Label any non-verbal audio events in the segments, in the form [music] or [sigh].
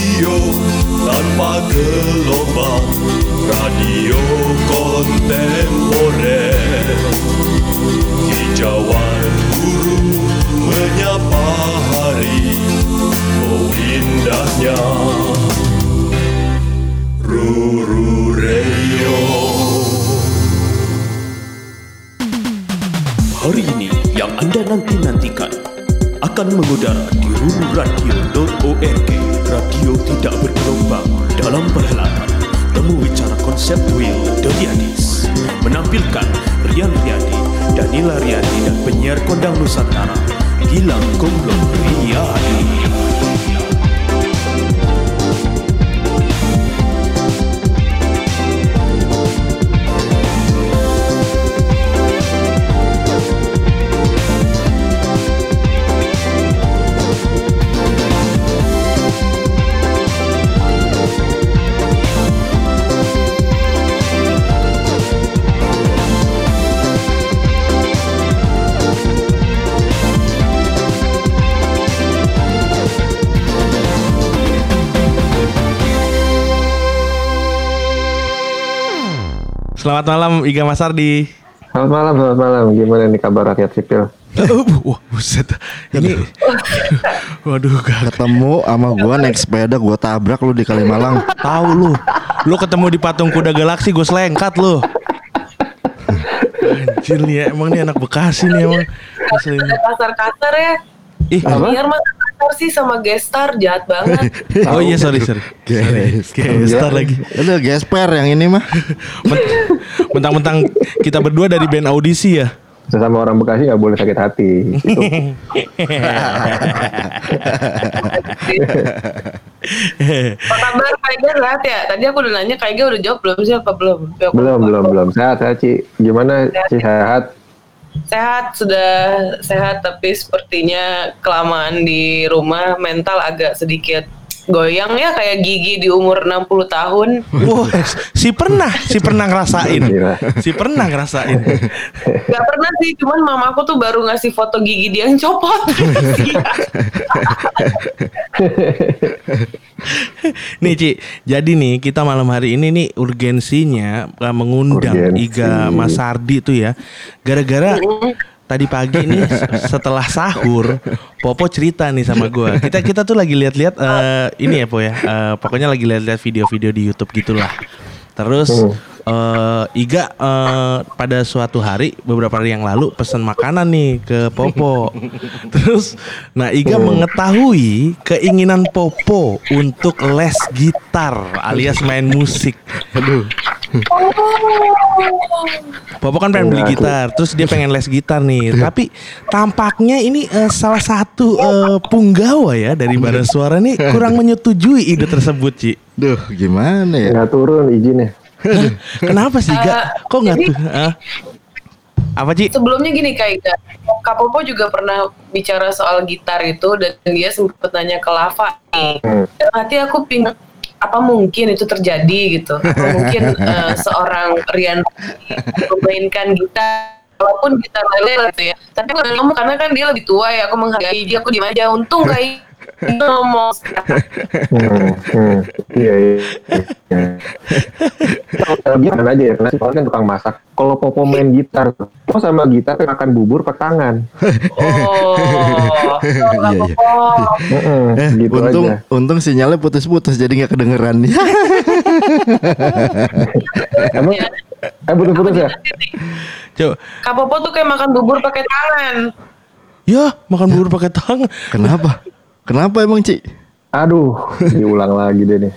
radio tanpa gelombang Radio kontemporer. Hijauan guru menyapa hari Oh indahnya. Ruru Radio. Hari ini yang Anda nanti-nantikan akan mengudara di rururadio.org Radio tidak bergelombang dalam perhelatan. Temu Bicara Konseptual Dodiadis Menampilkan Rian Riyadi, Danila Riyadi dan penyiar kondang Nusantara Gilang Gomblong Riyadi Selamat malam Iga Mas Ardi. Selamat malam, selamat malam. Gimana nih kabar rakyat sipil? Uh, Wah, buset. Ini waduh gak ketemu sama gua naik sepeda gua tabrak lu di Kalimalang tahu lu. Lu ketemu di patung kuda galaksi gue selengkat lu. Anjir nih ya, emang nih anak Bekasi nih emang. Kasar-kasar ya. Ih, Biar kasar sih sama gestar jahat banget. [laughs] oh iya sorry sorry. Gestar lagi. itu gesper yang ini mah [laughs] Men- Mentang-mentang kita berdua dari band audisi ya. Sesama orang Bekasi nggak boleh sakit hati. Itu Apa kabar Kak Ega sehat ya? Tadi aku udah nanya Kak Ega udah jawab belum sih apa belum? Belum, belum, belum. Sehat, sehat, Ci. Gimana, Ci? Sehat? Sehat sudah sehat tapi sepertinya kelamaan di rumah mental agak sedikit goyang ya kayak gigi di umur 60 tahun. Wah, si pernah, si pernah ngerasain. Gila. Si pernah ngerasain. Gak pernah sih, cuman mamaku tuh baru ngasih foto gigi dia yang copot. Nih Ci, jadi nih kita malam hari ini nih urgensinya uh, mengundang Urgensi. Iga Mas Sardi tuh ya. Gara-gara tadi pagi nih [laughs] setelah sahur Popo cerita nih sama gua. Kita kita tuh lagi lihat-lihat eh, ini ya Po ya. Eh, pokoknya lagi lihat-lihat video-video di YouTube gitulah. Terus eh, Iga eh, pada suatu hari beberapa hari yang lalu pesan makanan nih ke Popo. [laughs] Terus nah Iga mengetahui keinginan Popo untuk les gitar alias main musik. Aduh. Popo kan pengen beli gitar, terus dia pengen les gitar nih. Tapi tampaknya ini eh, salah satu eh, punggawa ya dari Bara Suara nih kurang [laughs] menyetujui ide tersebut, Ci. duh gimana ya Nggak turun izinnya. Kenapa sih, Ga? Kok nggak tuh? Hah? Apa, Ci? Sebelumnya gini Kak Ika, Kak Popo juga pernah bicara soal gitar itu dan dia sempat nanya ke Lava nih. Hmm. Hati aku pingin apa mungkin itu terjadi gitu? Apa [laughs] mungkin eh, seorang Rian memainkan gitar walaupun gitar lele gitu ya. Tapi aku nggak ngomong karena kan dia lebih tua ya, aku menghargai dia, aku diem aja. Untung [laughs] kayak ngomong. Iya, iya. iya. Kalau gimana aja ya, karena si Paul kan tukang masak. Kalau Popo main gitar, Popo sama gitar kan makan bubur pakai tangan. oh, Iya, iya. Eh, gitu untung aja. untung sinyalnya putus-putus jadi nggak kedengeran [laughs] Emang, eh putus-putus ya? Coba. Kak Popo tuh kayak makan bubur pakai tangan. Ya, makan bubur pakai tangan. kenapa kenapa emang Ci Aduh, diulang lagi deh nih.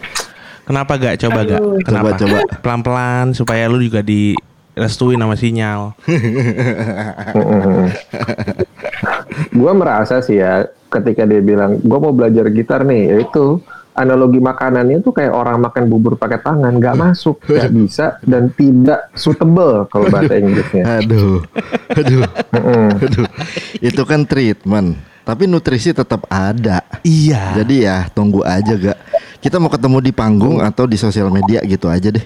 Kenapa gak? Coba gak? Kenapa? Coba, coba. Pelan-pelan supaya lu juga direstuin sama sinyal. gue merasa sih ya ketika dia bilang gue mau belajar gitar nih yaitu analogi makanannya tuh kayak orang makan bubur pakai tangan nggak masuk nggak bisa dan tidak suitable kalau bahasa Inggrisnya aduh aduh aduh itu kan treatment tapi nutrisi tetap ada Iya. jadi ya tunggu aja gak kita mau ketemu di panggung atau di sosial media gitu aja deh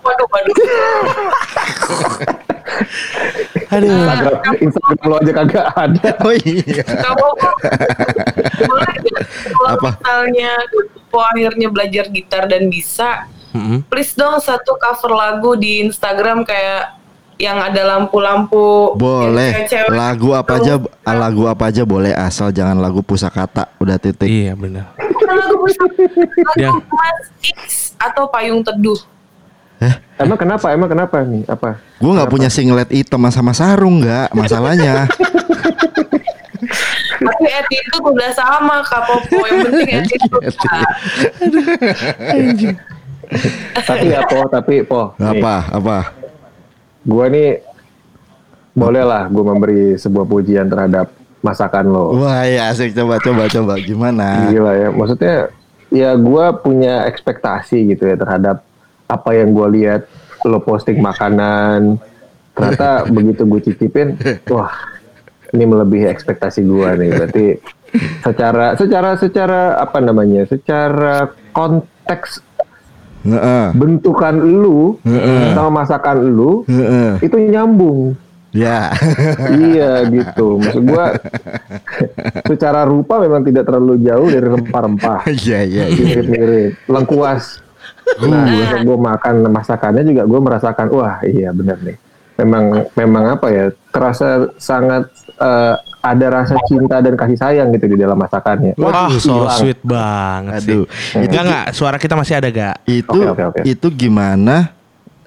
Waduh, waduh. Aduh. Instagram, Instagram lo aja kagak ada [laughs] oh iya kalau Apa? misalnya Po akhirnya belajar gitar dan bisa, Mm-mm. please dong satu cover lagu di Instagram kayak yang ada lampu-lampu. Boleh. cewek-cewek Lagu apa aja lagu apa aja boleh asal jangan lagu pusakata. Udah titik. Iya benar. Lagu pusat, Ya. lagu Mas X atau Payung Teduh. Emang kenapa? Emang kenapa nih? Apa? Gue nggak punya singlet hitam sama sarung nggak masalahnya. [laughs] Tapi attitude udah sama Kak Popo. Yang penting [laughs] attitude. Kak. [laughs] tapi ya po, tapi po. nih, apa apa? Gua nih boleh lah gue memberi sebuah pujian terhadap masakan lo. Wah ya asik coba coba coba gimana? Gila ya, maksudnya ya gue punya ekspektasi gitu ya terhadap apa yang gue lihat lo posting makanan. Ternyata [laughs] begitu gue cicipin, wah ini melebihi ekspektasi gue nih. Berarti secara secara secara apa namanya? Secara konteks Heeh. bentukan lu sama masakan lu Heeh. itu nyambung. Ya. iya gitu. Maksud gua [laughs] secara rupa memang tidak terlalu jauh dari rempah-rempah. [laughs] Iya iya iya. Mirip-mirip. Lengkuas. Nah, gue makan masakannya juga gue merasakan wah iya benar nih. Memang memang apa ya? Terasa sangat eh, ada rasa cinta dan kasih sayang gitu di dalam masakannya. Wah, so hilang. sweet banget Aduh. sih. Enggak enggak, suara kita masih ada gak? Itu Oke, oke, oke. itu gimana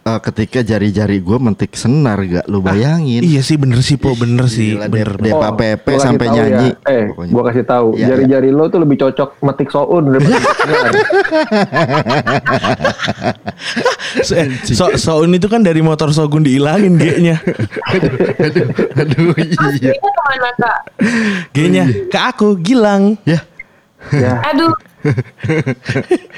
eh, ketika jari-jari gue mentik senar gak lu bayangin? Iya sih bener sih po, bener sih. Gila, Bener, bener. Depa Pepe sampai tahu nyanyi. Ya. Eh, Pokoknya. gua kasih tahu, Iya, jari-jari lo tuh lebih cocok metik soun daripada senar. [laughs] So, eh, so, soun itu kan dari motor Sogun dihilangin G-nya. Aduh iya. Aslinya ke mana Kak? G-nya ke aku Gilang. Ya. ya, Aduh,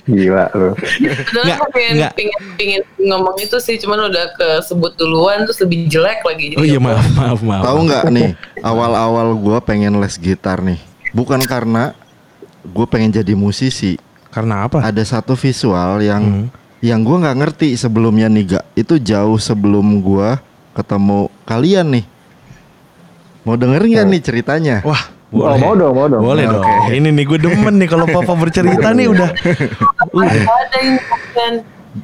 gila Nggak, aku pengen, pengen, pengen ngomong itu sih, cuman udah kesebut duluan terus lebih jelek lagi. Jadi Oh iya maaf maaf maaf. Tahu nggak nih awal-awal gue pengen les gitar nih. Bukan karena gue pengen jadi musisi. Karena apa? Ada satu visual yang Hmm. yang gue nggak ngerti sebelumnya nih gak. Itu jauh sebelum gue ketemu kalian nih. Mau dengerin nggak nih ceritanya? Wah, Oh, boleh. mau dong, mau dong. Boleh dong. Ini nih gue demen nih kalau Papa bercerita nih udah. Bukan.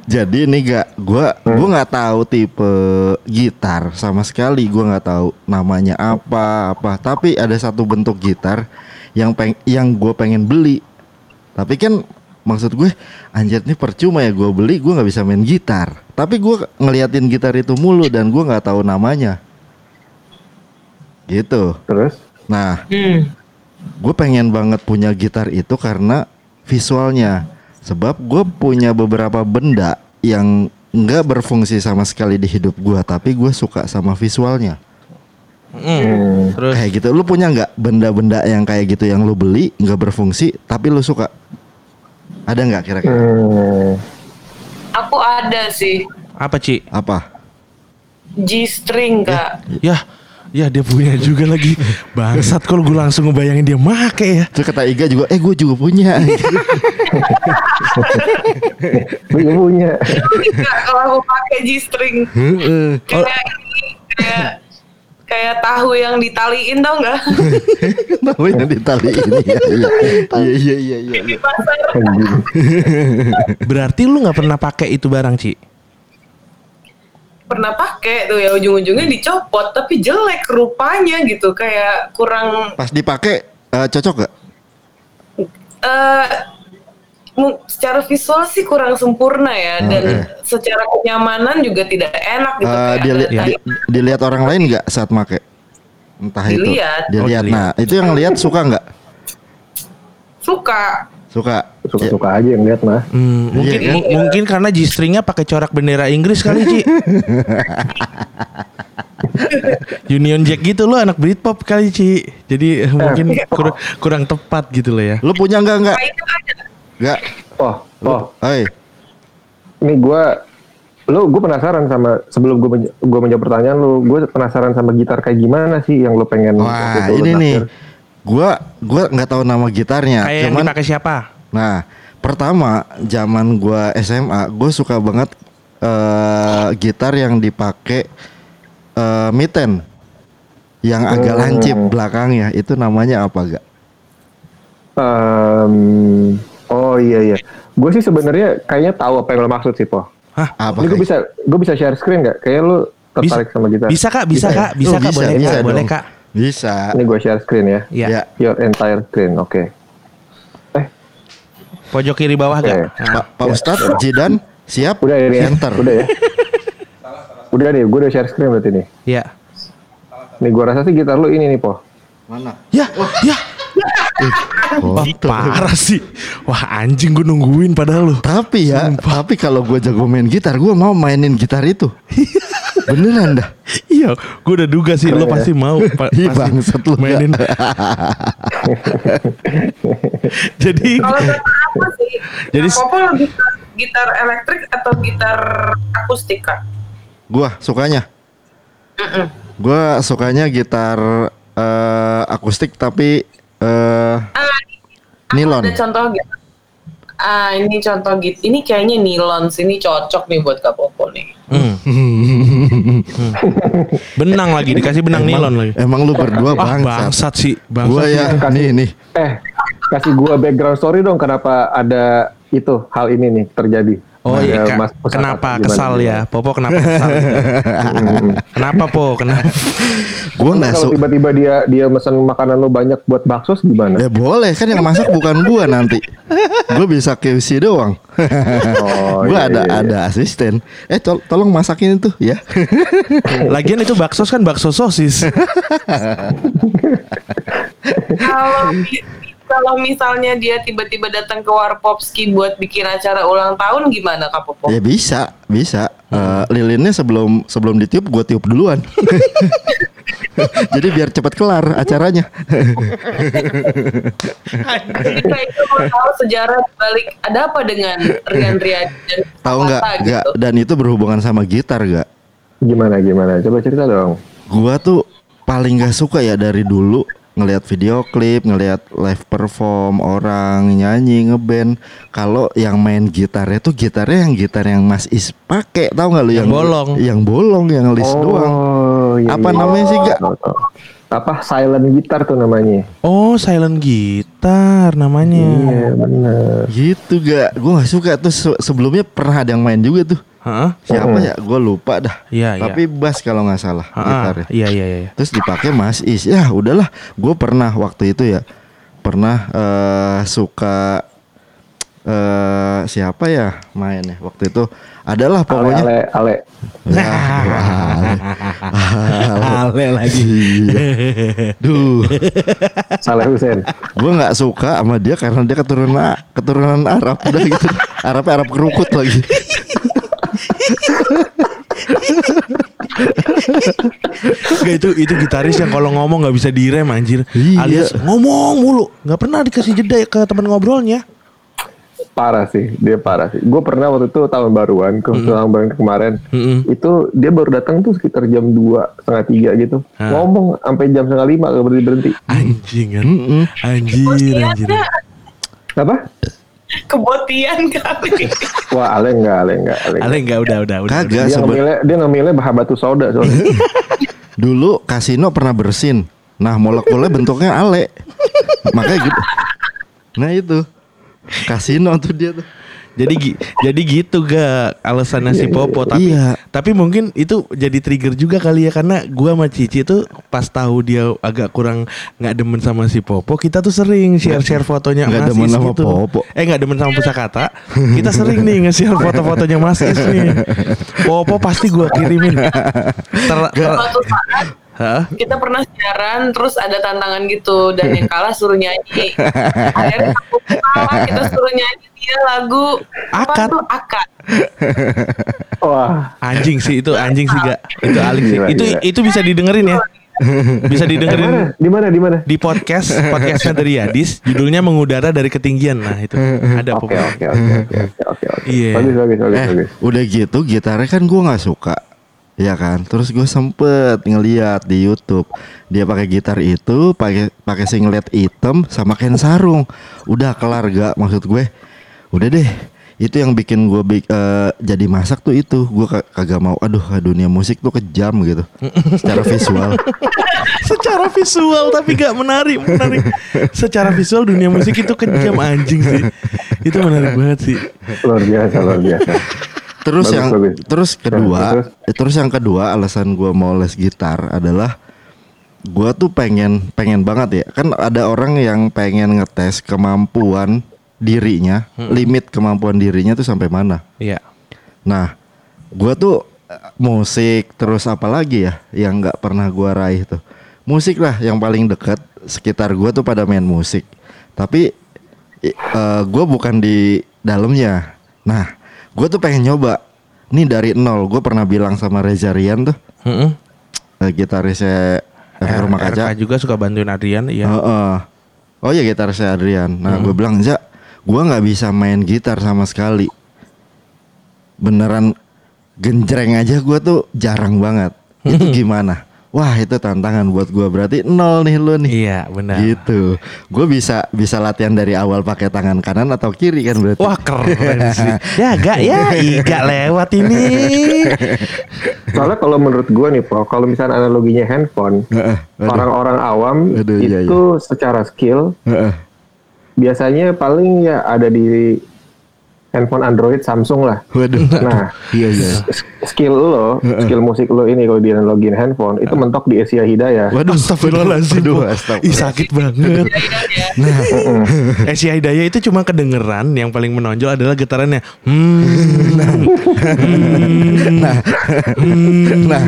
Jadi nih gak, gua gua nggak tahu tipe gitar sama sekali. Gua nggak tahu namanya apa apa. Tapi ada satu bentuk gitar yang peng yang gue pengen beli. Tapi kan maksud gue anjir nih percuma ya gue beli gue nggak bisa main gitar. Tapi gue ngeliatin gitar itu mulu dan gue nggak tahu namanya. Gitu. Terus? Nah, Hmm. gue pengen banget punya gitar itu karena visualnya sebab gue punya beberapa benda yang nggak berfungsi sama sekali di hidup gue tapi gue suka sama visualnya Hmm. Terus kayak gitu lu punya nggak benda-benda yang kayak gitu yang lu beli nggak berfungsi tapi lu suka ada nggak kira-kira Hmm. Aku ada sih apa Ci? apa G-string kak. Ya, ya dia punya juga lagi. [laughs] Bangsat kalau gue langsung ngebayangin dia make ya. terus kata Iga juga eh gue juga punya [laughs] Gue juga punya. Kak, kalau aku pakai G-string Heeh. kayak ini kayak kayak tahu yang ditaliin tau nggak [laughs] tahu yang ditali ini ya iya iya iya iya iya. Anjing. Berarti lu nggak pernah pakai itu barang Ci? Pernah pakai tuh ya ujung-ujungnya dicopot tapi jelek rupanya gitu kayak kurang pas dipakai eh, cocok gak eh mu- secara visual sih kurang sempurna ya dan secara kenyamanan juga tidak enak gitu Eh, kayak dili- ada di- dilihat orang lain nggak saat make? Entah itu. Dilihat. Dilihat. Oh, dilihat. Nah, itu yang lihat suka nggak? suka Suka. Suka-suka aja yang lihat mah. Hmm, mungkin Iya, mu- mungkin karena G-stringnya pakai corak bendera Inggris kali Ci. [laughs] Union Jack gitu lo anak Britpop kali Ci. Jadi eh, mungkin kurang kurang tepat gitu loh ya. Lu punya nggak nggak? Kayaknya ada. Nggak. Oh, oh, Hei. ini gue lu gue penasaran sama sebelum gue menj- gue menjawab pertanyaan lu gue penasaran sama gitar kayak gimana sih yang lu pengen Wah, ini nih. naksir? Gua gua nggak tahu nama gitarnya. Kayak yang Cuman dipakai siapa? nah, pertama zaman gua SMA, gue suka banget eh gitar yang dipakai eh miten yang agak Hmm. lancip belakangnya itu namanya apa gak? Em, oh iya iya Gue sih sebenarnya kayaknya tahu apa yang lo maksud sih, Po. Hah? Apa? Ini gue bisa gue bisa share screen nggak? Kayaknya lu tertarik sama gitar. Bisa kak, bisa, ya? kak, bisa Oh, kak, boleh bisa kak, boleh dong. kak. Bisa. Ini gue share screen ya. Iya. Ya. Your entire screen, oke. Eh, Pojok kiri bawah Oke. gak? Pak Pak Ustadz Jidan siap? udah ya, ya. Enter. Udah ya. Udah nih, gue udah share screen berarti nih. Iya. Nih gue rasa sih gitar lu ini nih, Po. Mana? Ya, ya. Wah, Foto. parah sih. Wah, anjing gue nungguin padahal lu. Tapi ya, tapi kalau gue jago main gitar, gue mau mainin gitar itu. [laughs] Beneran dah. Iya, gue udah duga sih lo pasti mau [laughs] pa- Ih, pasti bangsat lu, mainin. [laughs] Jadi Kalau apa sih? Jadi- Popo lebih gitar elektrik atau gitar akustik kak? Gue sukanya. Gue sukanya gitar eh, akustik tapi eh, Ah, nilon. Ada contoh gitu. Ah, ini contoh gitu. Ini kayaknya nilon. Ini cocok nih buat Kak Popo nih. Hmm. [laughs] [laughs] Benang lagi dikasih benang nilon lagi. Emang lu berdua Ah, bangsat. bangsat sih, bangsat. Gue ya, nih nih. Eh, kasih gua background story dong kenapa ada itu hal ini nih terjadi. Oh iya, mas- pesawat kenapa kesal ya? Popo kenapa kesal? [laughs] kenapa Po? Kenapa? Gue nggak suka. tiba-tiba dia dia pesan makanan lo banyak buat bakso gimana? Ya boleh kan yang masak bukan gua nanti. Gue bisa QC doang. Oh, gue iya, ada iya, iya. ada asisten. Eh tol- tolong masakin itu ya. [laughs] Lagian itu bakso kan bakso sosis. [laughs] Kalau kalau misalnya dia tiba-tiba datang ke Warpopski buat bikin acara ulang tahun gimana Kak Popo? ya bisa, bisa. Eh, lilinnya sebelum sebelum ditiup gue tiup duluan. [laughs] Jadi biar cepat kelar acaranya. Jadi itu mau tahu sejarah balik ada apa dengan Rian Rian dan Tahu Nggak. gitu. Dan itu berhubungan sama gitar gak? Gimana gimana? Coba cerita dong. Gua tuh paling gak suka ya dari dulu ngelihat video klip, ngelihat live perform orang nyanyi ngeband. Kalau yang main gitarnya tuh gitarnya yang gitar yang Mas Is pakai, tahu nggak lu Yang yang bolong. Yang bolong, yang list doang. iya, Apa iya. namanya sih, Gak? Apa silent gitar tuh namanya? Oh, silent gitar namanya. Iya benar. Gitu gak? Gue gak suka tuh se- sebelumnya pernah ada yang main juga tuh. Hah? Siapa ya? Gue lupa dah. Iya, iya. Tapi bass kalau nggak salah Ha-ha. gitarnya. Iya, iya, iya. Terus dipakai Mas Is. Ya udahlah, gue pernah waktu itu ya pernah eh, suka eh siapa ya mainnya waktu itu adalah Ale pokoknya ale ale. Ya, ale. [laughs] Ale lagi. Iya. Duh, Saleh Hussein. gue nggak suka sama dia karena dia keturunan keturunan Arab udah gitu. Arab Arab kerukut lagi. Gak itu itu gitaris yang kalau ngomong nggak bisa direm anjir. Iya. Alias ngomong mulu, nggak pernah dikasih jeda ke teman ngobrolnya. Parah sih, dia parah sih. Gue pernah waktu itu tahun baruan, ke tahun baruan kemarin, Mm-mm. itu dia baru datang tuh sekitar jam 2, setengah tiga gitu. Hah. Ngomong sampai jam setengah lima gak berhenti berhenti. Anjing kan. Mm-mm. Anjir, anjir. Kebotiannya, Apa? Kebotian kali. [laughs] Wah, ale enggak, ale enggak, ale enggak. Ale enggak udah udah udah. Kagak Dia sebe- ngemilnya, dia ngemilnya bahan batu soda soalnya. [laughs] Dulu kasino pernah bersin. Nah, molekulnya bentuknya ale. Makanya gitu. Nah, itu. Kasino tuh dia tuh. Jadi gi- jadi gitu gak alasannya si Popo tapi Iya. tapi mungkin itu jadi trigger juga kali ya karena gua sama Cici tuh pas tahu dia agak kurang nggak demen sama si Popo kita tuh sering share-share fotonya Nggak Mas demen Is sama gitu. Popo. Eh nggak demen sama pusakata. kita sering nih nge-share foto-fotonya Mas Is nih. Popo pasti gua kirimin. Ter, ter- Hah? kita pernah siaran terus ada tantangan gitu dan yang kalah suruh nyanyi. Akhirnya aku kalah, kita suruh nyanyi dia lagu Akad. apa tuh akad. [laughs] Wah, Anjing sih itu anjing sih gak itu aling sih. Itu gila. itu bisa didengerin ya. Bisa di didengerin mana? Di mana? Di mana? di podcast podcastnya dari Yadis judulnya mengudara dari ketinggian nah itu ada Oke, oke, oke, oke, oke, oke, oke. Iya. Bagus, bagus, bagus, Eh, bagus. udah gitu gitarnya kan gua nggak suka. Ya kan, terus gue sempet ngeliat di YouTube dia pakai gitar itu, pakai pakai singlet hitam sama kain sarung. Udah kelar gak maksud gue? Udah deh, itu yang bikin gue eh, jadi masak tuh itu. Gue ka- kagak mau. Aduh, dunia musik tuh kejam gitu, secara visual. [laughs] Secara visual tapi gak menarik, menarik. Secara visual dunia musik itu kejam anjing sih. Itu menarik banget sih. luar biasa luar biasa Terus Bagus, yang bagus. terus kedua, terus? eh, terus yang kedua alasan gua mau les gitar adalah gua tuh pengen pengen banget ya. Kan ada orang yang pengen ngetes kemampuan dirinya, limit kemampuan dirinya tuh sampai mana. Iya. Nah, gua tuh eh, musik terus apa lagi ya yang nggak pernah gua raih tuh. Musik lah yang paling dekat sekitar gua tuh pada main musik. Tapi eh, gua bukan di dalamnya. Nah, gua tuh pengen nyoba. Nih dari nol, gue pernah bilang sama Reza Rian tuh, Heeh. eh, gitarisnya Efek Rumah Kaca. RK juga suka bantuin Adrian, iya. Heeh. Oh iya gitarisnya Adrian. Nah, gue bilang, "Ja, gua nggak bisa main gitar sama sekali." Beneran genjreng aja gua tuh jarang banget. Itu [laughs] gimana? Wah, itu tantangan buat gua. Berarti nol nih lu nih. Iya, benar. Gitu. Gue bisa bisa latihan dari awal pakai tangan kanan atau kiri kan berarti. Wah keren sih. [laughs] Ya gak ya, iga lewat ini. [laughs] soalnya kalau menurut gue nih Pro kalau misalnya analoginya handphone orang-orang awam Aduh, iya, itu secara skill Heeh. Biasanya paling ya ada di handphone Android Samsung lah Waduh. nah [laughs] Iya iya. skill lo, skill musik lo ini kalau dianalogin handphone itu mentok di Asia Hidayah. Waduh, Astagfirullahaladzim. Waduh, astagfirullah. Ih sakit banget. Nah, Asia Hidayah itu cuma kedengeran yang paling menonjol adalah getarannya. Hmm. Nah, [laughs] nah,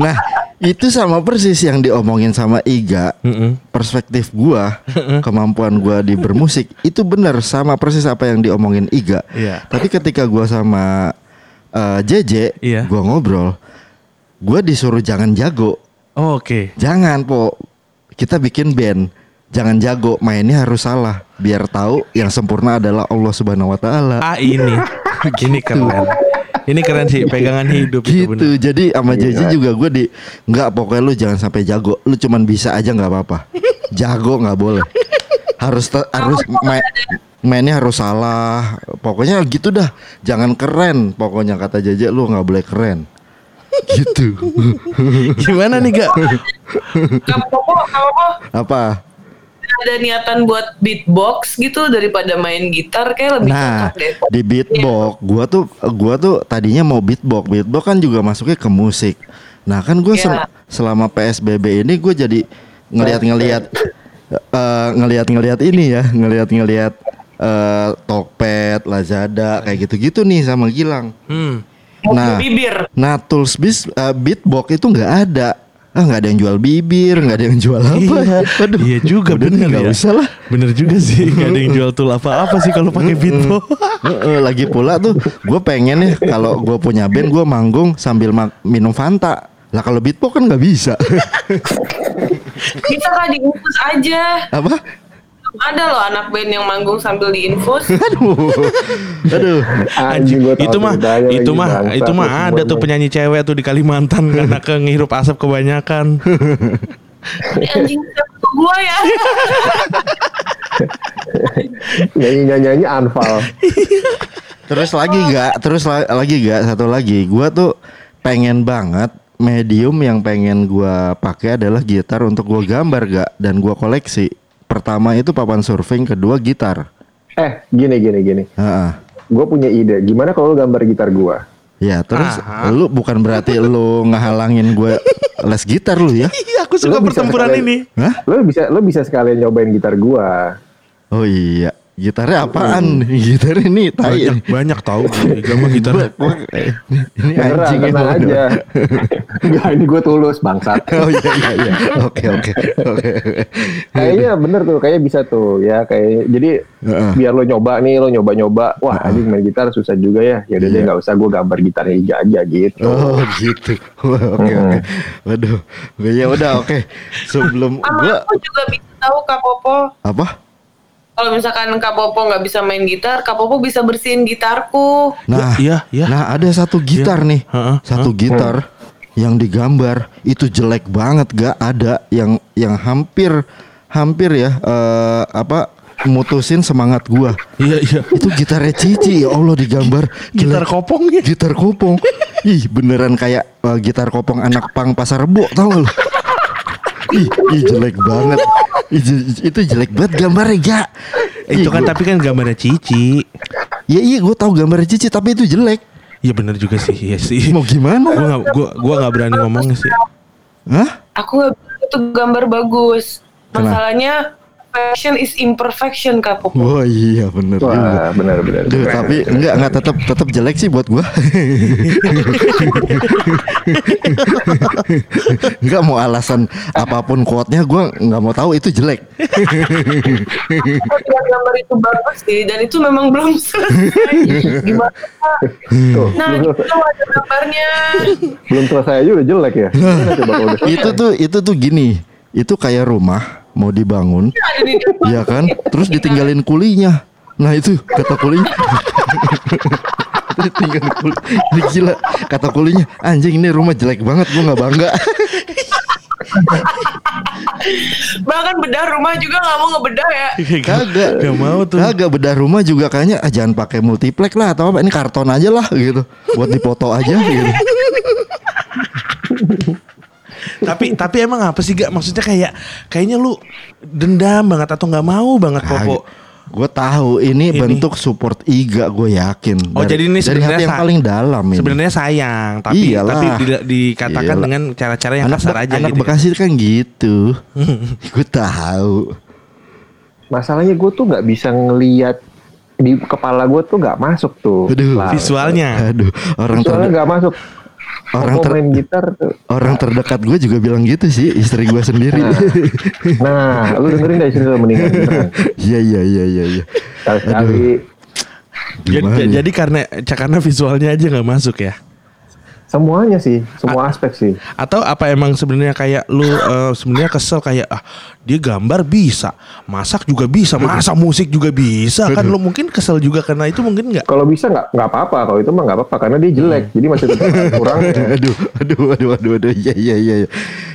nah, itu sama persis yang diomongin sama Iga. Mm-mm. Perspektif gua, kemampuan gua di bermusik itu benar sama persis apa yang diomongin Iga. Iya. Tapi ketika gua sama eh, JJ, Iya. gua ngobrol, gua disuruh jangan jago, Oh, Oke. jangan po, kita bikin band. Jangan jago, mainnya harus salah. Biar tahu yang sempurna adalah Allah Subhanahu wa taala. Ah ini, [laughs] ini keren. Ini keren sih pegangan hidup itu gitu bener. jadi sama JJ juga gue di nggak pokoknya lu jangan sampai jago. Lu cuman bisa aja nggak apa-apa. Jago nggak boleh. Harus te- harus main mainnya harus salah. Pokoknya gitu dah. Jangan keren pokoknya kata JJ lu nggak boleh keren. Gitu. [laughs] Gimana nih Popo apa ada niatan buat beatbox gitu daripada main gitar kayak lebih Nah, cocok deh. di beatbox, gua tuh gua tuh tadinya mau beatbox. Beatbox kan juga masuknya ke musik. Nah, kan gue Iya. selama PSBB ini gue jadi ngelihat-ngelihat eh, ngelihat-ngelihat ini ya, ngelihat-ngelihat eh, Tokped, Lazada kayak gitu-gitu nih sama Gilang. Hmm. Nah, bibir. nah tools bis, eh, beatbox itu nggak ada. Ah nggak ada yang jual bibir, nggak ada yang jual apa. Iya, Aduh, iya juga bener nggak ya. usah lah. Bener juga sih, gak ada yang jual tool apa-apa sih kalau pakai. Heeh, lagi pula tuh gue pengen nih kalau gue punya band gue manggung sambil ma- minum Fanta lah kalau beatbox kan nggak bisa Bisa kan diinfus aja. apa Ada loh anak band yang manggung sambil diinfus. [laughs] aduh. Aduh. Anjing gua itu mah itu mah itu mah ada tuh penyanyi cewek tuh di Kalimantan [laughs] karena ke ngehirup asap kebanyakan. Anjing gua ya. [laughs] nyanyi-nyanyi anfal. terus lagi gak terus la- lagi gak satu lagi. Gue tuh pengen banget medium yang pengen gue pakai adalah gitar untuk gue gambar gak dan gue koleksi pertama itu papan surfing kedua gitar Eh, gini gini gini. Heeh. Gue punya ide. Gimana kalau lu gambar gitar gua? Ya terus Aha. lu bukan berarti lu ngehalangin gue les gitar lu ya? Iya, aku suka Lo pertempuran sekalian- ini. Hah? Lo bisa lo bisa sekalian nyobain gitar gua. Oh iya, gitarnya apaan? [laughs] Gitar ini tai. Banyak banyak tahu gama gitar. [laughs] Ini Beneran, anjing tenang aja. [laughs] Enggak, ini gue tulus bangsat. Oh iya iya iya. Oke oke oke. Kayaknya bener tuh, kayaknya bisa tuh ya kayak jadi Heeh. biar lo nyoba nih, lo nyoba-nyoba. Wah, anjing main gitar susah juga ya. Ya udah deh Iya. nggak usah gue gambar gitarnya Iga aja gitu. Oh gitu. Oke oke. Waduh. Ya udah oke. Sebelum Sama gua aku juga bisa tahu Kak Popo. apa? Kalau misalkan Kak Popo nggak bisa main gitar, Kak Popo bisa bersihin gitarku. Nah, iya, iya. Nah, ada satu gitar nih. Heeh, Satu gitar yang digambar itu jelek banget gak ada yang yang hampir hampir ya eh, apa mutusin semangat gua. Iya, iya. Itu gitarnya Cici ya Allah digambar Gitar Jelek. kopong ya. Gitar kopong. Ih, beneran kayak eh, gitar kopong anak pang pasar rebo tau gak lu? Ih, ih jelek banget. Je- itu jelek banget gambarnya gak. Itu kan tapi kan gambarnya Cici. Ya iya gue tahu gambar Cici tapi itu jelek. Iya bener juga sih, iya sih. Mau gimana? Gua gak, gua, gua gak berani ngomongnya sih. Hah? Aku itu gambar bagus. Kenapa? Masalahnya perfection is imperfection kak Popo. Wah iya bener juga. Wah, benar-benar. Duh, tapi enggak enggak tetap tetap jelek sih buat gua. [laughs] enggak mau alasan apa pun quote-nya gua enggak mau tahu itu jelek. Bilang gambar itu bagus sih dan itu memang belum selesai. Gimana? Tuh, Nah, itu ada gambarnya. belum selesai aja udah jelek ya. Coba itu tuh itu tuh gini. Itu kayak rumah mau dibangun, ya kan? Terus ditinggalin kulinya. Nah itu kata kulinya. [laughs] ditinggalin kuli. Ini gila kata kulinya. Anjing ini rumah jelek banget gua nggak bangga. [laughs] Bahkan bedah rumah juga nggak mau ngebedah ya. [laughs] Kagak. Gak mau tuh. Kagak bedah rumah juga kayaknya ah, jangan pakai multiplex lah atau apa ini karton aja lah gitu. Buat dipoto aja gitu. Tapi tapi emang apa sih gak maksudnya kayak kayaknya lu dendam banget atau nggak mau banget Popo. Gue tahu ini, Ini. bentuk support Iga gue yakin. Oh, jadi ini dari sebenarnya hati yang paling dalam ini. Sebenarnya sayang, tapi Iyalah. tapi di- dikatakan Iyalah. dengan cara-cara yang anak kasar aja anak gitu. Bekasi kan gitu. [laughs] gue tahu. Masalahnya gue tuh nggak bisa ngelihat di kepala gue tuh nggak masuk tuh. Aduh. Visualnya. Aduh, orang Visualnya nggak masuk. Orang ter- main gitar tuh. orang terdekat gue juga bilang gitu sih, istri gue sendiri. Nah, lu dengerin dari sini lo meninggal. [laughs] Iya iya iya iya iya. Jadi, ya? jadi karena karena visualnya aja nggak masuk ya. Semuanya sih, semua aspek sih. Atau apa emang sebenarnya kayak lu [laughs] eh, sebenarnya kesel kayak ah dia gambar bisa, masak juga bisa, masak musik juga bisa kan lu mungkin kesel juga karena itu mungkin nggak Kalau bisa nggak nggak apa-apa, kalau itu mah nggak apa-apa karena dia jelek, jadi masih tetap [laughs] kurang. aduh, aduh, aduh, aduh, aduh, iya, iya, iya, iya.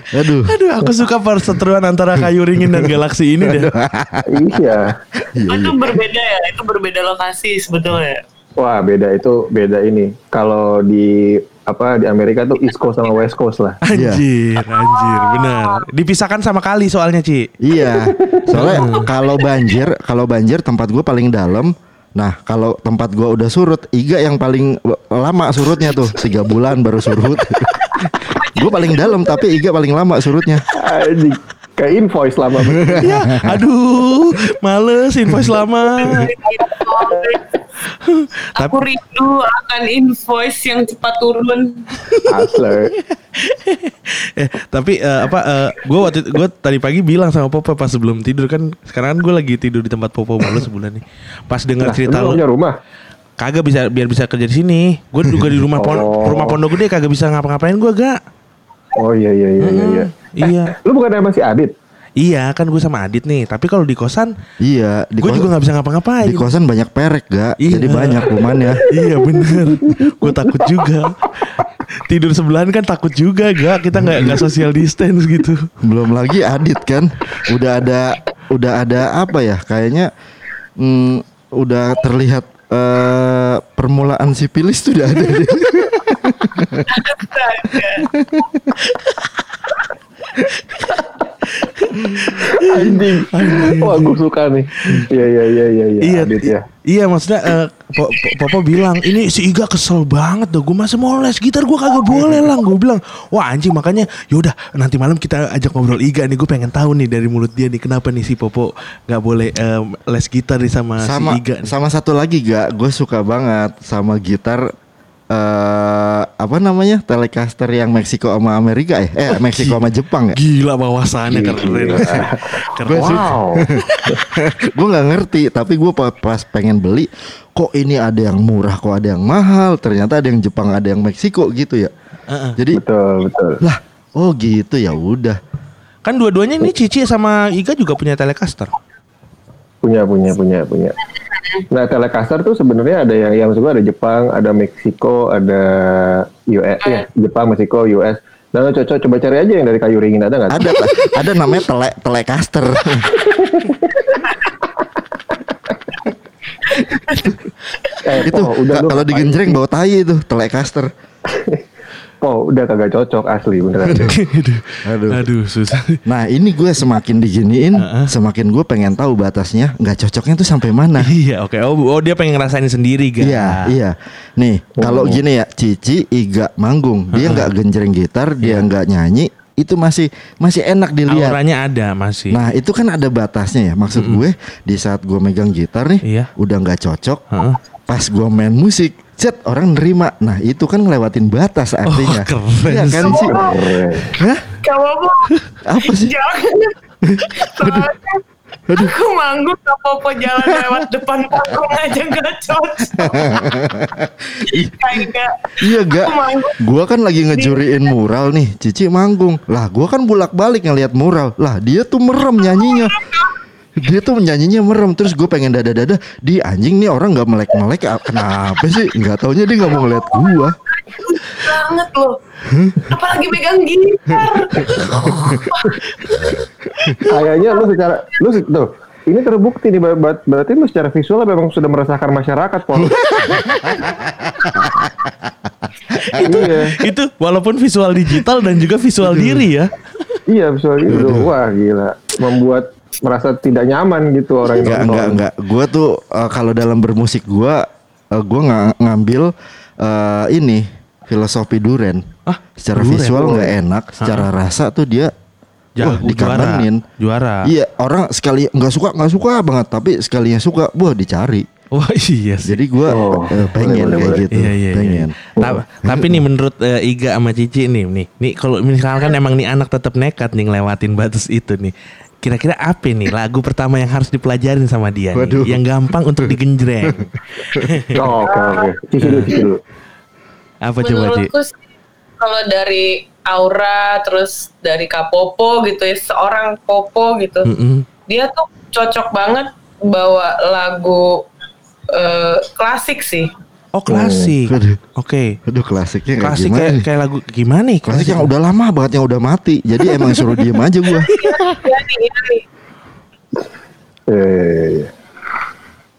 Aduh, Aduh aku suka perseteruan antara kayu ringin dan galaksi ini deh. iya. iya, itu iya. berbeda ya, itu berbeda lokasi sebetulnya. Wah beda itu beda ini. Kalau di apa di Amerika tuh East Coast sama West Coast lah. Anjir, anjir, benar. Dipisahkan sama kali soalnya Ci. Iya, soalnya [laughs] kalau banjir, kalau banjir tempat gue paling dalam. Nah, kalau tempat gua udah surut, Iga yang paling lama surutnya tuh tiga bulan baru surut. [laughs] gue paling dalam tapi Iga paling lama surutnya. Kayak invoice lama banget. [laughs] Ya, aduh, males invoice lama. Aku rindu akan invoice yang cepat turun. Asli. [laughs] eh, tapi eh, apa eh, gue waktu gue tadi pagi bilang sama Popo pas sebelum tidur kan sekarang kan gue lagi tidur di tempat Popo mulu sebulan nih. Pas dengar Nah, cerita lu lu punya rumah. kagak bisa biar bisa kerja di sini. Gue juga di rumah pon Oh. rumah pondok gede kagak bisa ngapa-ngapain gue gak. Oh iya iya iya iya. iya. Iya. Lu bukan sama si Adit? Iya kan gue sama Adit nih. Tapi kalau di kosan Iya, di gue juga nggak bisa ngapa-ngapain. Di kosan banyak perek gak? Iya. Jadi banyak kumannya. [laughs] iya bener. gue takut juga. Tidur sebelahan kan takut juga gak. Kita nggak nggak social distance gitu. Belum lagi Adit kan, udah ada, udah ada apa ya? Kayaknya mm, udah terlihat eh, permulaan sipilis tuh udah ada. deh. [laughs] Anjing. Wah gue suka nih. Iya iya iya iya. iya. Iya, Adit ya. iya maksudnya eh, Po- Po- Popo bilang ini si Iga kesel banget dong. Gue masih mau les gitar gue kagak boleh lah. Gue bilang wah anjing makanya yaudah nanti malam kita ajak ngobrol Iga nih. Gue pengen tahu nih dari mulut dia nih kenapa nih si Popo nggak boleh eh, les gitar nih sama, sama si Iga. nih. sama satu lagi gak gue suka banget sama gitar eh apa namanya Telecaster yang Meksiko sama Amerika eh eh Meksiko sama Jepang ya Gila bawasannya keren. Gila. [laughs] keren. Wow. [laughs] gue nggak ngerti tapi gue pas pengen beli kok ini ada yang murah kok ada yang mahal ternyata ada yang Jepang ada yang Meksiko gitu ya Heeh. jadi betul betul. lah oh gitu ya udah Kan dua-duanya ini Cici sama Iga juga punya Telecaster. Punya punya punya punya. Nah Telecaster tuh sebenarnya ada yang yang gua ada Jepang, ada Meksiko, ada US ya Jepang, Meksiko, US. Nah cocok coba cari aja yang dari kayu ringin ada nggak? ada ada namanya tele telecaster [laughs] Eh, itu lu kalau digenjreng bawa tai itu telecaster [laughs] Po Po udah kagak cocok asli beneran. [laughs] aduh, Aduh. aduh susah. Nah ini gue semakin diginiin, semakin gue pengen tahu batasnya nggak cocoknya tuh sampai mana. Iya oke. Oh, oh dia pengen ngerasain sendiri ga? Iya, iya. Nih, kalau gini ya, Cici Iga manggung, dia nggak genjreng gitar, dia nggak nyanyi, itu masih masih enak dilihat. Auranya ada masih. Nah, itu kan ada batasnya ya. Maksud gue di saat gue megang gitar nih, Iya. udah nggak cocok. Heeh. Pas gue main musik, set orang nerima. Nah, itu kan ngelewatin batas artinya. Oh, keren Iya kan sih? Hah? Kamu Apa sih? jangan. Soalnya aku manggung gak apa-apa jalan lewat depan panggung aja gak cocok. Kayak Iya gak? Gua kan lagi ngejuriin mural nih, Cici manggung. Lah, gua kan bolak-balik ngeliat mural. Lah, dia tuh merem nyanyinya. Dia tuh nyanyinya merem terus gue pengen dada-dada di anjing nih orang nggak melek-melek ah, kenapa sih? Nggak taunya dia nggak mau ngeliat gua. Banget loh. Apalagi megang gitar. Kayaknya lu secara lu tuh ini terbukti nih ber- ber- berarti lu secara visual memang sudah merasakan masyarakat Pol. iya, itu walaupun visual digital dan juga visual diri ya. iya visual itu wah gila. Membuat merasa tidak nyaman gitu orang yang Enggak, nonton. enggak, enggak. Gua tuh eh, kalau dalam bermusik gua eh, gua nggak ngambil eh, ini filosofi Duren. Ah, secara Duren. visual nggak enak, secara rasa tuh dia Ja- wah juara. dikangenin. Juara. Iya, orang sekali nggak suka nggak suka banget, tapi sekalinya suka, wah dicari. Wah [laughs] iya sih. Jadi gua Oh, eh, pengen boleh, kayak boleh. gitu, Iya iya pengen. iya. Ta- tapi nih menurut eh, Iga sama Cici nih, nih, nih kalau misalkan emang nih anak tetap nekat nih ngelewatin batas itu nih. Kira-kira apa nih lagu pertama yang harus dipelajarin sama dia Waduh. nih, yang gampang untuk digenjreng? [laughs] Oh, Oke oke. Cici dulu, cici dulu. Apa coba Ci? Sih kalau dari aura terus dari Kapopo gitu ya seorang Popo gitu Mm-mm. dia tuh cocok banget bawa lagu eh, klasik sih Oh klasik. Aduh. Oke. Aduh klasiknya kayak Klasik gimana kayak, nih? kayak lagu gimana nih? Klasik yang udah lama banget yang udah mati. Jadi [laughs] emang suruh diem aja gua. Iya nih, iya nih. Eh,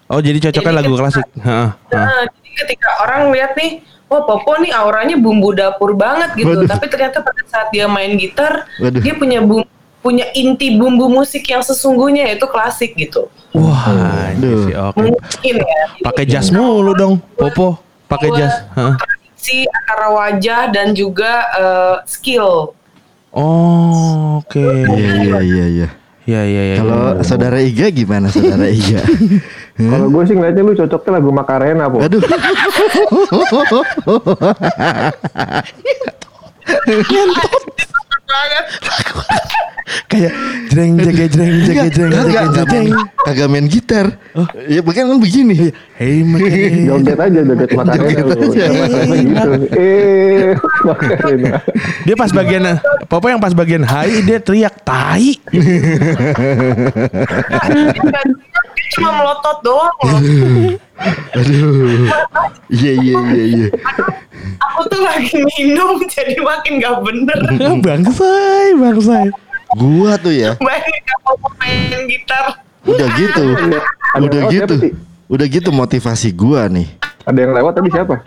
Oh jadi cocoknya Jadi lagu ketika- klasik. Heeh, heeh. Nah, jadi ketika orang lihat nih, wah Popo nih auranya bumbu dapur banget gitu. Waduh. Tapi ternyata pada saat dia main gitar, Waduh. dia punya bum- punya inti bumbu musik yang sesungguhnya yaitu klasik gitu. Wah, Aduh. sih oke. Mungkin ya. Pakai jas mulu dong, Popo. Pakai jas. Heeh. Tradisi, akara wajah dan juga eh, skill. Oh, oke. Iya iya iya iya. Iya iya iya. Kalau saudara Iga gimana saudara Iga? [laughs] kalau gue sih ngeliatnya lu cocoknya lagu Makarena, Po. Aduh. [laughs] kayak [laughs] jreng jege jreng jege jreng jege kagak jreng. main, kagak main gitar. Ya bukan kan begini. Hey man. [laughs] Joget aja, joget. Makarena gitu. Eh. Dia pas bagian Popo yang pas bagian hai dia teriak tai. [laughs] Cuma melotot doang loh. [laughs] Aduh. Iya iya iya iya. Aku tuh lagi minum jadi makin gak bener. [laughs] bangsai, bangsai. Gua tuh ya Bayangin kamu main gitar. udah gitu. Udah gitu. Udah gitu motivasi gua nih. Ada yang lewat tadi siapa?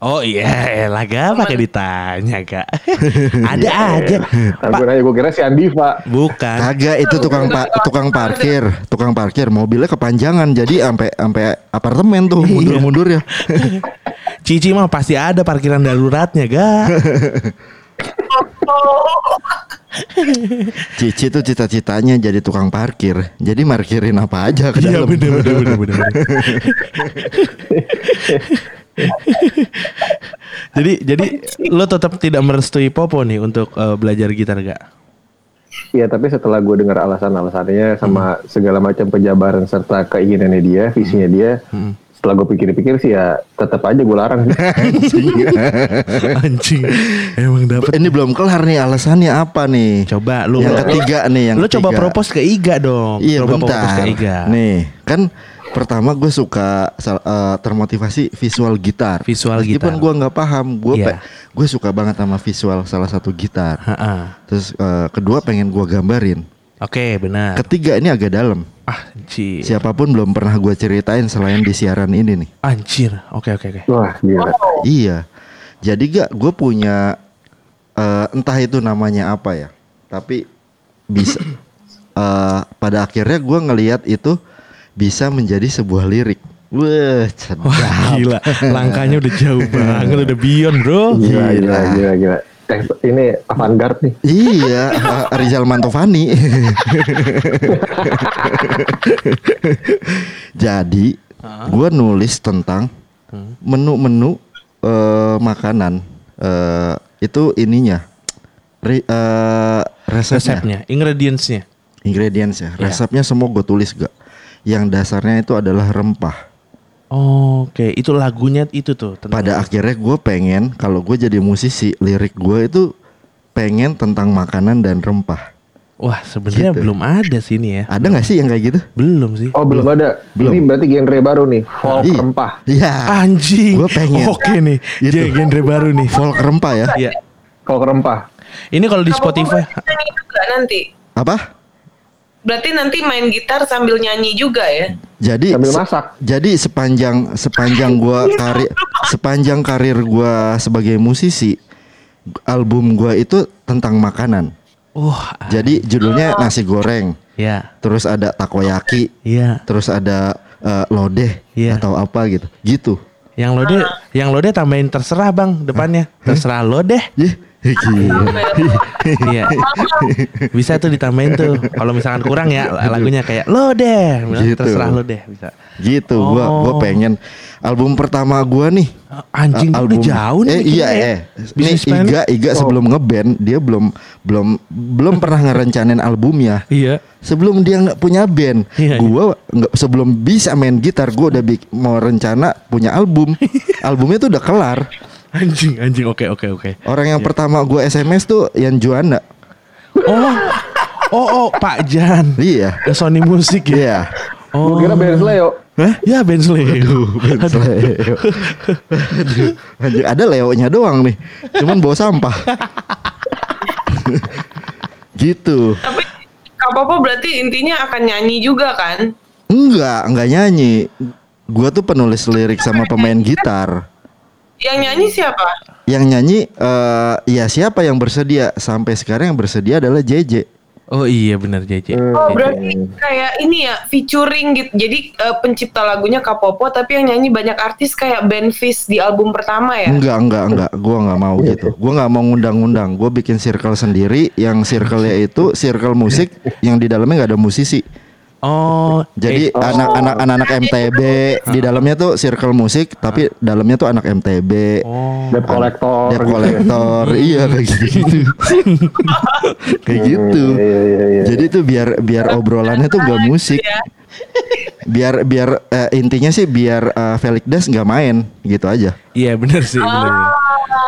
Oh iya, lah gak pakai ditanya kak. [laughs] Ada aja. Aku nanya, gue kira si Andiva. Bukan. Kagak itu tukang pa- tukang parkir, tukang parkir mobilnya kepanjangan jadi sampai sampai apartemen tuh mundur-mundur ya. [laughs] Cici mah pasti ada parkiran daruratnya gak. [laughs] Cici tuh cita-citanya jadi tukang parkir. Jadi markirin apa aja ke Iya dalam. bener bener bener bener. [laughs] jadi jadi lo tetap tidak merestui Popo nih untuk eh, belajar gitar gak? Iya, tapi setelah gue dengar alasan-alasannya sama segala macam penjabaran serta keinginannya dia, visinya dia, setelah gue pikir-pikir sih ya tetap aja gue larang [laughs] sih. Anjing. Emang dapat. Ini belum kelar nih alasannya apa nih? Coba lu. Yang ketiga nih, yang Lo coba propose ke Iga dong. Iya coba bentar. propose ke Iga. Nih kan pertama gue suka eh, termotivasi visual gitar. Visual Meskipun gitar. gue nggak paham, gue Iya. gue suka banget sama visual salah satu gitar. Ha-ha. Terus eh, kedua pengen gue gambarin. Oke benar. Ketiga ini agak dalam. Ah, anjir. Siapa pun belum pernah gue ceritain selain di siaran ini nih. Anjir. Oke oke oke. Wah, gila. Iya. Jadi gak gue punya eh, entah itu namanya apa ya, tapi bisa eh, pada akhirnya gue ngelihat itu bisa menjadi sebuah lirik. Wah, sedap. Wah gila, langkahnya udah jauh [laughs] banget, udah beyond bro. Gila, gila, Gila. gila, gila. Eh, ini avant-garde nih. Iya, [laughs] Rizal Mantovani. [laughs] Jadi, gue nulis tentang menu-menu eh, makanan. Eh, itu ininya, Ri- eh, resepnya, Resepnya, ingredientsnya. ingredients ya. Resepnya semua gue tulis gak. Yang dasarnya itu adalah rempah. Oke, itu lagunya itu tuh. tentang- Pada akhirnya gue pengen kalau gue jadi musisi, lirik gue itu pengen tentang makanan dan rempah. Wah sebenarnya Gitu. belum ada sih ini ya. Ada nggak sih yang kayak gitu? Belum sih. Oh belum ada. Belum. Ini berarti genre baru nih. Folk Iya. rempah. Iya. Anjing. Gua pengen. Oke nih. Gitu. Dia genre baru nih. Folk rempah ya. Iya. Folk rempah. Ini kalau di Spotify. Nanti. Apa? Berarti nanti main gitar sambil nyanyi juga ya? Jadi Sambil se- masak. jadi sepanjang sepanjang gua karir sepanjang karir gua sebagai musisi album gua itu tentang makanan. Wah. Jadi judulnya nasi goreng, Ya. terus ada takoyaki, Iya. terus ada eh, lodeh Iya. atau apa gitu. Gitu. Yang lo deh, yang lo deh tambahin terserah bang depannya. Terserah lo deh. Iya. Bisa tuh ditambahin tuh. Kalau misalkan kurang ya lagunya kayak lo deh. Gitu. Terserah lo deh. Bisa. Gitu. Gua gua Oh. pengen album pertama gua nih Anjing A- udah jauh nih. Eh iya ya. eh. Plan. Iga Iga sebelum ngeband dia belum belum belum pernah ngerencanain albumnya. Iya. Sebelum dia nggak punya band, Iya, iya. gua nggak sebelum bisa main gitar, gua udah mau rencana punya album. [laughs] Albumnya tuh udah kelar. Anjing, anjing. Oke, oke, oke. Orang Iya. yang pertama gua SMS tuh Yan Juanda. Oh. Oh, oh, Pak Jan. Iya. Eh, Sony Musik ya. Iya. Oh. Gue kira Benz Leo. Hah? Ya Ben Sleo. Aduh. [laughs] Anjing, ada Leo-nya doang nih. Cuman bawa sampah. [laughs] gitu. Tapi Kak Popo berarti intinya akan nyanyi juga kan? Enggak, enggak nyanyi. Gua tuh penulis lirik sama pemain gitar. Yang nyanyi siapa? Yang nyanyi eh ya siapa yang bersedia? Sampai sekarang yang bersedia adalah JJ. Oh iya benar JJ. Oh berarti kayak ini ya featuring gitu. Jadi eh, pencipta lagunya Kak Popo tapi yang nyanyi banyak artis kayak Ben Fish di album pertama ya? Enggak, enggak, enggak. Gua nggak mau gitu. Gua nggak mau ngundang-undang. Gua bikin circle sendiri yang circle-nya itu circle musik yang di dalamnya nggak ada musisi. Oh, Jadi eh, anak-anak anak-anak MTB di dalamnya tuh circle musik tapi dalamnya tuh anak MTB. oh. Debt collector. Debt gitu ya. [laughs] iya kayak gitu. [laughs] kayak gitu. Iya, iya, iya, iya. Jadi tuh biar biar obrolannya tuh gak musik. Ya. Biar biar eh, intinya sih biar eh, Felix Das nggak main gitu aja. Iya benar sih benar.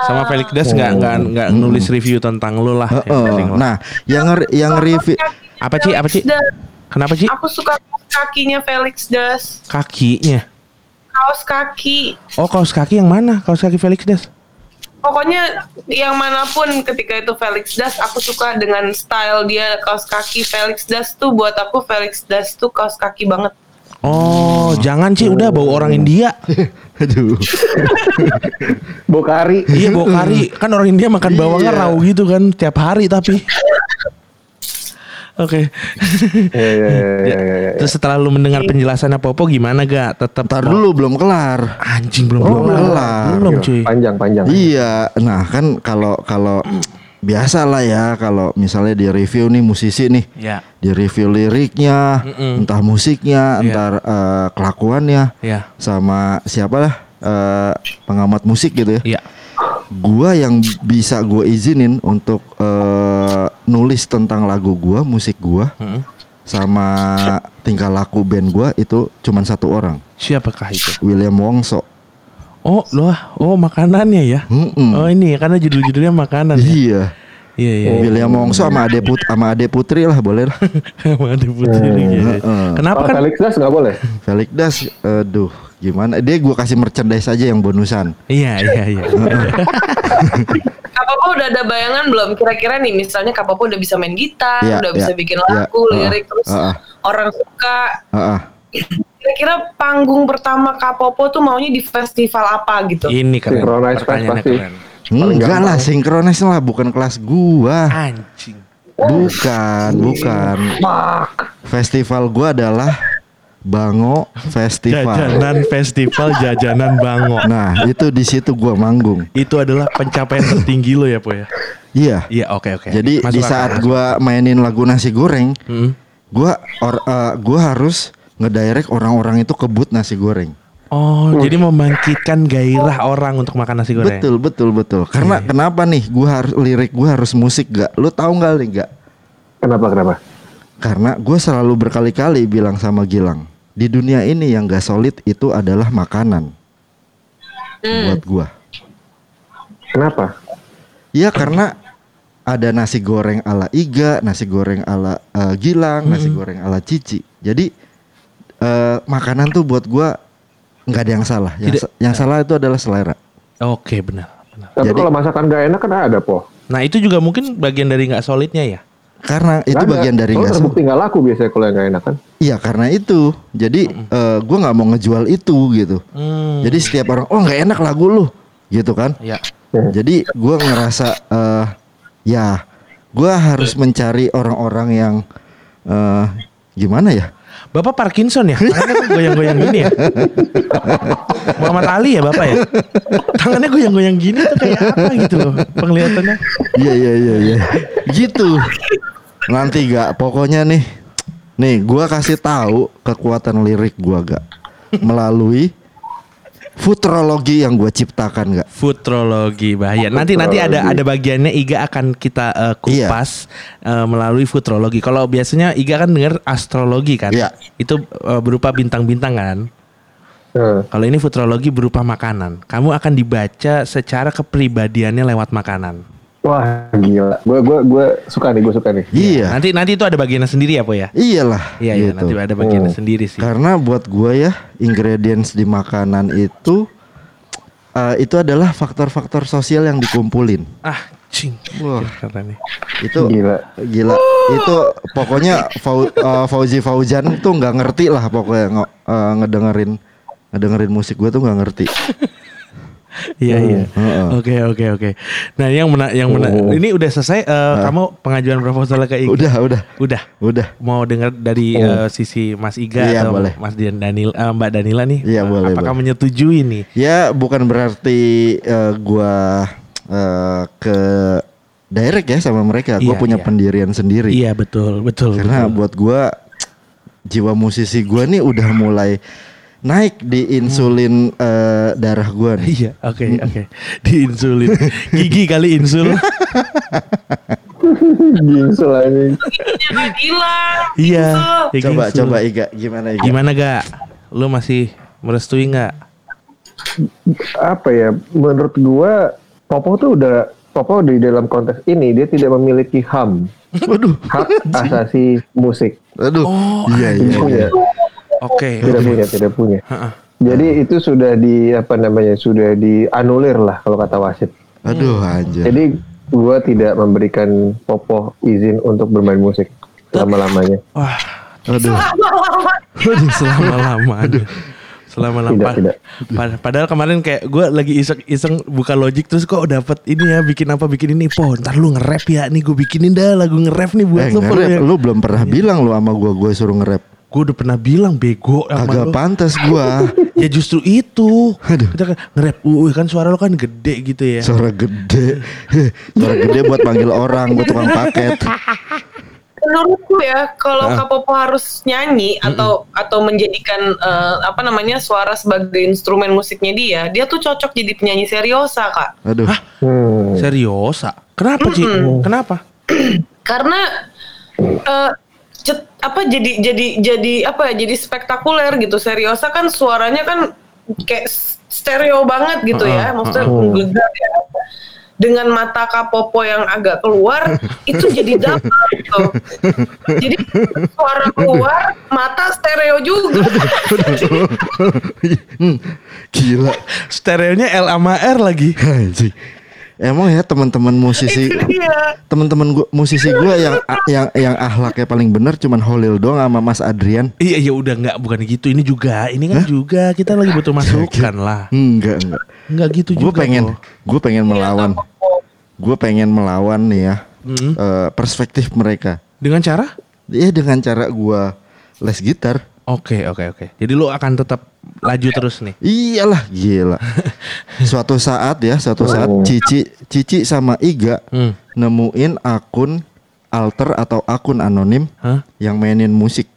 Sama Felix Das nggak nggak nggak nulis review tentang lu lah. Heeh. penting lah. Nah, yang yang review apa sih apa sih? Kenapa sih? aku suka kakinya Felix Das. Kakinya. Kaos kaki. Oh kaos kaki yang mana? Kaos kaki Felix Das. Pokoknya yang mana pun ketika itu Felix Das, aku suka dengan style dia kaos kaki Felix Das tuh buat aku Felix Das tuh kaos kaki banget. Oh, jangan sih udah bau orang India. [laughs] aduh. [laughs] Bokari. iya bau kari. Kan orang India makan bawangnya Iya. raw gitu kan tiap hari tapi. [laughs] Oke. [laughs] Iya, iya, iya. Terus setelah lu mendengar penjelasannya Popo gimana gak? Tetap Ntar dulu belum kelar. Anjing belum Oh, belum kelar. Belum cuy. Panjang, panjang. Iya, nah kan kalau kalau [tsk] biasa lah ya kalau misalnya di review nih musisi nih, Ya. di review liriknya, Mm-mm. entah musiknya, Iya. entar eh, kelakuannya, Ya. sama siapa lah eh, pengamat musik gitu ya. Iya. Gua yang bisa gue izinin untuk eh, nulis tentang lagu gua, musik gua, Mm-mm. sama tingkah laku band gua itu cuman satu orang, Siapakah itu? William Wongso. Oh, loh. Oh, makanannya ya. Mm-mm. Oh, ini karena judul-judulnya makanan. ya? Iya. Iya, iya. William Wongso sama Ade Put sama Ade Putri lah boleh lah. Ada putih nih, gitu. Heeh. Kenapa kan? Felix Das nggak boleh. Felix Das, aduh gimana? Dia gua kasih merchandise aja yang bonusan. Iya, iya, iya. Kak Popo udah ada bayangan belum? Kira-kira nih misalnya Kak Popo udah bisa main gitar, Iya, udah iya, bisa bikin iya. lagu, Heeh, lirik, terus heeh. orang suka. Heeh. Kira-kira panggung pertama Kak Popo tuh maunya di festival apa gitu? Ini keren. Synchronize Pertanyaannya pasti. keren. Paling Enggak lah, sinkronis lah, bukan kelas gua. Anjing. Bukan, bukan. Fuck. Festival gua adalah Bango Festival. Jajanan festival jajanan Bango. Nah, itu di situ gua manggung. Itu adalah pencapaian tertinggi lo ya, Po ya. Iya. Iya, oke oke. Jadi Masuk di akal, saat masuk gua mainin lagu nasi goreng, akal. Hmm. gua or, eh, gua harus ngedirect orang-orang itu kebut nasi goreng. Oh, jadi membangkitkan gairah orang untuk makan nasi goreng. Betul, betul, betul. Karena kenapa nih? Gua harus lirik gua harus musik gak? Lu tahu nggak nih gak? Kenapa kenapa? Karena gue selalu berkali-kali bilang sama Gilang, di dunia ini yang gak solid itu adalah makanan buat gua. Kenapa? Iya karena ada nasi goreng ala Iga, nasi goreng ala eh, Gilang, nasi goreng ala Cici. Jadi eh, makanan tuh buat gua nggak ada yang salah. Yang, Tidak- yang salah itu adalah selera. Oke, benar. benar. Tapi Jadi- kalau masakan gak enak kan ada po. Nah, itu juga mungkin bagian dari nggak solidnya ya. Karena itu Nggak bagian dari nggak terbukti nggak laku biasanya kalau yang gak enak kan. Iya karena itu. Jadi eh, gua nggak mau ngejual itu gitu. Hmm. Jadi setiap orang oh nggak enak lagu lu gitu kan. Ya. Jadi gua ngerasa eh ya gua harus mencari orang-orang yang eh gimana ya? Bapak Parkinson ya? Tangannya kok goyang-goyang gini ya? Muhammad Ali ya Bapak ya? Tangannya goyang-goyang gini tuh kayak apa gitu loh penglihatannya. Iya iya iya iya. Gitu. Nanti gak pokoknya nih. Nih gua kasih tahu kekuatan lirik gua gak melalui futurologi yang gua ciptakan gak. Futurologi bahaya. Nanti nanti ada ada bagiannya Iga akan kita eh, kupas eh, melalui futurologi. Kalau biasanya Iga kan dengar astrologi kan? Iya. Itu eh, berupa bintang-bintang kan? Nah, Kalau ini futurologi berupa makanan. Kamu akan dibaca secara kepribadiannya lewat makanan. Wah gila. Gue gue gue suka nih, gue suka nih. Iya. Nanti nanti itu ada bagiannya sendiri ya, Po ya? Iyalah. Iya, iya, gitu. nanti ada bagiannya Hmm. sendiri sih. Karena buat gua ya ingredients di makanan itu eh, itu adalah faktor-faktor sosial yang dikumpulin. Ah, cing. Wah. Nih. Itu Gila. gila. Itu pokoknya Fau, eh, Fauzi Fauzan tuh nggak ngerti lah pokoknya eh, ngedengerin ngedengerin musik gua tuh nggak ngerti. Iya iya. Heeh. Oke oke oke. Nah yang mena yang mena Oh. ini udah selesai. eh, Kamu pengajuan proposal ke Iga? Udah, udah. Udah. Udah. Mau dengar dari Oh. eh, sisi Mas Iga Iya, atau boleh. Mas Dian Danil, eh, Mbak Danila nih? Iya, eh, boleh, Apakah boleh. menyetujui nih? Ya bukan berarti eh, gua eh, ke direct ya sama mereka. Gua Iya, punya iya. pendirian sendiri. Iya betul betul. Karena betul. buat gua jiwa musisi gua nih udah mulai naik di insulin eh, darah gua nih. Iya, oke oke. Di insulin. Gigi kali insul. Jangan hilang. iya. ya Coba gingsul. coba Iga gimana Iga? Gimana gak? Lu masih merestui nggak? Apa ya? Menurut gue, Popo tuh udah Popo di dalam konteks ini dia tidak memiliki ham. Waduh. Hak asasi musik. Aduh. Oh, iya iya. Punya. iya. Oke. Tidak oke. punya, tidak punya. Ha-ha. Jadi itu sudah di apa namanya? Sudah dianulir lah kalau kata wasit. Aduh anjir. Jadi gue tidak memberikan Popo izin untuk bermain musik lama-lamanya. Wah, Aduh. [laughs] Aduh, selama-lama. Aduh. Selama-lama. Tidak, tidak. Pad- Padahal kemarin kayak gue lagi iseng-iseng buka logic terus kok dapat ini ya bikin apa bikin ini po ntar lu nge-rap ya nih gue bikinin dah lagu nge-rap nih buat Eh, lu ya. lu belum pernah bilang lu sama gua gua suruh nge-rap. Gue udah pernah bilang bego Agak lu. pantas gua. [laughs] ya justru itu kita kan nge-rap uh kan suara lo kan gede gitu ya Suara gede. [laughs] Suara gede buat panggil orang, buat tukang paket. [laughs] Menurutku ya, kalau Kak Popo harus nyanyi atau atau menjadikan eh, apa namanya suara sebagai instrumen musiknya dia, dia tuh cocok jadi penyanyi seriosa kak. Aduh. Hmm. seriosa kenapa sih kenapa [clears throat] Karena eh, cet- apa jadi jadi jadi apa ya jadi spektakuler gitu. Seriosa kan suaranya kan kayak stereo banget gitu ya, maksudnya ya. Dengan mata Kapopo yang agak keluar [laughs] itu jadi double gitu. Jadi suara keluar, mata stereo juga. [laughs] [laughs] Hmm, Gila. stereonya L sama R lagi Anjing. Emang ya teman-teman musisi Iya. teman-teman gua musisi gua yang yang yang ahlaknya paling bener cuman Holil doang sama Mas Adrian. Iya ya udah nggak bukan gitu. Ini juga, ini kan juga kita lagi butuh masukan lah. Enggak, enggak. Nggak gitu Gue juga. pengen kok. gue pengen melawan. Gue pengen melawan nih ya. Mm. eh, perspektif mereka. Dengan cara? Iya dengan cara gua les gitar. Oke oke oke. Jadi lu akan tetap laju terus nih. Iyalah gila. [laughs] suatu saat ya, suatu saat Oh. Cici Cici sama Iga Hmm. nemuin akun alter atau akun anonim Hah? yang mainin musik.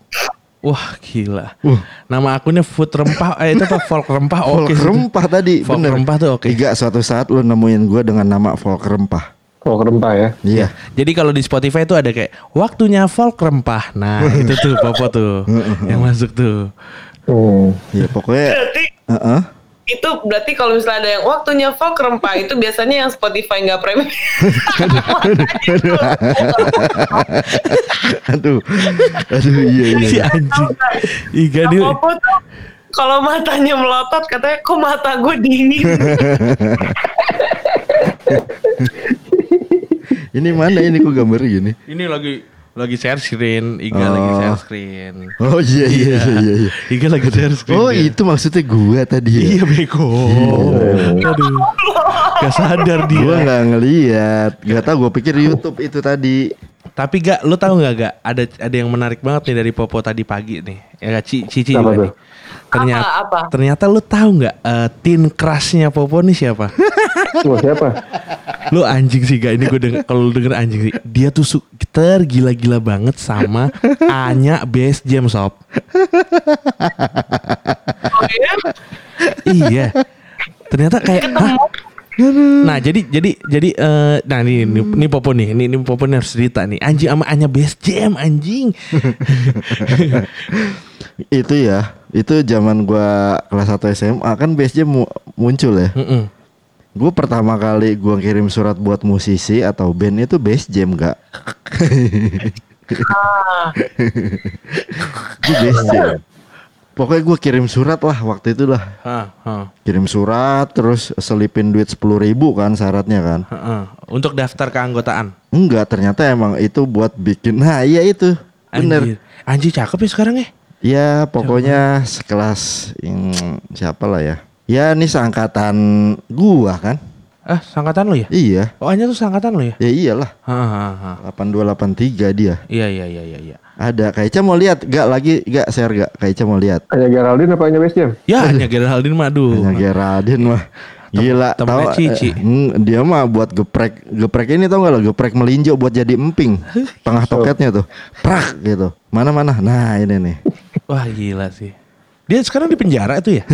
Wah gila. Uh. Nama akunnya Food Rempah. Eh itu apa? Folk Rempah. Folk Oke. sih. rempah tadi, Folk bener. rempah tuh oke. Iga suatu saat lu nemuin gua dengan nama folk rempah. Folk rempah ya. Iya. Jadi kalau di Spotify itu ada kayak waktunya folk rempah. Nah itu tuh Popo tuh [laughs] yang masuk tuh. Hmm. Ya pokoknya Berarti Heeh. itu berarti kalau misalnya ada yang waktunya folk rempah itu biasanya yang Spotify nggak premium. [laughs] [laughs] aduh. Aduh iya iya. Si anjing. Iga Nah, dia. Popo tuh kalau matanya melotot katanya kok mata gue dingin. Ini mana ini kok gambar gini? Ini lagi lagi share screen. Iga lagi Oh. share screen. Oh iya iya iya iya. iya. Iga lagi share screen. Oh dia. itu maksudnya gua tadi ya? Iya bego. Aduh. Gak sadar dia. Gua nggak ngeliat, nggak tahu. Gue pikir YouTube itu tadi. Tapi gak, lu tahu nggak gak? Ada ada yang menarik banget nih dari Popo tadi pagi nih. Ya Ci- Cici juga tuh? Ternyata Apa, apa? ternyata lu tahu nggak eh, tin crushnya Popo nih siapa? Wah siapa? lu anjing sih gak ini gue denger kalau denger anjing sih. Dia tuh su- tergila-gila banget sama Anya Best Jam Sob. Oh, iya? iya. Ternyata kayak hah? Nah jadi jadi jadi eh nah nih nih, nih Popo nih ini, ini Popo nih harus cerita nih anjing sama Anya Best Jam anjing. [laughs] Itu ya, itu zaman gua kelas 1 SMA kan BSJ mu- muncul ya. Mm-mm. Gue pertama kali gua kirim surat buat musisi atau band itu Best Jam gak? [laughs] Ah, Itu Best Jam. Pokoknya gue kirim surat lah waktu itu lah. Hah, hah, Kirim surat terus selipin duit sepuluh ribu kan syaratnya kan. hah, hah. Untuk daftar keanggotaan. Enggak ternyata emang itu buat bikin. Nah iya itu bener. Anjir. Anjir cakep ya sekarang ya. Ya pokoknya sekelas hmm, siapa lah ya. Ya ini seangkatan gua kan. Ah, sangkatan lo ya? Iya. Oh, Anya tuh sangkatan lo ya? Ya iyalah. Hah, hah, hah. 8283 dia. Iya, iya, iya, iya, iya. Ada Kaica mau lihat gak lagi gak share gak Kaica mau lihat. Hanya Geraldine apa hanya Best Jam? Ya, hanya Geraldine mah aduh. Hanya Geraldine mah. Gila, temennya tahu Cici. eh, dia mah buat geprek geprek ini tau gak lo geprek melinjo buat jadi emping [laughs] tengah toketnya tuh prak gitu mana mana nah ini nih Wah, gila sih. Dia sekarang di penjara itu ya? [laughs]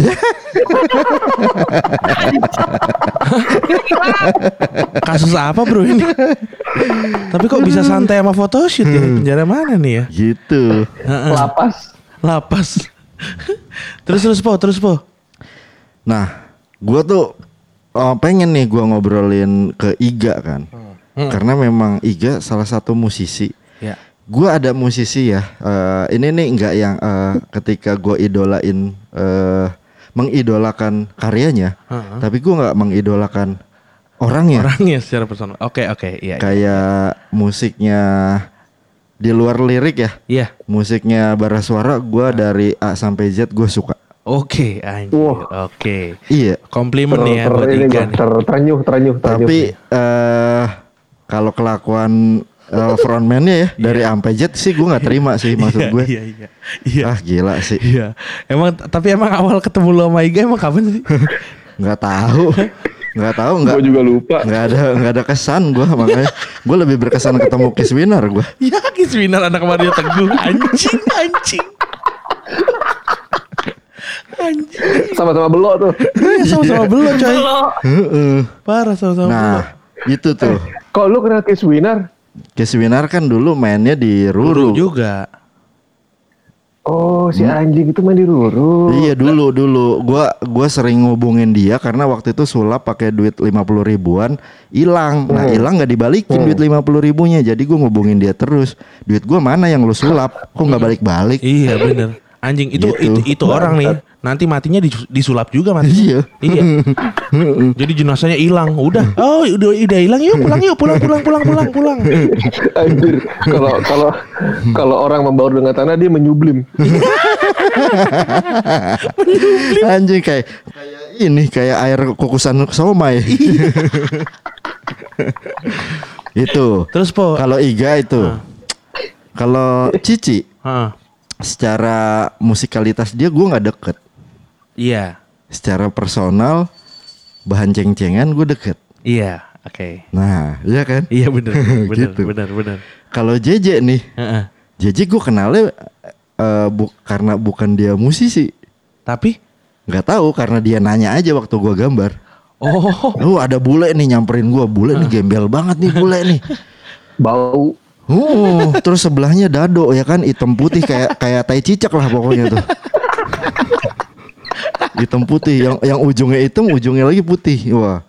Kasus apa bro ini? Tapi kok bisa santai sama photoshoot ya? Penjara mana nih ya? gitu Heeh. Lapas. Lapas. [laughs] terus terus po, terus po. nah gua tuh oh, pengen nih gua ngobrolin ke Iga kan karena memang Iga salah satu musisi Gua ada musisi ya. eh, ini nih nggak yang eh, ketika gua idolain eh, mengidolakan karyanya, Heeh. tapi gua nggak mengidolakan orangnya. Orangnya secara personal. Oke oke, iya. iya. Kayak musiknya di luar lirik ya. Iya. Musiknya bara suara gua dari A sampai Z gue suka. Oke, anjir. Wah. Oke. Iya. Komplimen Ter, nih ya ter- buat nih. ter, terenyuh, terenyuh, terenyuh. Tapi eh kalau kelakuan eh, frontman-nya ya dari A sampai Z sih gua nggak terima sih maksud gue. Iya iya. Iya. Ah gila sih. Iya. Emang tapi emang awal ketemu lo sama Iga emang kapan sih? [laughs] nggak tahu nggak tahu nggak gue juga lupa. nggak ada nggak ada kesan gue makanya gue lebih berkesan ketemu Kiss Winner gue [laughs] ya Kiswinar anak Mario Teguh. Anjing anjing. Anjing. Sama-sama belok tuh. Iya, sama-sama belum coy. Belum. Parah sama-sama nah itu tuh Kok lu kenal Kiss Winner? Kiss Winner kan dulu mainnya di Ruru Ruru juga. Oh, si anjing itu main di Ruru. iya dulu dulu gua gua sering ngubungin dia karena waktu itu sulap pakai duit 50 ribuan hilang nah Hmm. hilang nggak dibalikin duit 50 ribunya jadi gua ngubungin dia terus duit gua mana yang lu sulap kok nggak balik balik Iya bener. Anjing itu Gitu. itu, itu orang nih nanti matinya dis- disulap juga mati. Iya. Iya. [laughs] Jadi jenazahnya hilang. Udah. Oh, udah udah hilang yuk pulang yuk pulang pulang pulang pulang pulang. Anjir, kalau kalau kalau orang membaur dengan tanah dia menyublim. Anjing kayak kayak ini kayak air kukusan somai. itu. Terus po. Kalau Iga itu. Kalau Cici Hah. secara musikalitas dia gua nggak deket. Iya. Secara personal bahan ceng-cengan gue deket. Iya. Oke. Nah, iya kan? Iya benar [laughs] benar Gitu. benar benar. Kalau JJ nih, Heeh. JJ gue kenalnya eh, bu- karena bukan dia musisi. Tapi nggak tahu karena dia nanya aja waktu gua gambar. oh Oh ada bule nih nyamperin gua bule nih gembel banget nih bule nih. Bau. Oh, terus sebelahnya dado ya kan hitam putih kayak kayak tai cicak lah pokoknya tuh. [laughs] hitam putih yang yang ujungnya hitam ujungnya lagi putih. Wah.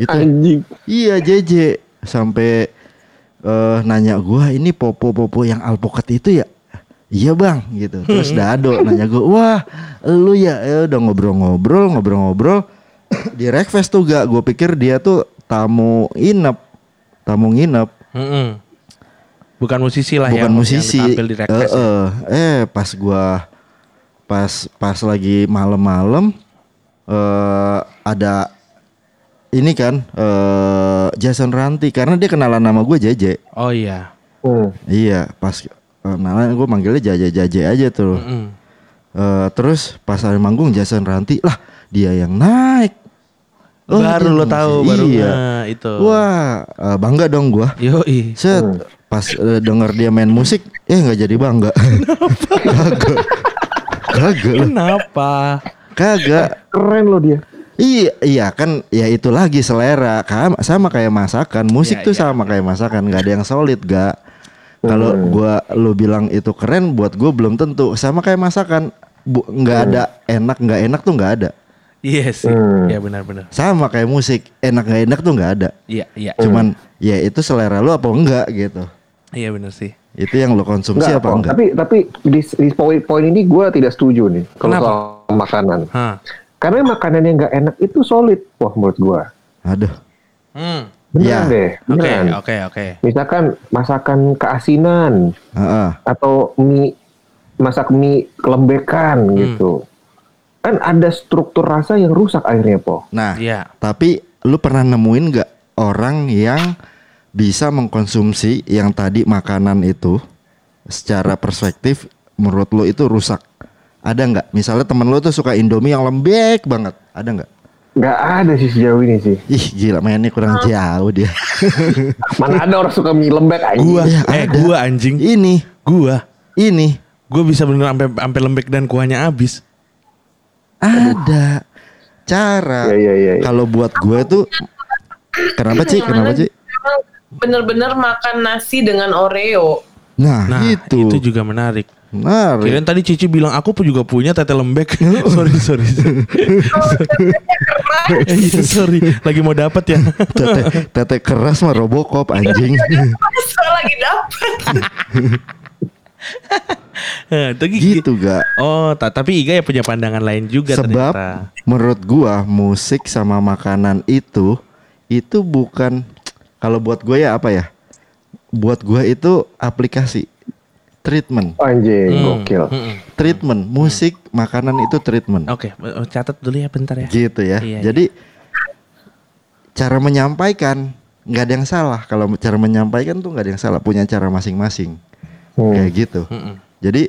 Itu Anjing. iya JJ sampai eh, nanya gua ini popo-popo yang alpukat itu ya? Iya bang gitu. Terus dado nanya gua, wah lu ya, ya udah ngobrol-ngobrol, ngobrol-ngobrol di Rekfest tuh gak. Gue pikir dia tuh tamu inap, tamu nginep, Mm-mm. bukan musisi lah bukan yang, musisi. di Rekfest. ya. eh, eh, pas gua pas pas lagi malam-malam eh ada ini kan eh Jason Ranti karena dia kenalan nama gue JJ. Oh iya. Hmm. Iya, pas kenalan gue manggilnya Jaja Jaja aja tuh. Mm-mm. Eh, terus pas hari manggung Jason Ranti lah dia yang naik. Oh, baru lo musisi. tahu baru iya. nah, itu. Wah, eh, bangga dong gua. Yoi. Set, pas eh, denger dia main musik, eh nggak jadi bangga. [laughs] Kagak. Kenapa? Kagak. Keren loh dia. Iya, iya kan ya itu lagi selera. Kam- Sama kayak masakan. Musik Iya, tuh iya, sama kayak masakan, nggak ada yang solid, gak. Kalau gua lu bilang itu keren buat gua belum tentu. Sama kayak masakan. Bu- nggak ada enak nggak enak tuh nggak ada. Iya sih. Hmm. Iya benar-benar. Sama kayak musik, enak nggak enak tuh nggak ada. Iya, iya. Cuman ya itu selera lu apa enggak gitu. Iya benar sih. Itu yang lu konsumsi Enggak, apa kok. enggak? Tapi tapi di, di poin poin ini gue tidak setuju nih kalau soal makanan. Hah. Karena makanan yang nggak enak itu solid, wah menurut gue. Aduh. Hmm. Beneran Iya. deh, Oke, beneran. oke, oke. Misalkan masakan keasinan Heeh. atau mie masak mie kelembekan Hmm. gitu. Kan ada struktur rasa yang rusak akhirnya, Po. Nah, Iya. tapi lu pernah nemuin nggak orang yang bisa mengkonsumsi yang tadi makanan itu secara perspektif menurut lu itu rusak? Ada nggak? Misalnya temen lu tuh suka Indomie yang lembek banget, ada nggak? Nggak ada sih sejauh ini sih. Ih gila mainnya kurang jauh dia. [laughs] Mana ada orang suka mie lembek aja. Gua, Iya, eh ada. gua anjing. Ini, Gua, ini gua bisa bener sampai sampai lembek dan kuahnya habis. ada cara. Iya, iya, iya, iya. Kalau buat gue tuh, kenapa sih? Kenapa sih? Bener-bener makan nasi dengan Oreo. Nah, Nah, itu. itu juga menarik. Nah, Kirain tadi Cici bilang aku pun juga punya tete lembek. [laughs] sorry, sorry. sorry. Iya, sorry. Lagi mau dapat ya. tete, tete keras mah Robocop anjing. Masa lagi dapet. [laughs] Eh, Tapi gitu gak? Oh, ta- tapi Iga ya punya pandangan lain juga Sebab ternyata. menurut gua musik sama makanan itu itu bukan kalau buat gue ya apa ya? Buat gua itu aplikasi treatment. Anjing, Hmm, gokil. hmm, hmm. Treatment, musik, makanan itu treatment. Oke, eh, catat dulu ya bentar ya. Gitu ya. Iya, Jadi cara menyampaikan nggak ada yang salah. Kalau cara menyampaikan tuh nggak ada yang salah. Punya cara masing-masing. Hmm. Kayak gitu. Mm-mm. Jadi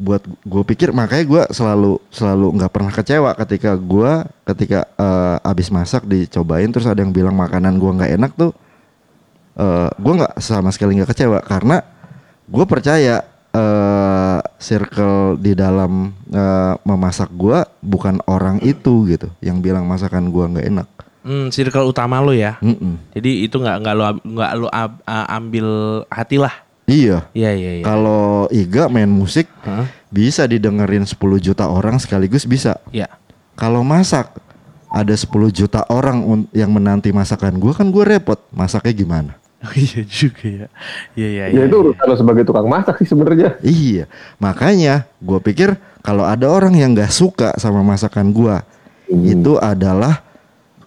buat gue pikir makanya gue selalu selalu nggak pernah kecewa ketika gue ketika eh, abis masak dicobain terus ada yang bilang makanan gue nggak enak tuh eh gue nggak sama sekali nggak kecewa karena gue percaya eh circle di dalam eh, memasak gue bukan orang itu gitu yang bilang masakan gue nggak enak. Hmm, circle utama lo ya. Mm-mm. Jadi itu nggak nggak lo nggak lo ab- a- ambil hati lah. Iya. Iya iya iya. Kalau Iga main musik Hah? bisa didengerin 10 juta orang sekaligus bisa. Iya. Kalau masak ada 10 juta orang yang menanti masakan gue kan gue repot masaknya gimana Oh, [laughs] iya juga ya. Iya iya Ya itu urusan lo sebagai tukang masak sih sebenarnya. Iya, makanya gue pikir kalau ada orang yang nggak suka sama masakan gue, itu adalah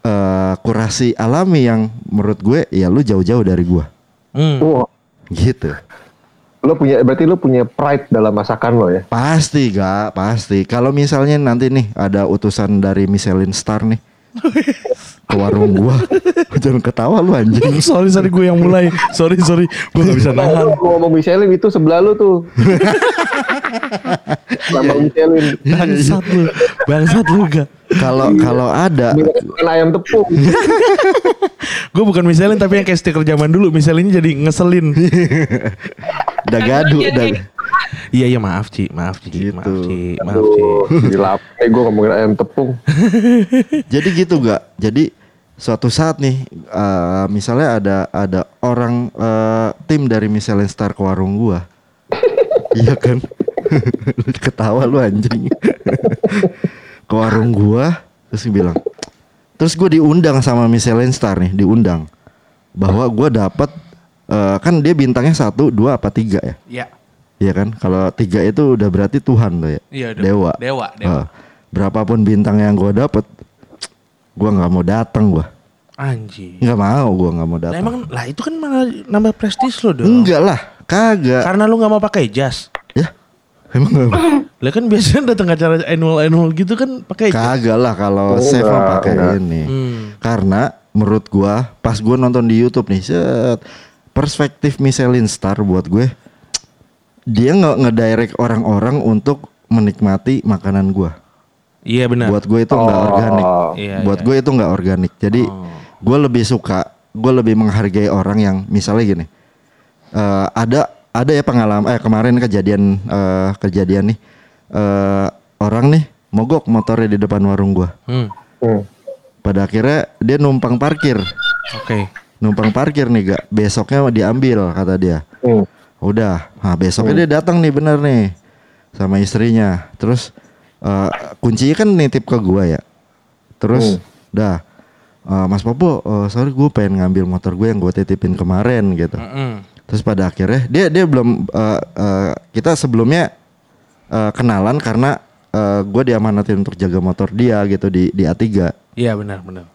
eh, kurasi alami yang menurut gue ya lu jauh-jauh dari gue, Hmm. Wah, gitu. lo punya berarti lo punya pride dalam masakan lo ya. Pasti gak, pasti. Kalau misalnya nanti nih ada utusan dari Michelin Star nih ke warung gua, jangan ketawa lu anjing. [laughs] sorry sorry gue yang mulai. Sorry sorry, gue gak bisa Nah, nahan. lo ngomong Michelin itu sebelah lo tuh. [laughs] Sama Michelin. Bangsat lu, bangsat lu gak. Kalau kalau ada, ayam tepung. [laughs] Gue bukan misalin tapi yang kayak stiker zaman dulu. Misalinnya jadi ngeselin. udah gaduh, udah. Iya iya maaf Ci, maaf Ci, Gitu. maaf Ci, maaf Ci. Gila. Eh gue ngomongin ayam tepung. [laughs] Jadi gitu gak? Jadi suatu saat nih, eh, misalnya ada ada orang eh, tim dari Michelin Star ke warung gua, [laughs] iya kan? Lu [laughs] Ketawa lu anjing. ke warung gua, terus dia bilang, terus gue diundang sama Michelin Star nih, diundang bahwa gua dapat eh, kan dia bintangnya satu, dua apa tiga ya? Iya. Iya kan? Kalau tiga itu udah berarti Tuhan tuh ya. Iya, dewa. Dewa, dewa. Eh, berapapun bintang yang gue dapet, [tsk] gue nggak mau datang gue. Anjing. Nggak mau gue nggak mau Lah datang. emang lah itu kan malah nambah prestis lo dong. Enggak lah, kagak. Karena lu nggak mau pakai jas. Ya, emang nggak mau. [tsk] Lah kan biasanya datang acara annual annual gitu kan pakai jas. Kagak lah kalau Oh, Seva pakai ini. Hmm. Karena menurut gua pas gua nonton di YouTube nih, set perspektif Michelin Star buat gue dia nggak ngedirect orang-orang untuk menikmati makanan gua. Iya benar. Buat gue itu nggak Oh. organik. Iya, buat iya. gue itu nggak organik. Jadi Oh. gue lebih suka, gue lebih menghargai orang yang misalnya gini. eh, ada ada ya pengalaman eh kemarin kejadian eh, kejadian nih eh, orang nih mogok motornya di depan warung gua. Hmm. Hmm. Pada akhirnya dia numpang parkir. Oke. Numpang parkir nih gak besoknya diambil kata dia. Hmm. Udah, nah besoknya dia datang nih bener nih sama istrinya. Terus eh, kuncinya kan nitip ke gua ya. Terus, dah, eh, Mas Popo, eh, sorry gue pengen ngambil motor gue yang gue titipin kemarin gitu. Mm-mm. Terus pada akhirnya dia dia belum eh, eh, kita sebelumnya eh, kenalan karena gue diamanatin untuk jaga motor dia gitu di di A3 Iya benar benar.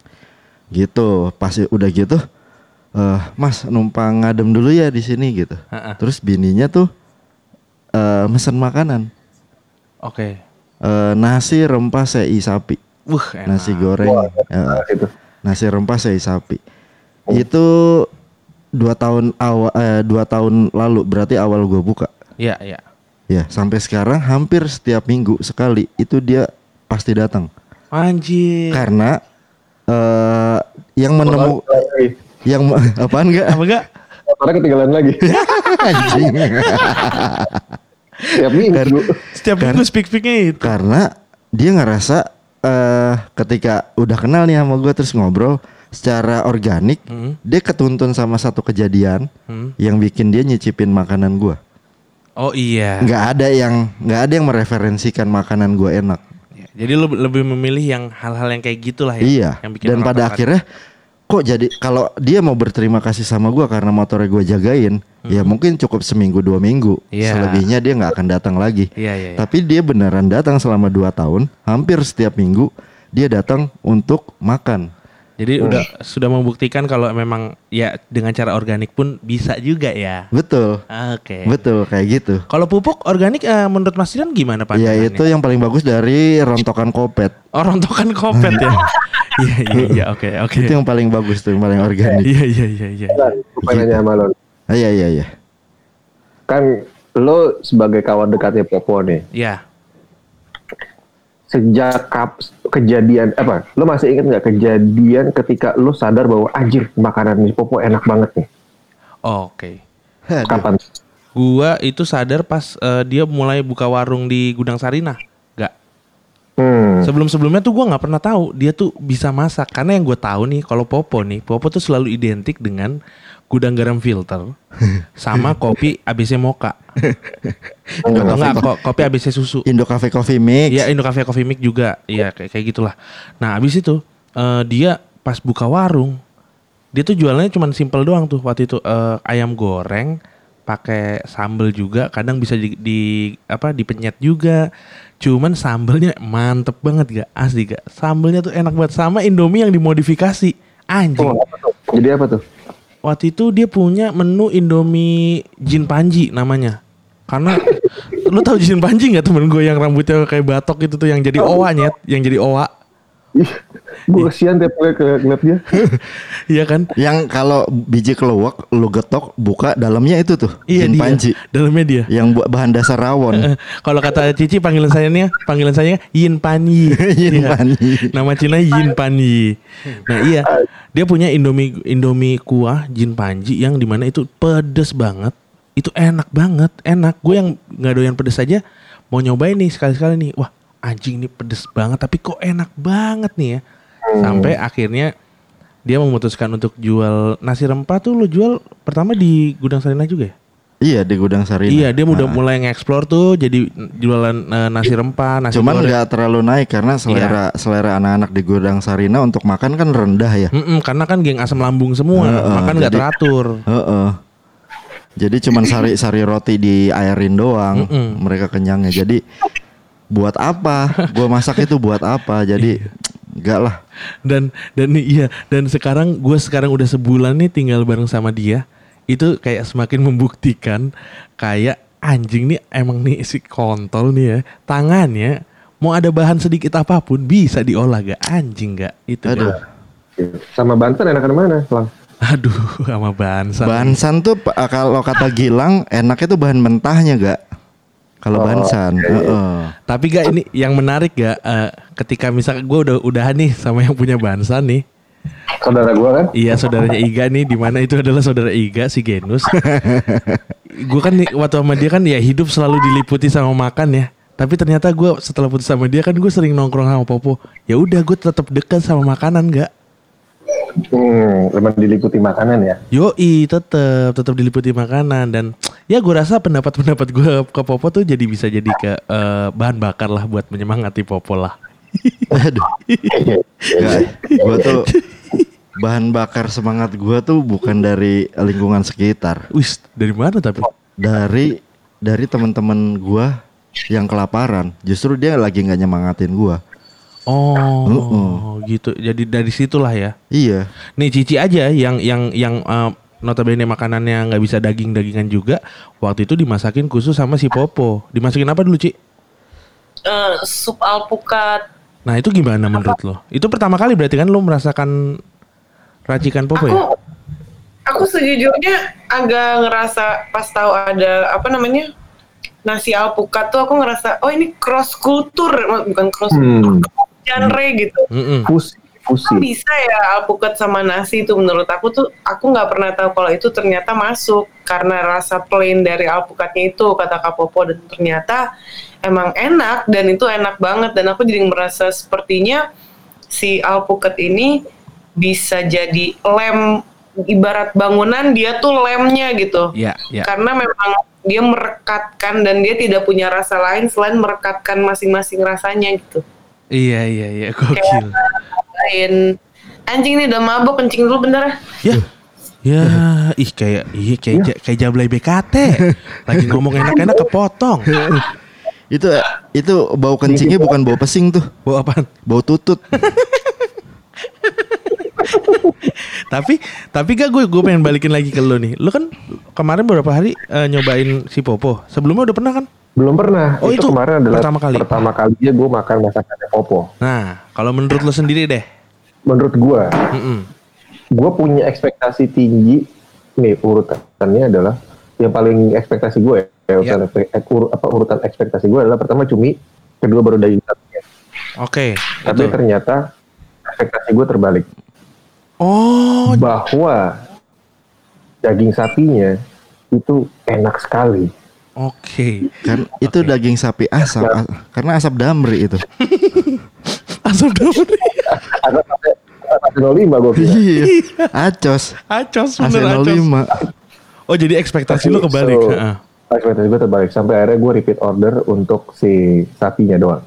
gitu. Pas udah gitu, eh Mas numpang ngadem dulu ya di sini gitu. Ha-ha. Terus bininya tuh eh mesen makanan. Oke. Eh, nasi rempah sei sapi, Wuh, enak. nasi goreng, Nah, itu. nasi rempah sei sapi. Itu dua tahun awal, eh, dua tahun lalu berarti awal gue buka. Iya, iya. Ya sampai sekarang hampir setiap minggu sekali itu dia pasti datang. Anjir. Karena eh yang menemu. Yang [laughs] apaan enggak? Apa enggak? Motornya ketinggalan lagi. Anjing. Tiap minggu. Setiap minggu speak-speaknya itu. Karena dia ngerasa eh ketika udah kenal nih sama gue terus ngobrol secara organik, Hmm. dia ketuntun sama satu kejadian Hmm. yang bikin dia nyicipin makanan gue. Oh iya. Nggak ada yang nggak ada yang mereferensikan makanan gue enak. Ya, Jadi lu lebih memilih yang hal-hal yang kayak gitulah ya. Iya. Yang bikin Dan pada akhirnya kok jadi kalau dia mau berterima kasih sama gua karena motornya gua jagain, ya mungkin cukup seminggu dua minggu. Hmm. Iya. Selebihnya dia nggak akan datang lagi. Iya, iya, iya. Tapi dia beneran datang selama dua tahun, hampir setiap minggu dia datang untuk makan. Jadi udah sudah membuktikan kalau memang ya dengan cara organik pun bisa juga ya. Betul, Oke. betul kayak gitu. Kalau pupuk organik eh, menurut Mas Dilan gimana Pak? Ya itu yang paling bagus dari rontokan kopet. Oh rontokan kopet ya. [laughs] Iya iya iya oke oke. Itu yang paling bagus tuh, yang paling organik. Iya iya iya iya. Pengen nanya sama lo. Ah, Iya iya iya. Kan lo sebagai kawan dekatnya Popo nih. Iya. Sejak kap, kejadian apa? Lo masih ingat nggak kejadian ketika lo sadar bahwa anjir makanan ini Popo enak banget nih? Oke. Aduh. Kapan? Gua itu sadar pas eh, dia mulai buka warung di Gudang Sarinah. Gak. Hmm. Sebelum-sebelumnya tuh gua nggak pernah tahu dia tuh bisa masak. Karena yang gue tahu nih kalau Popo nih, Popo tuh selalu identik dengan gudang garam filter [laughs] sama kopi ABC Mocha. Atau enggak ko- kopi ABC susu. Indo Cafe Coffee Mix. Iya Indo Cafe Coffee Mix juga. Iya kayak kayak gitulah. Nah, abis itu eh, dia pas buka warung Dia tuh jualannya cuman simple doang tuh waktu itu eh, ayam goreng pakai sambel juga, kadang bisa di, di- apa dipenyet juga. Cuman sambelnya mantep banget gak asli gak. Sambelnya tuh enak banget sama Indomie yang dimodifikasi. Anjing. Oh, apa tuh? Jadi apa tuh? Waktu itu dia punya menu Indomie Jin Panji namanya. Karena lu tahu Jin Panji nggak temen gue yang rambutnya kayak batok itu tuh yang jadi owa nyet, yang jadi owa. Ih, gue kesian tiap kali ke ngeliat dia. [laughs] Iya kan? Yang kalau biji keluak lu getok buka dalamnya itu tuh. Iya Jin dia. panji. Dalamnya dia. Yang buat bahan dasar rawon. Eh, Kalau kata Cici panggilan saya nih, panggilan saya Yin Panyi. [laughs] Yin Iya. Panyi. Nama Cina Yin Panyi. Nah iya, dia punya Indomie Indomie kuah Jin Panji yang di mana itu pedes banget. Itu enak banget, enak. Gue yang nggak doyan pedes aja mau nyobain nih sekali-sekali nih. Wah anjing ini pedes banget, tapi kok enak banget nih ya. Sampai akhirnya dia memutuskan untuk jual nasi rempah tuh lo jual pertama di gudang Sarina juga ya? Iya di gudang Sarina. Iya, dia udah Ah. mulai nge-explore tuh jadi jualan eh, nasi rempah, nasi Cuman nggak terlalu naik karena selera selera anak-anak di gudang Sarina untuk makan kan rendah ya. Mm-mm, karena kan geng asam lambung semua, Heeh, makan nggak teratur. Heeh. Jadi cuman sari-sari roti di airin doang, Mm-mm. mereka kenyangnya. Jadi buat apa? Gua masak itu buat apa? Jadi Iya. enggak lah. Dan dan nih, iya, dan sekarang gue sekarang udah sebulan nih tinggal bareng sama dia. Itu kayak semakin membuktikan kayak anjing nih emang nih si kontol nih ya, tangannya mau ada bahan sedikit apa pun bisa diolah gak anjing gak itu Aduh. gak? Sama Banten enakan mana, Lang? aduh sama bansan Bansan tuh pa- kalau kata Gilang enaknya tuh bahan mentahnya gak? Kalau Oh, bansan, oke. heeh. Tapi gak ini yang menarik gak eh, ketika misalkan gue udah udahan nih sama yang punya Bansan nih. Saudara gua kan? Iya saudaranya Iga nih, di mana itu adalah saudara Iga si Genus. gue kan nih, waktu sama dia kan ya hidup selalu diliputi sama makan ya. Tapi ternyata gue setelah putus sama dia kan gue sering nongkrong sama Popo. Ya udah gue tetap dekat sama makanan gak? Hmm, emang diliputi makanan ya. Yoi tetap tetap diliputi makanan dan ya gue rasa pendapat-pendapat gue ke Popo tuh jadi bisa jadi ke eh, bahan bakar lah buat menyemangati Popo lah. [laughs] Aduh. Gua tuh bahan bakar semangat gua tuh bukan dari lingkungan sekitar, Wis dari mana tapi? dari dari teman-teman gua yang kelaparan. Justru dia lagi nggak nyemangatin gua. Oh gitu. Jadi dari situlah ya. Iya. Nih Cici aja yang yang yang eh, notabene makanannya nggak bisa daging-dagingan juga. Waktu itu dimasakin khusus sama si Popo. Dimasakin apa dulu Ci? Eh, sup alpukat. Nah itu gimana menurut lo? Itu pertama kali berarti kan lo merasakan racikan Popo Aku ya? aku sejujurnya agak ngerasa pas tahu ada apa namanya nasi alpukat tuh aku ngerasa oh ini cross kultur bukan cross Hmm. Genre gitu. Mm-mm. Fusi, fusi. Kok bisa ya alpukat sama nasi itu menurut aku tuh aku nggak pernah tahu kalau itu ternyata masuk karena rasa plain dari alpukatnya itu kata Kak Popo dan ternyata emang enak dan itu enak banget dan aku jadi merasa sepertinya si alpukat ini bisa jadi lem ibarat bangunan dia tuh lemnya gitu Ya, ya. karena memang dia merekatkan dan dia tidak punya rasa lain selain merekatkan masing-masing rasanya gitu Iya, iya, iya. [laughs] Gokil. lain anjing ini udah mabok kencing dulu bentar Ya. ya Ya, ih kayak iya kayak ja- kayak Jablay [laughs] BKT. Lagi ngomong enak-enak kepotong. Itu itu bau kencingnya bukan bau pesing tuh, Bawa apaan? bau tutut. [laughs] [laughs] tapi tapi gak gue gue pengen balikin lagi ke lo nih. Lo kan kemarin beberapa hari eh, nyobain si Popo. Sebelumnya udah pernah kan? Belum pernah. Oh, itu kemarin adalah pertama kali? Pertama kalinya gue makan masakannya Popo. Nah, kalau menurut lo sendiri deh. Menurut gue, Mm-mm. gue punya ekspektasi tinggi. Nih urutannya adalah yang paling ekspektasi gue ya. Urutan, ekpe- eh, ur- apa, urutan ekspektasi gue adalah pertama cumi, kedua baru daging sapinya. Oke. Tapi betul. ternyata ekspektasi gue terbalik. Oh, Bahwa daging sapinya itu enak sekali. oke. Kan itu daging sapi asap, Ya. a- karena asap damri itu. [laughs] Asam damri. Sampai 05 gue kira. Iya. Acos. Acos bener acos. AC05. Oh, jadi ekspektasi lo kebalik. So, Heeh. ekspektasi gue terbalik sampai akhirnya gue repeat order untuk si sapinya doang.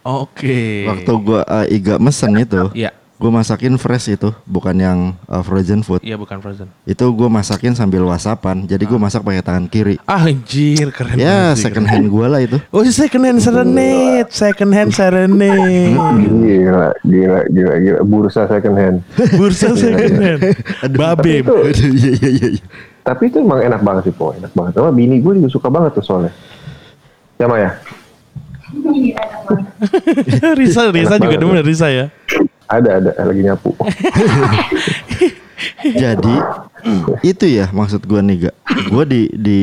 Oke. Waktu gua uh, Iga mesen itu, Ya. Gue masakin fresh itu, bukan yang uh, frozen food. Iya bukan frozen. Itu gue masakin sambil whatsappan. Jadi gue masak pakai tangan kiri. Ah, anjir keren Ya sih, second hand gue lah itu. Oh second hand serenade, second hand serenade, [laughs] Gila, gila, gila, gila. Bursa second hand. [laughs] bursa second hand, [laughs] babe. Iya iya iya. iya. tapi itu emang enak banget sih, Po. Enak banget. Sama bini gue juga suka banget tuh soalnya. Ya, Maya? Risa, Risa Enak juga demen Risa ya. Ada, ada. Lagi nyapu. [laughs] Jadi itu ya maksud gue nih gak. Gue di di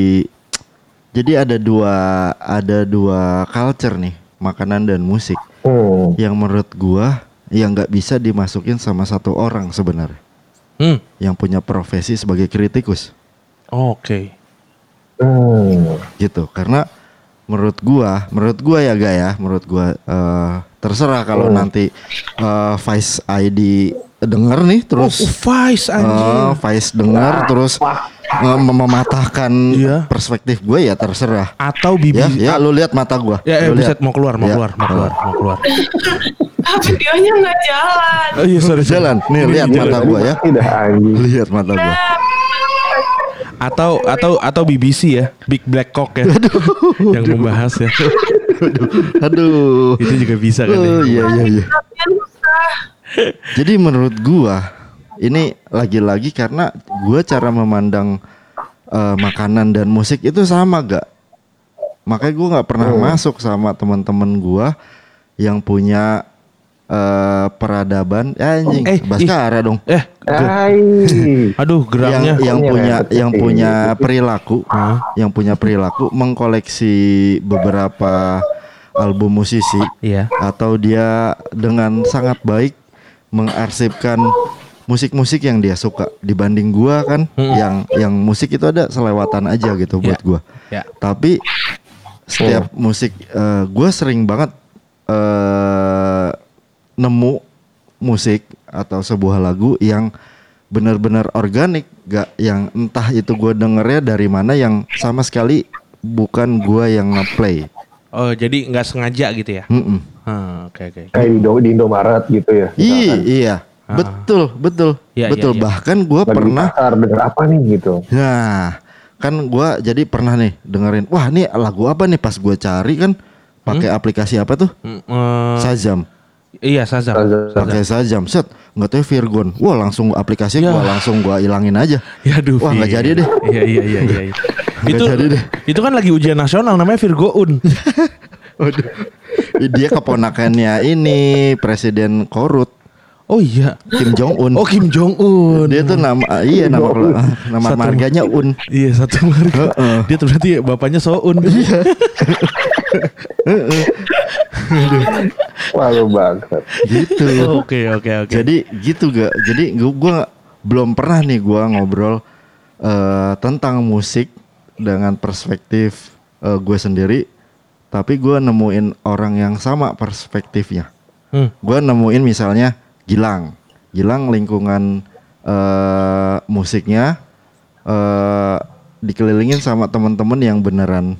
jadi ada dua ada dua culture nih makanan dan musik Hmm. yang menurut gua yang nggak bisa dimasukin sama satu orang sebenarnya Hmm, yang punya profesi sebagai kritikus oke. Hmm. gitu karena menurut gua menurut gua ya gak ya menurut gua eh, terserah kalau nanti eh, Vice ID denger nih Oh, terus Vice eh, anjing. Vice denger terus mem- mematahkan Iya. perspektif gue ya terserah Atau bibi. ya ya lu lihat mata gua Ya, ya Lu buset mau keluar, mau Ya. keluar, mau keluar, mau keluar. [laughs] Videonya nggak jalan. Oh iya sorry, jalan nih lihat jalan. mata gua ya Tidak anjing. lihat mata gua Atau atau atau BBC ya, Big Black Cock ya, yang membahas ya. aduh Itu juga bisa kan? Oh, ya? iya iya iya. Jadi menurut gua ini lagi-lagi karena gua cara memandang eh, makanan dan musik itu sama gak. Makanya gua nggak pernah masuk sama teman-teman gua yang punya eh, peradaban ya anjing Eh, Baskara dong. Eh, aduh Yang geramnya. yang Pokoknya punya seperti yang punya perilaku, yang punya perilaku mengkoleksi beberapa album musisi Iya. atau dia dengan sangat baik mengarsipkan musik-musik yang dia suka dibanding gua kan yang yang musik itu ada selewatan aja gitu buat Ya. gua. Ya. Tapi setiap musik eh, gua sering banget eh nemu musik atau sebuah lagu yang benar-benar organik gak yang entah itu gua dengernya dari mana yang sama sekali bukan gua yang ngeplay. Oh, jadi nggak sengaja gitu ya? Mm-mm. Hmm, oke oke. Kayak di, Indo- di Indomaret gitu ya. Iya, misalkan. iya. Betul, betul. Iya, betul. iya, iya. Bahkan di pernah pasar denger apa nih gitu. Nah, kan gua jadi pernah nih dengerin, wah ini lagu apa nih pas gua cari kan pakai aplikasi apa tuh? Hmm, eh, Sajam. Iya Sazam. Sazam. Pakai Sajam. Set, nggak tahu Virgon. Wah, langsung aplikasi Ya. gua langsung gua ilangin aja. Ya aduh. Wah, nggak jadi deh. Iya iya iya iya. iya. [laughs] Itu jadi deh. itu kan lagi ujian nasional namanya Virgoun. [laughs] Waduh. Dia keponakannya ini Presiden Korut Oh iya. Kim Jong Un. Oh Kim Jong Un. Dia tuh nama iya nama [laughs] nama Satu- marganya Un. Iya satu marga. Heeh. Dia tuh berarti bapaknya Soun. Iya. [laughs] Wah lu bangsat. Gitu. Oke oke oke. Jadi gitu gak? Jadi gua, gua belum pernah nih gua ngobrol eh, tentang musik dengan perspektif eh, gue sendiri, tapi gua nemuin orang yang sama perspektifnya. Hmm. Gua nemuin misalnya Gilang, Gilang lingkungan eh, musiknya eh, dikelilingin sama temen-temen yang beneran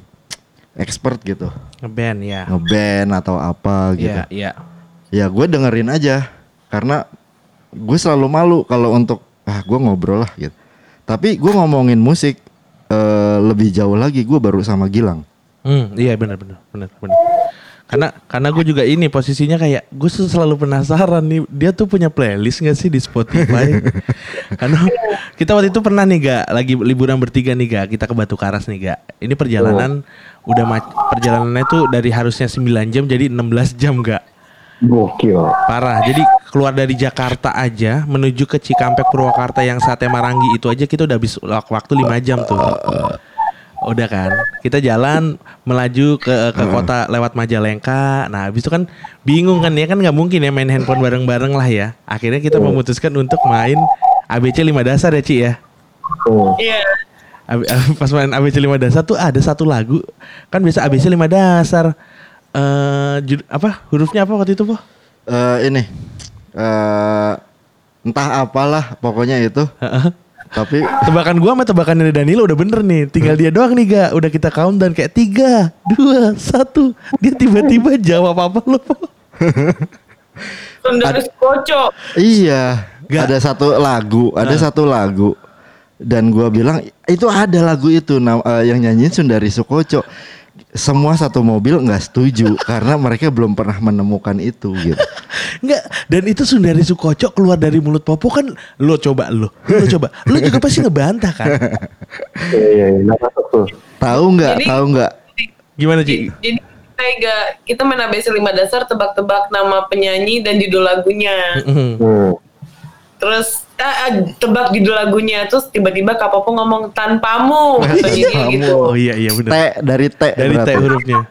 expert gitu, Ngeband ya. ngeband atau apa gitu. Iya iya. Ya gue dengerin aja karena gue selalu malu kalau untuk ah gue ngobrol lah gitu. Tapi gue ngomongin musik eh, lebih jauh lagi gue baru sama Gilang. Hmm, iya benar benar benar benar. Karena karena gue juga ini posisinya kayak gue tuh selalu penasaran nih dia tuh punya playlist gak sih di Spotify? [laughs] Karena kita waktu itu pernah nih gak lagi liburan bertiga nih gak kita ke Batu Karas nih gak. Ini perjalanan udah ma- perjalanannya tuh dari harusnya 9 jam jadi 16 jam gak. Gokil. Parah. Jadi keluar dari Jakarta aja menuju ke Cikampek Purwakarta yang sate Marangi itu aja kita udah habis wak- waktu 5 jam tuh. Udah kan, kita jalan melaju ke ke kota lewat Majalengka. Nah, habis itu kan bingung kan ya kan nggak mungkin ya main handphone bareng-bareng lah ya. Akhirnya kita memutuskan untuk main ABC 5 dasar ya Ci ya. Tuh. Iya. [laughs] Pas main ABC 5 dasar tuh ada satu lagu kan biasa ABC 5 dasar. Eh jud- apa hurufnya apa waktu itu po? Eh ini eh entah apalah pokoknya itu. Tapi Tebakan gua sama tebakan dari Danilo udah bener nih. Tinggal dia doang nih ga. Udah kita count dan kayak tiga, dua, satu. Dia tiba-tiba jawab apa lo? Po? Sundari Koco. Iya, ada satu lagu, ada satu lagu. Dan gua bilang itu ada lagu itu eh, yang nyanyiin Sundari Sukoco. Semua satu mobil nggak setuju [laughs] karena mereka belum pernah menemukan itu gitu. Enggak, dan itu Sundari Sukoco keluar dari mulut Popo kan lo coba lo, lo coba, lo [laughs] juga pasti ngebantah kan? Iya iya iya. Tahu nggak? Tahu nggak? Gimana Ci? Jadi kita gak, kita main ABC 5 dasar tebak-tebak nama penyanyi dan judul lagunya. Mhm. Hmm. Terus ah, ah, tebak judul lagunya terus tiba-tiba Kak Popo ngomong tanpamu gitu. Oh iya iya T benar. dari T Dari T hurufnya.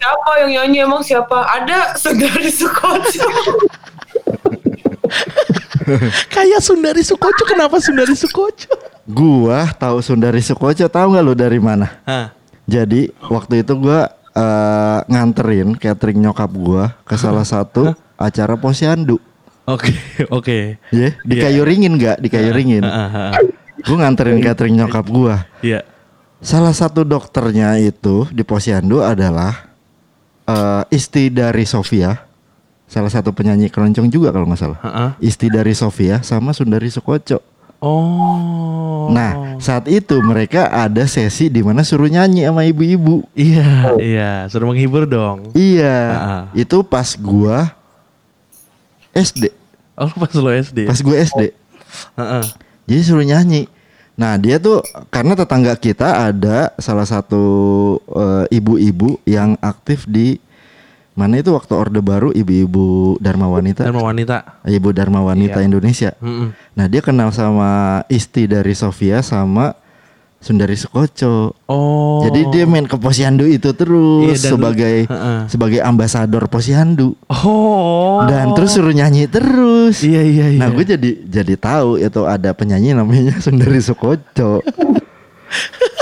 Siapa yang nyanyi emang siapa? Ada Sundari Sukoco. [laughs] Kayak Sundari Sukoco, kenapa Sundari Sukoco? Gua tahu Sundari Sukoco tahu nggak lu dari mana? Hah. Jadi waktu itu gua eh, nganterin catering nyokap gua ke salah satu acara posyandu. Oke, [laughs] oke. Ya, di Iya. kayu ringin nggak? Di kayu ringin. Gue nganterin catering nyokap gua. Iya. Salah satu dokternya itu di posyandu adalah eh, istri dari Sofia. Salah satu penyanyi keroncong juga kalau nggak salah. Heeh. Istri dari Sofia sama Sundari Sukoco. Oh. Nah, saat itu mereka ada sesi di mana suruh nyanyi sama ibu-ibu. Iya, iya, suruh menghibur dong. Iya, Ah. itu pas gua SD, Oh, pas lo SD. pas gua SD. Heeh. Jadi suruh nyanyi. Nah, dia tuh karena tetangga kita ada salah satu eh, ibu-ibu yang aktif di mana itu waktu Orde Baru ibu-ibu Dharma Wanita, Dharma wanita. ibu Dharma Wanita Iya. Indonesia. Mm-mm. Nah, dia kenal sama istri dari Sofia sama Sundari Sukoco. Oh. Jadi dia main ke Posyandu itu terus Iya, dan lu- sebagai Heeh. sebagai ambasador Posyandu. Oh. Dan terus suruh nyanyi terus. Iya iya iya. Nah, gue jadi jadi tahu itu ada penyanyi namanya [laughs] Sundari Sukoco.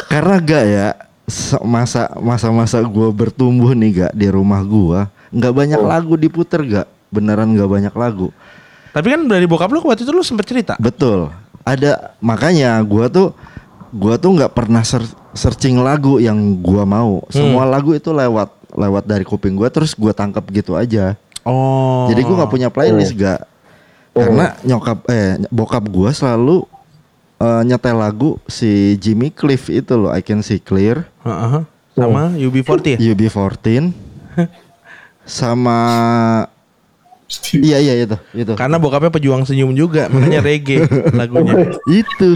Karena gak ya se- masa masa-masa gue bertumbuh nih gak di rumah gua nggak banyak lagu diputer gak beneran nggak banyak lagu Tapi kan dari bokap lu waktu itu lu sempet cerita. betul ada makanya gua tuh gua tuh nggak pernah ser- searching lagu yang gua mau. Semua lagu itu lewat lewat dari kuping gua terus gua tangkap gitu aja. Oh. jadi gua nggak punya playlist gak. Karena nyokap eh bokap gua selalu eh, nyetel lagu si Jimmy Cliff itu loh I Can See Clear. Heeh. Sama UB40 ya? UB14 sama iya iya itu itu. Karena bokapnya pejuang senyum juga, makanya reggae [laughs] lagunya. itu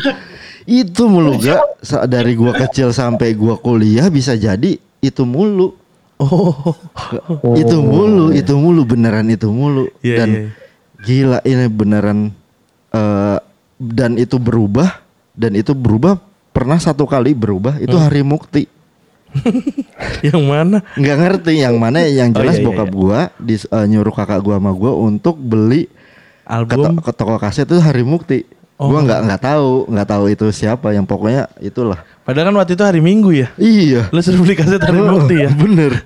itu mulu gak dari gua kecil sampai gua kuliah bisa jadi itu mulu Oh. itu mulu itu mulu beneran itu mulu Iya, dan iya. gila ini beneran eh, dan itu berubah dan itu berubah pernah satu kali berubah itu Hmm. hari mukti [laughs] Yang mana? nggak ngerti yang mana yang Oh, jelas iya, iya, bokap iya. gua di, eh, nyuruh kakak gua sama gua untuk beli ke, Album to- ke toko kaset itu hari mukti Oh. gua nggak nggak tahu nggak tahu itu siapa yang pokoknya itulah Padahal kan waktu itu hari Minggu ya. iya Lu suruh beli kaset hari bukti ya. bener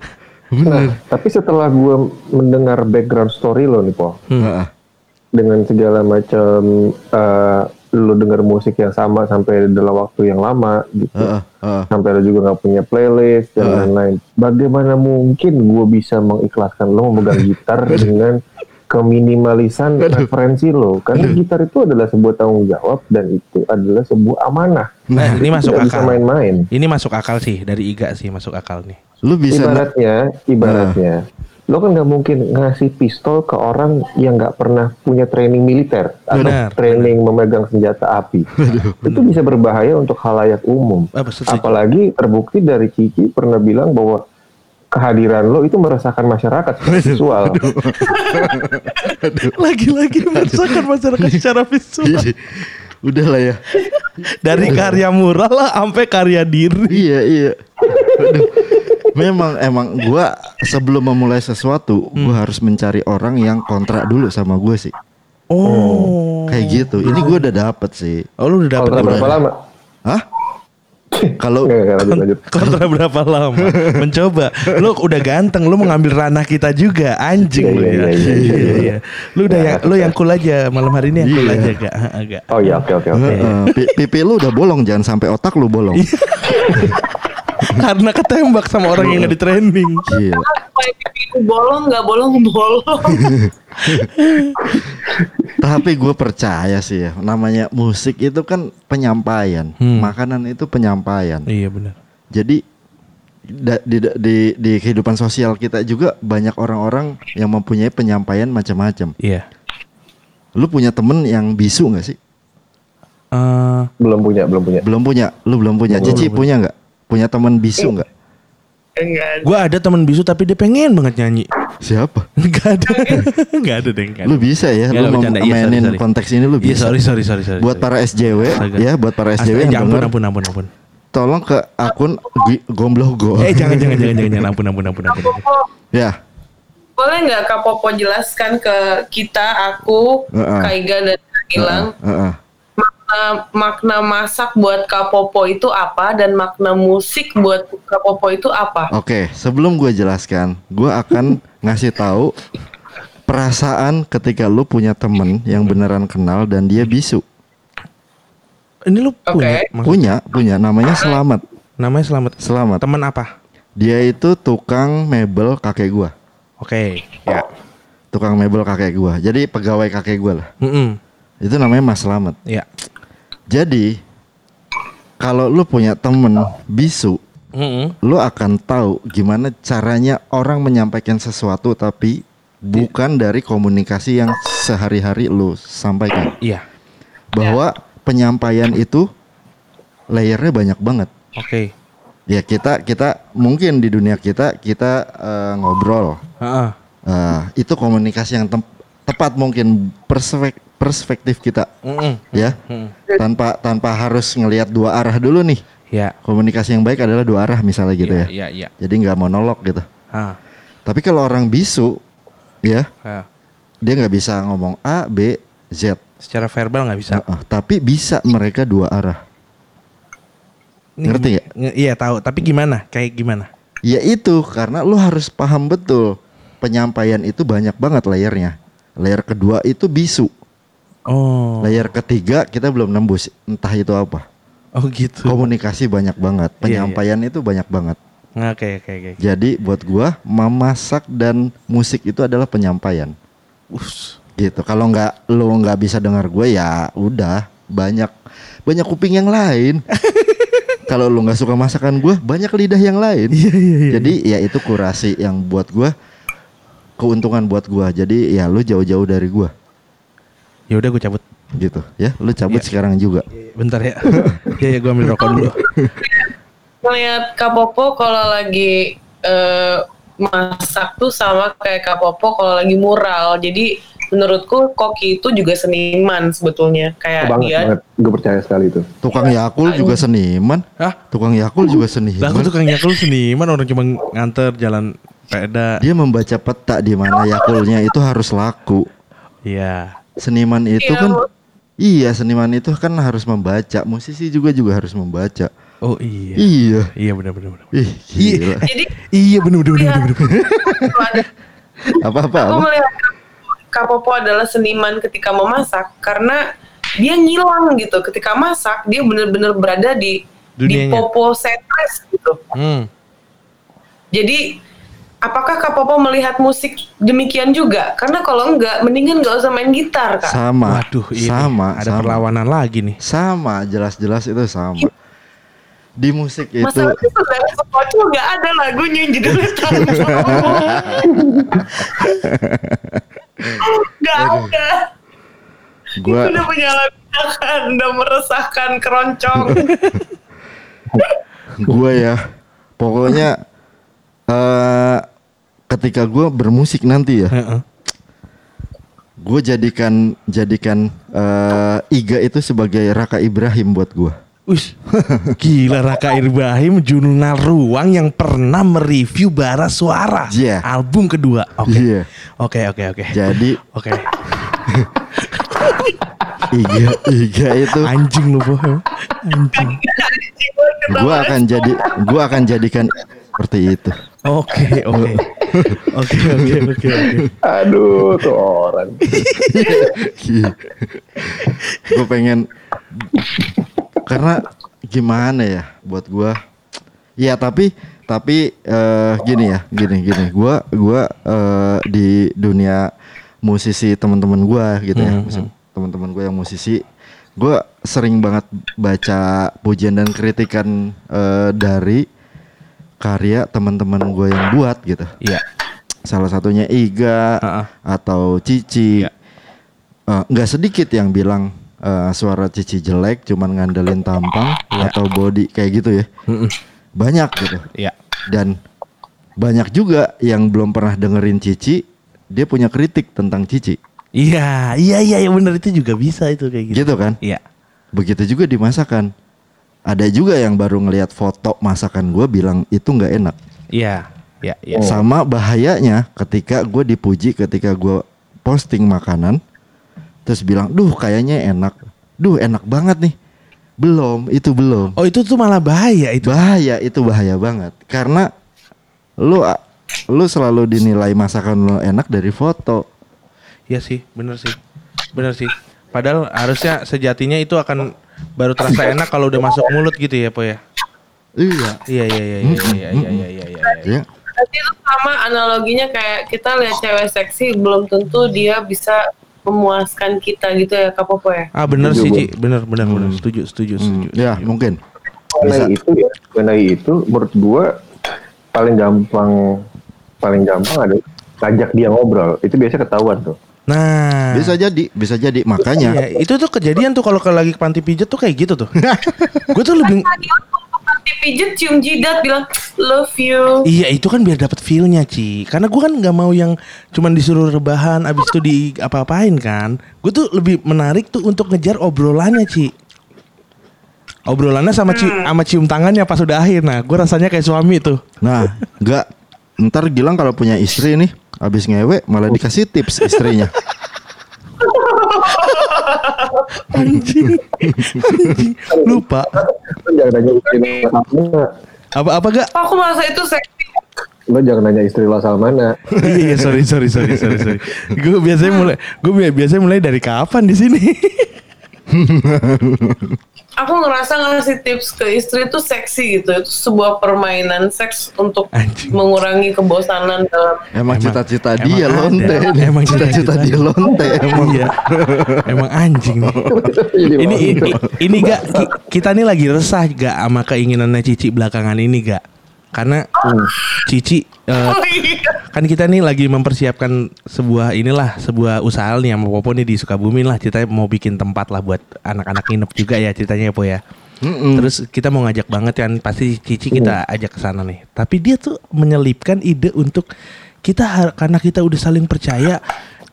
bener Nah, tapi setelah gue mendengar background story lo nih, Po, Heeh. dengan segala macam eh, lo denger musik yang sama sampai dalam waktu yang lama gitu. Heeh, heeh. Sampai lo juga nggak punya playlist dan lain-lain. Bagaimana mungkin gue bisa mengikhlaskan lo memegang gitar [laughs] dengan keminimalisan referensi lo? Karena gitar itu adalah sebuah tanggung jawab dan itu adalah sebuah amanah. Nah, ini masuk akal. main-main. Ini masuk akal sih dari Iga sih masuk akal nih. lu bisa ibaratnya, ibaratnya, lo kan nggak mungkin ngasih pistol ke orang yang nggak pernah punya training militer atau Benar, training memegang senjata api. [laughs] Itu bisa berbahaya untuk halayak umum. Ah. Apalagi terbukti dari Kiki pernah bilang bahwa kehadiran lo itu meresahkan masyarakat secara visual. [laughs] Lagi-lagi meresahkan masyarakat secara visual. Jadi, udah lah ya Dari karya mural lah sampai karya diri. iya iya Aduh. memang emang gua sebelum memulai sesuatu Hmm. gua harus mencari orang yang kontrak dulu sama gue sih Oh. kayak gitu ini gua udah dapet sih Oh lu udah dapet Kontra berapa lama? hah kalau lanjut, lanjut. [laughs] kontra berapa lama? Mencoba. Lu udah ganteng, lu mau ngambil ranah kita juga, anjing Iya, lu iya, ya. iya, iya, iya, iya. Lu udah yang lu yang cool aja malam hari ini yang cool aja gak? Agak. Oh ya, oke oke oke. Pipi lu udah bolong jangan sampai otak lu bolong [laughs] [laughs] Karena ketembak sama orang yang nggak di training. Gila. Pipiku bolong nggak bolong bolong. [laughs] Tapi gue percaya sih ya, namanya musik itu kan penyampaian, Hmm. makanan itu penyampaian. Iya benar. Jadi da- di, di di kehidupan sosial kita juga banyak orang-orang yang mempunyai penyampaian macam-macam. Iya. Lu punya temen yang bisu nggak sih? Eh, Belum punya, belum punya. Belum punya, lu belum punya. Belum Cici punya. punya nggak? Punya teman bisu nggak? Enggak. gue ada teman bisu tapi dia pengen banget nyanyi. Siapa? [laughs] Gak ada, [laughs] gak ada deh. ada. Lu bisa ya, Nggak, lu bercanda. Iya, sorry, mainin sorry. konteks ini lu Iya bisa. sorry sorry sorry sorry. Buat para SJW Astaga. ya, buat para SJW Astaga, yang ampun, denger, ampun ampun ampun. tolong ke akun Gombloh Go. Eh jangan jangan jangan jangan jangan [laughs] ampun ampun ampun ampun. Ya, boleh nggak Kak Popo jelaskan ke kita, aku, Heeh. Kak Iga dan Kak Gilang, Heeh. Makna, makna masak buat Kak Popo itu apa dan makna musik buat Kak Popo itu apa? Oke, sebelum gue jelaskan, gue akan [laughs] ngasih tahu perasaan ketika lu punya temen yang beneran kenal dan dia bisu. Ini lu punya? Maksud- Punya, punya. Namanya Selamat. Namanya selamat. Selamat. Teman apa? Dia itu tukang mebel kakek gua. Oke. Ya. Tukang mebel kakek gua. Jadi pegawai kakek gua lah. Mm Itu namanya Mas Selamat. Ya. Jadi kalau lu punya temen bisu, Mm lu akan tahu gimana caranya orang menyampaikan sesuatu tapi bukan dari komunikasi yang sehari-hari lu sampaikan. Iya. Bahwa penyampaian itu layernya banyak banget. Oke. Ya kita kita mungkin di dunia kita kita eh, ngobrol. Heeh. Eh, itu komunikasi yang tepat mungkin perspek- perspektif kita Mm ya. Mm. Tanpa tanpa harus ngelihat dua arah dulu nih. Ya. Komunikasi yang baik adalah dua arah misalnya gitu Iya, ya. Iya iya. Jadi nggak monolog gitu. Ah. Tapi kalau orang bisu, ya ah. dia nggak bisa ngomong A, B, Z. Secara verbal nggak bisa. Heeh, tapi bisa mereka dua arah. Ini Ngerti nge- Iya tahu. Tapi gimana? Kayak gimana? Ya itu karena lu harus paham betul penyampaian itu banyak banget layernya. Layer kedua itu bisu. Oh. Layer ketiga kita belum nembus entah itu apa. Oh gitu. Komunikasi banyak banget, Iya, penyampaian itu banyak banget. Oke oke oke. Jadi buat gua memasak dan musik itu adalah penyampaian. Us. Gitu. Kalau nggak lu nggak bisa dengar gue ya udah banyak banyak kuping yang lain. [laughs] Kalau lu nggak suka masakan gue banyak lidah yang lain. Iya iya iya. Jadi ya itu kurasi yang buat gua keuntungan buat gua. Jadi ya lu jauh-jauh dari gua Ya udah gue cabut. gitu ya. Lu cabut Iya. sekarang juga. Bentar ya. [laughs] Iya ya gue ambil rokok dulu. Ngeliat Kak Popo kalau lagi eh, masak tuh sama kayak Kak Popo kalau lagi mural. Jadi menurutku Koki itu juga seniman sebetulnya. Kayak banget, dia banget. Gue percaya sekali itu. Tukang Yakul juga seniman. Hah? Tukang Yakul juga seniman. aku tukang yakul seniman orang cuma nganter jalan peda. Dia membaca peta di mana Yakulnya itu harus laku. Iya. Seniman itu Iya, kan Bu. Iya, seniman itu kan harus membaca. Musisi juga juga harus membaca. Oh iya. Iya. Iya benar benar benar. Ih, Iya. gila. jadi Iya benar benar benar benar. Apa-apa? aku apa? melihat Kak Popo adalah seniman ketika memasak karena dia ngilang gitu ketika masak dia benar-benar berada di di. Popo setres gitu. Hmm. Jadi apakah Kak Popo melihat musik demikian juga? Karena kalau enggak mendingan nggak usah main gitar Kak. Sama. Waduh, ini sama. ada sama. perlawanan lagi nih. Sama, jelas-jelas itu sama. Di musik itu Masalahnya saudara sekocu nggak ada lagunya yang judulnya [laughs] Tanpa. Nggak ada. gua Udah menyalahkan, udah meresahkan keroncong. [laughs] gua ya pokoknya eh ketika gua bermusik nanti ya, Heeh. gue jadikan jadikan eh Iga itu sebagai Raka Ibrahim buat gua. Wis, gila Raka Ibrahim jurnal ruang yang pernah mereview bara suara Iya. album kedua. Oke, Iya. oke, oke, oke. Jadi Oke, [laughs] Iga Iga itu anjing lu boh, anjing. gua akan jadi gua akan jadikan seperti itu. Oke, oke, oke, oke, oke, oke. Aduh, tuh orang. gue pengen karena gimana ya buat gua Ya tapi tapi eh, gini ya, gini gini. Gua gua eh, di dunia musisi teman-teman gua gitu ya, musik- teman-teman gua yang musisi, gua sering banget baca pujian dan kritikan eh, dari karya teman-teman gua yang buat gitu. Iya. Salah satunya Iga Ha-ha. atau Cici. Iya. Eh, nggak sedikit yang bilang eh, suara Cici jelek, cuman ngandelin tampang atau body kayak gitu ya. Banyak gitu. Iya. Dan banyak juga yang belum pernah dengerin Cici, dia punya kritik tentang Cici. Iya, iya, iya, iya bener itu juga bisa itu kayak gitu. Gitu kan? Iya. Begitu juga di masakan. Ada juga yang baru ngelihat foto masakan gue bilang itu nggak enak. Iya, iya, iya. Sama bahayanya ketika gue dipuji ketika gue posting makanan, terus bilang, duh kayaknya enak, duh enak banget nih. Belum, itu belum. Oh itu tuh malah bahaya itu. Bahaya, itu bahaya banget. Karena lu lu selalu dinilai masakan lu enak dari foto. Iya sih, bener sih, bener sih. Padahal harusnya sejatinya itu akan baru terasa [laughs] enak kalau udah masuk mulut gitu ya, po ya. Iya. Iya, iya, iya, iya, iya, iya, iya, iya, iya. Ya. Berarti itu sama analoginya kayak kita lihat cewek seksi belum tentu dia bisa memuaskan kita gitu ya Kak Popo ya. Ah Setuju, sih, Bu. Ci. bener, bener, bener. Setuju, setuju, setuju. Hmm, ya setuju. mungkin. mengenai itu ya mengenai itu menurut gua paling gampang paling gampang ada ngajak dia ngobrol itu biasa ketahuan tuh Nah, Bisa jadi, bisa jadi. Makanya Iya, itu tuh kejadian tuh kalau ke lagi ke panti pijat tuh kayak gitu tuh. [laughs] Gue tuh lebih waktu pijet cium jidat bilang love you. Iya itu kan biar dapat feelnya Ci Karena gue kan nggak mau yang cuman disuruh rebahan Abis itu di apa-apain kan Gue tuh lebih menarik tuh untuk ngejar obrolannya Ci Obrolannya sama, ci sama cium tangannya pas udah akhir Nah gue rasanya kayak suami tuh Nah, enggak. Ntar Gilang kalau punya istri nih, habis ngewe malah dikasih tips istrinya. [laughs] Anjing Anjing Lupa jangan nanya istri lo mana Apa-apa gak? Aku merasa itu seksi. lo jangan nanya istri lo asal mana [laughs] iya sorry sorry sorry sorry sorry. Gue biasanya mulai gue biasanya mulai dari kapan di sini? [laughs] [laughs] Aku ngerasa ngasih tips ke istri itu seksi gitu. Itu sebuah permainan seks untuk Anjing. mengurangi kebosanan dalam Emang cita-cita dia lonte. Emang cita-cita dia lonte emang. iya. Emang anjing nih. Jadi [laughs] ini ini, ini gak ki- kita nih lagi resah gak sama keinginannya Cici belakangan ini gak? Karena Cici eh, Oh iya. kan kita nih lagi mempersiapkan sebuah inilah sebuah usaha nih sama Popo nih di Sukabumi lah ceritanya mau bikin tempat lah buat anak-anak nginep juga ya ceritanya ya Po ya. Mm-mm. Terus kita mau ngajak banget kan pasti Cici kita ajak ke sana nih. Tapi dia tuh menyelipkan ide untuk kita karena kita udah saling percaya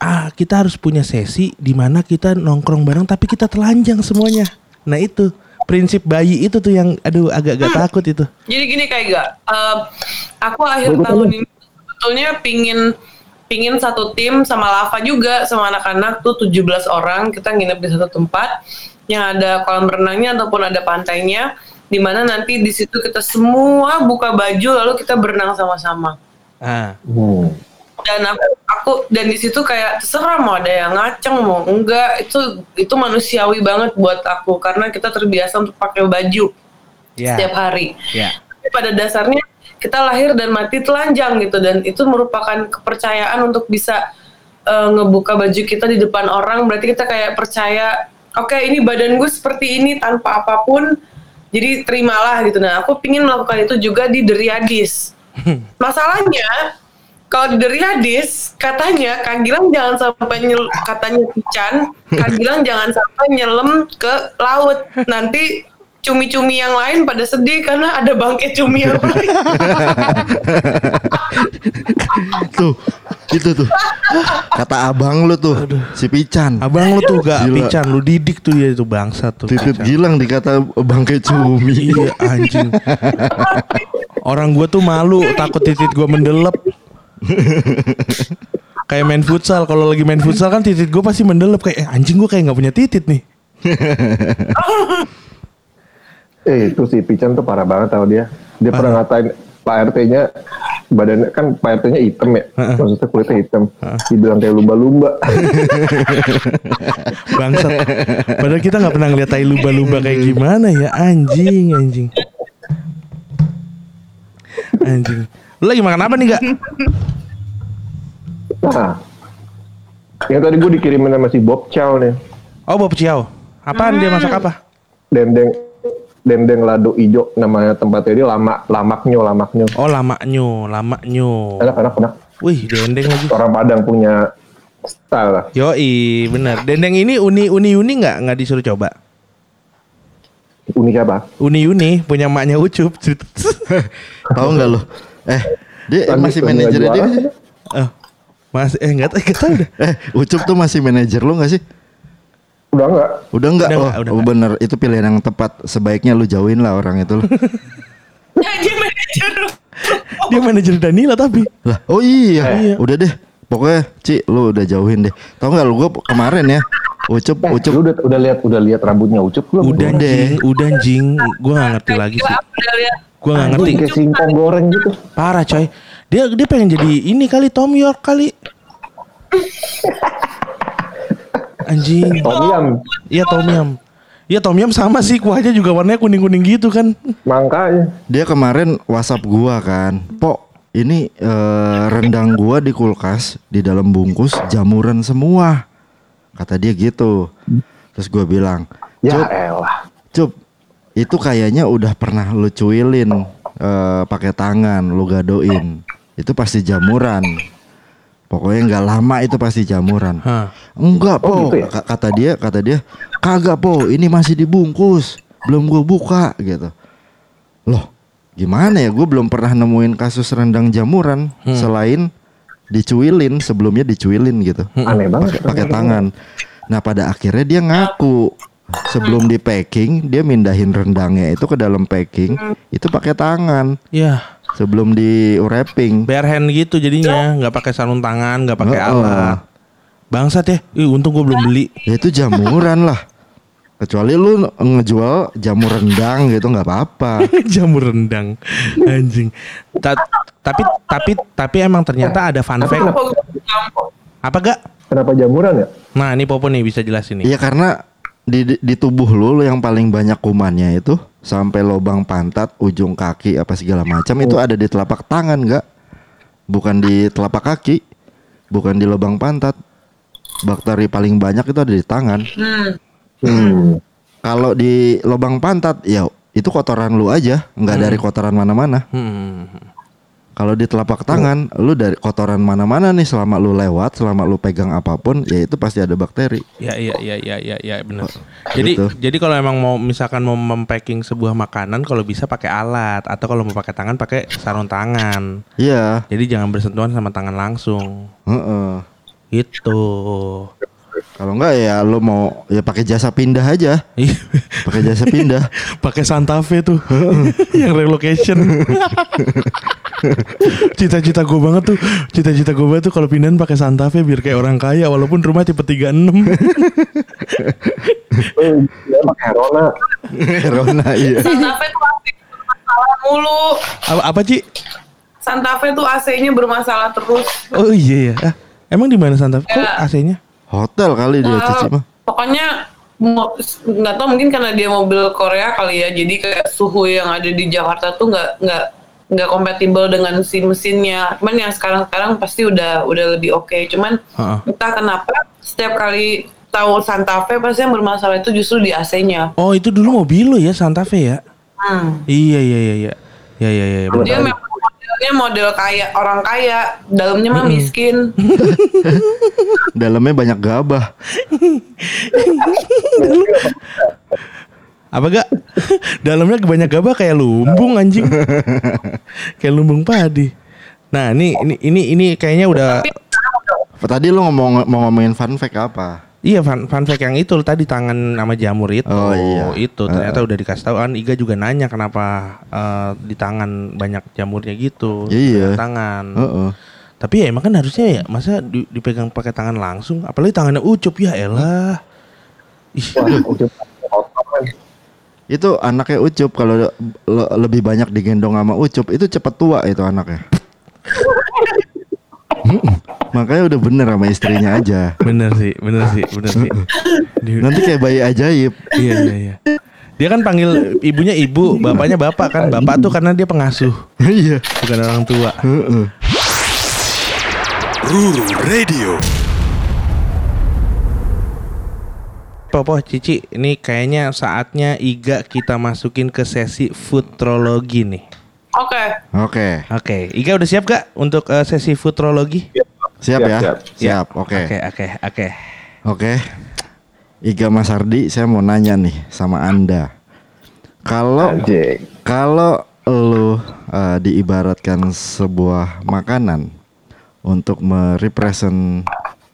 ah kita harus punya sesi di mana kita nongkrong bareng tapi kita telanjang semuanya. Nah itu prinsip bayi itu tuh yang aduh agak-agak takut itu. Jadi gini kayak gak, eh, aku akhir tahun ini sebetulnya pingin pingin satu tim sama Lava juga sama anak-anak tuh 17 orang kita nginep di satu tempat yang ada kolam renangnya ataupun ada pantainya di mana nanti di situ kita semua buka baju lalu kita berenang sama-sama. Ah. Hmm. Dan aku, aku dan di situ kayak terserah mau ada yang ngaceng mau enggak itu itu manusiawi banget buat aku. Karena kita terbiasa untuk pakai baju Ya. setiap hari. Ya. tapi pada dasarnya kita lahir dan mati telanjang gitu. Dan itu merupakan kepercayaan untuk bisa eh, ngebuka baju kita di depan orang. Berarti kita kayak percaya oke ini badan gue seperti ini tanpa apa pun jadi terimalah gitu. Nah aku pingin melakukan itu juga di Deriadis [laughs] masalahnya kalau di Deriadis katanya Kak Gilang jangan sampai nyel, katanya Pican Kak Gilang jangan sampai nyelam ke laut nanti cumi-cumi yang lain pada sedih karena ada bangkai cumi yang lain. [laughs] Tuh, itu tuh. Kata abang lu tuh, si Pican. Abang lu tuh gak Gila. pican lu didik tuh ya itu bangsa tuh. Titit Pican. Gilang dikata bangkai cumi. Iya anjing. Orang gua tuh malu takut titit gua mendelep. [laughs] kayak main futsal kalau lagi main futsal kan titit gua pasti mendelep kayak eh, anjing gua kayak nggak punya titit nih. [laughs] eh itu si Pican tuh parah banget tau dia dia pernah ngatain Pak RT-nya badannya kan Pak RT-nya hitam ya maksudnya kulitnya hitam dibilang kayak lumba-lumba [laughs] Bangsat. Padahal kita nggak pernah ngeliat tai lumba-lumba kayak gimana ya anjing anjing. Anjing. Lu lagi makan apa nih gak? Nah, yang tadi gue dikirimin sama si Bob Chow nih. Oh Bob Ciao. Apaan dia masak apa? Dendeng dendeng lado ijo namanya tempatnya dia lama lamaknyo lamaknyo. Oh lamaknyo, lamaknyo. Enak enak enak. Wih dendeng lagi. Orang Padang punya style lah. Yoi, bener. Dendeng ini uni uni uni nggak nggak disuruh coba. Unik apa? Uni uni punya maknya Ucup. [laughs] Tahu nggak lo? Eh, dia Lanjut masih manajer dia sih? oh, mas eh nggak tahu nggak tahu dah. Eh, Ucup tuh masih manajer lo nggak sih? Udah enggak? Udah enggak? Udah oh, nggak, udah oh, bener. Itu pilihan yang tepat. Sebaiknya lu jauhin lah orang itu. lo. [laughs] Dia manajer. Dia manajer Danila tapi. lah, oh iya. Iya. Udah deh. Pokoknya, Ci, lu udah jauhin deh. Tahu nggak lu gua kemarin ya, Ucup, Eh, Ucup lu udah udah lihat udah lihat rambutnya Ucup belum? Udah Udah. jing, udah jing. Gue nggak ngerti lagi sih. Udah lihat. Gue nggak ngerti. kayak singkong goreng gitu. Parah coy. Dia dia pengen jadi ini kali Tom York kali. [laughs] Anjing. Tom Yam. Iya Tom Yam. Iya Tom Yam sama sih kuahnya juga warnanya kuning-kuning gitu kan. Makanya. Dia kemarin WhatsApp gua kan, "Pok, ini eh, rendang gua di kulkas di dalam bungkus jamuran semua." Kata dia gitu. Terus gua bilang, Ya "Cup, elah. Cup, itu kayaknya udah pernah lu cuilin eh, pakai tangan, lu gadoin. Itu pasti jamuran. Pokoknya nggak lama itu pasti jamuran. Hah. Enggak, Oh, po. gitu ya? Ka- Kata dia, kata dia, kagak, po. Ini masih dibungkus, belum gue buka, gitu. Loh, gimana ya? Gue belum pernah nemuin kasus rendang jamuran Hmm. selain dicuilin, sebelumnya dicuilin gitu, Aneh banget. pakai tangan. Nah, pada akhirnya dia ngaku sebelum di packing dia mindahin rendangnya itu ke dalam packing itu pakai tangan Ya, sebelum di wrapping. bare hand gitu jadinya, nggak pakai sarung tangan, nggak pakai Heeh. alat. Bangsat ya. Ih, untung gue belum beli. Ya itu jamuran lah. Kecuali lu ngejual jamu rendang gitu nggak apa-apa. [laughs] Jamur rendang. Anjing. Ta- tapi tapi tapi emang ternyata ada fun fact. Apa gak? Kenapa jamuran ya? Nah, ini Popo nih bisa jelasin nih. Iya karena di, di, di tubuh lu, lu yang paling banyak kumannya itu sampai lubang pantat, ujung kaki apa segala macam itu ada di telapak tangan nggak? Bukan di telapak kaki, bukan di lubang pantat. Bakteri paling banyak itu ada di tangan. hmm, Hmm. Kalau di lubang pantat ya itu kotoran lu aja, nggak dari kotoran mana-mana. Hmm. Kalau di telapak tangan, lu dari kotoran mana-mana nih selama lu lewat, selama lu pegang apa pun, ya itu pasti ada bakteri. Ya iya iya iya iya ya, benar. Jadi Gitu. jadi kalau emang mau misalkan mau mempacking sebuah makanan kalau bisa pakai alat atau kalau mau pakai tangan pakai sarung tangan. Iya, Jadi jangan bersentuhan sama tangan langsung. heeh. Gitu. Kalau enggak ya lu mau ya pakai jasa pindah aja, Iya. pakai jasa pindah. [laughs] pakai Santa Fe tuh [laughs] yang relocation [laughs] cita-cita gue banget tuh cita-cita gue banget tuh kalau pindahan pakai Santa Fe biar kayak orang kaya walaupun rumah tipe 36 Eh, dia pakai Rona. Rona iya. Santa Fe tuh AC bermasalah mulu. apa, apa Ci? Santa Fe tuh AC-nya bermasalah terus. oh iya ya ah, emang di mana Santa Fe kok Ya. AC-nya Hotel kali dia Cici mah. Pokoknya nggak tahu mungkin karena dia mobil Korea kali ya jadi kayak suhu yang ada di Jakarta tuh nggak nggak nggak kompatibel dengan si mesinnya cuman yang sekarang sekarang pasti udah udah lebih oke cuman Heeh. entah kenapa setiap kali tahu Santa Fe pasti yang bermasalah itu justru di AC-nya oh itu dulu mobil lo ya Santa Fe ya hmm. iya iya iya iya iya iya iya dia memang modelnya model kaya orang kaya dalamnya mah miskin. [laughs] Dalamnya banyak gabah. apa gak? Dalamnya banyak gabah kayak lumbung anjing. Kayak lumbung padi. Nah ini ini ini ini kayaknya udah Tadi lu ngomong mau ngomongin fun fact apa? Iya fun, fun fact yang itu tadi tangan sama jamur itu. Oh, iya. Itu ternyata udah dikasih tahu kan Iga juga nanya kenapa eh, di tangan banyak jamurnya gitu. Iya. Di Tangan. Heeh. Tapi ya emang kan harusnya ya masa di- dipegang pakai tangan langsung apalagi tangannya ucup ya elah. Ih. Itu anaknya Ucup kalau le- lebih banyak digendong sama Ucup itu cepet tua itu anaknya. Makanya udah bener sama istrinya aja. bener sih, bener sih, bener sih. Nanti kayak bayi ajaib. iya iya iya. Dia kan panggil ibunya ibu, bapaknya bapak kan. Bapak tuh karena dia pengasuh, Iya. bukan orang tua. Heeh. Ruru Radio. Popo Cici, ini kayaknya saatnya Iga kita masukin ke sesi futurologi nih. Oke. Oke. Oke, Iga udah siap gak untuk eh, sesi futurologi? Siap, Siap, ya? siap. Siap. Oke. Oke, oke, oke. Oke. Iga Mas Ardi, saya mau nanya nih sama Anda. Kalau kalau lu eh, diibaratkan sebuah makanan untuk merepresent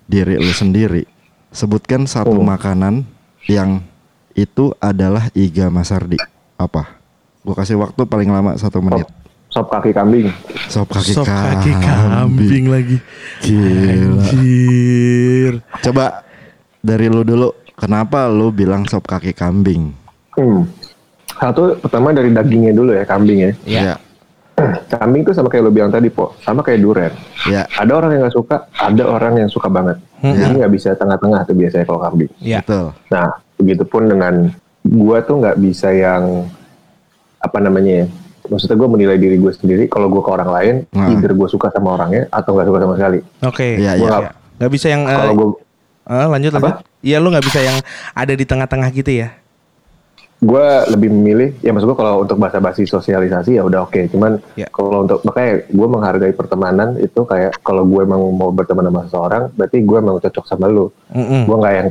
diri lu sendiri, sebutkan satu Oh. makanan yang itu adalah Iga Mas Ardi. Apa? Gua kasih waktu paling lama satu menit. Sop kaki kambing. Sop kaki Sop kaki kambing. kambing lagi. Gila. Anjir. Coba dari lu dulu, kenapa lu bilang sop kaki kambing? Hmm. Satu pertama dari dagingnya dulu ya kambing ya. Ya. [clears throat] Kambing tuh sama kayak lo bilang tadi po, sama kayak durian. Ya. Ada orang yang nggak suka, ada orang yang suka banget. Jadi nggak bisa tengah-tengah tuh biasanya kalau kambing. Ya. Betul. Nah, begitupun dengan gua tuh nggak bisa yang apa namanya ya. Maksudnya gue menilai diri gue sendiri. Kalau gue ke orang lain, Nah. either gue suka sama orangnya atau nggak suka sama sekali. Oke. Iya, Gua iya. nggak- Gak bisa yang Kalau gue eh, lanjut lanjut. Apa? Iya lu nggak bisa yang ada di tengah-tengah gitu ya. gue lebih memilih ya maksud gue kalau untuk bahasa basi sosialisasi ya udah oke cuman Ya. kalau untuk makanya gue menghargai pertemanan itu kayak kalau gue emang mau berteman sama seseorang berarti gue emang cocok sama lu Mm-mm. gue nggak yang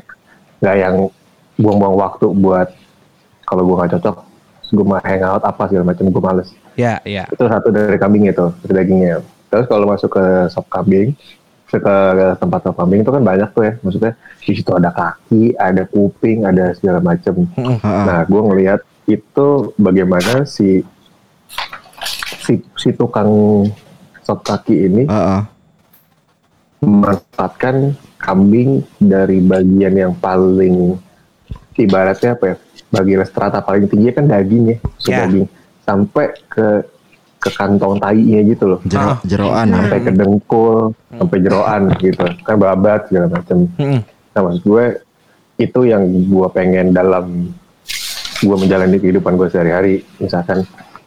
nggak yang buang-buang waktu buat kalau gue nggak cocok gue mau hangout apa segala macam gue males. Ya, ya. itu satu dari kambing itu dari dagingnya. Terus kalau masuk ke sop kambing ke, tempat sop kambing itu kan banyak tuh ya maksudnya di situ ada kaki ada kuping ada segala macam. Nah gue ngelihat itu bagaimana si si, si tukang sop kaki ini memanfaatkan kambing dari bagian yang paling ibaratnya apa ya bagian strata paling tinggi kan daging ya Ya. daging sampai ke ke kantong tainya gitu loh Jero, Ah. jeroan ya. sampai ke dengkul sampai jeroan gitu kan babat segala macam Mm-mm. nah maksud gue itu yang gue pengen dalam gue menjalani kehidupan gue sehari-hari misalkan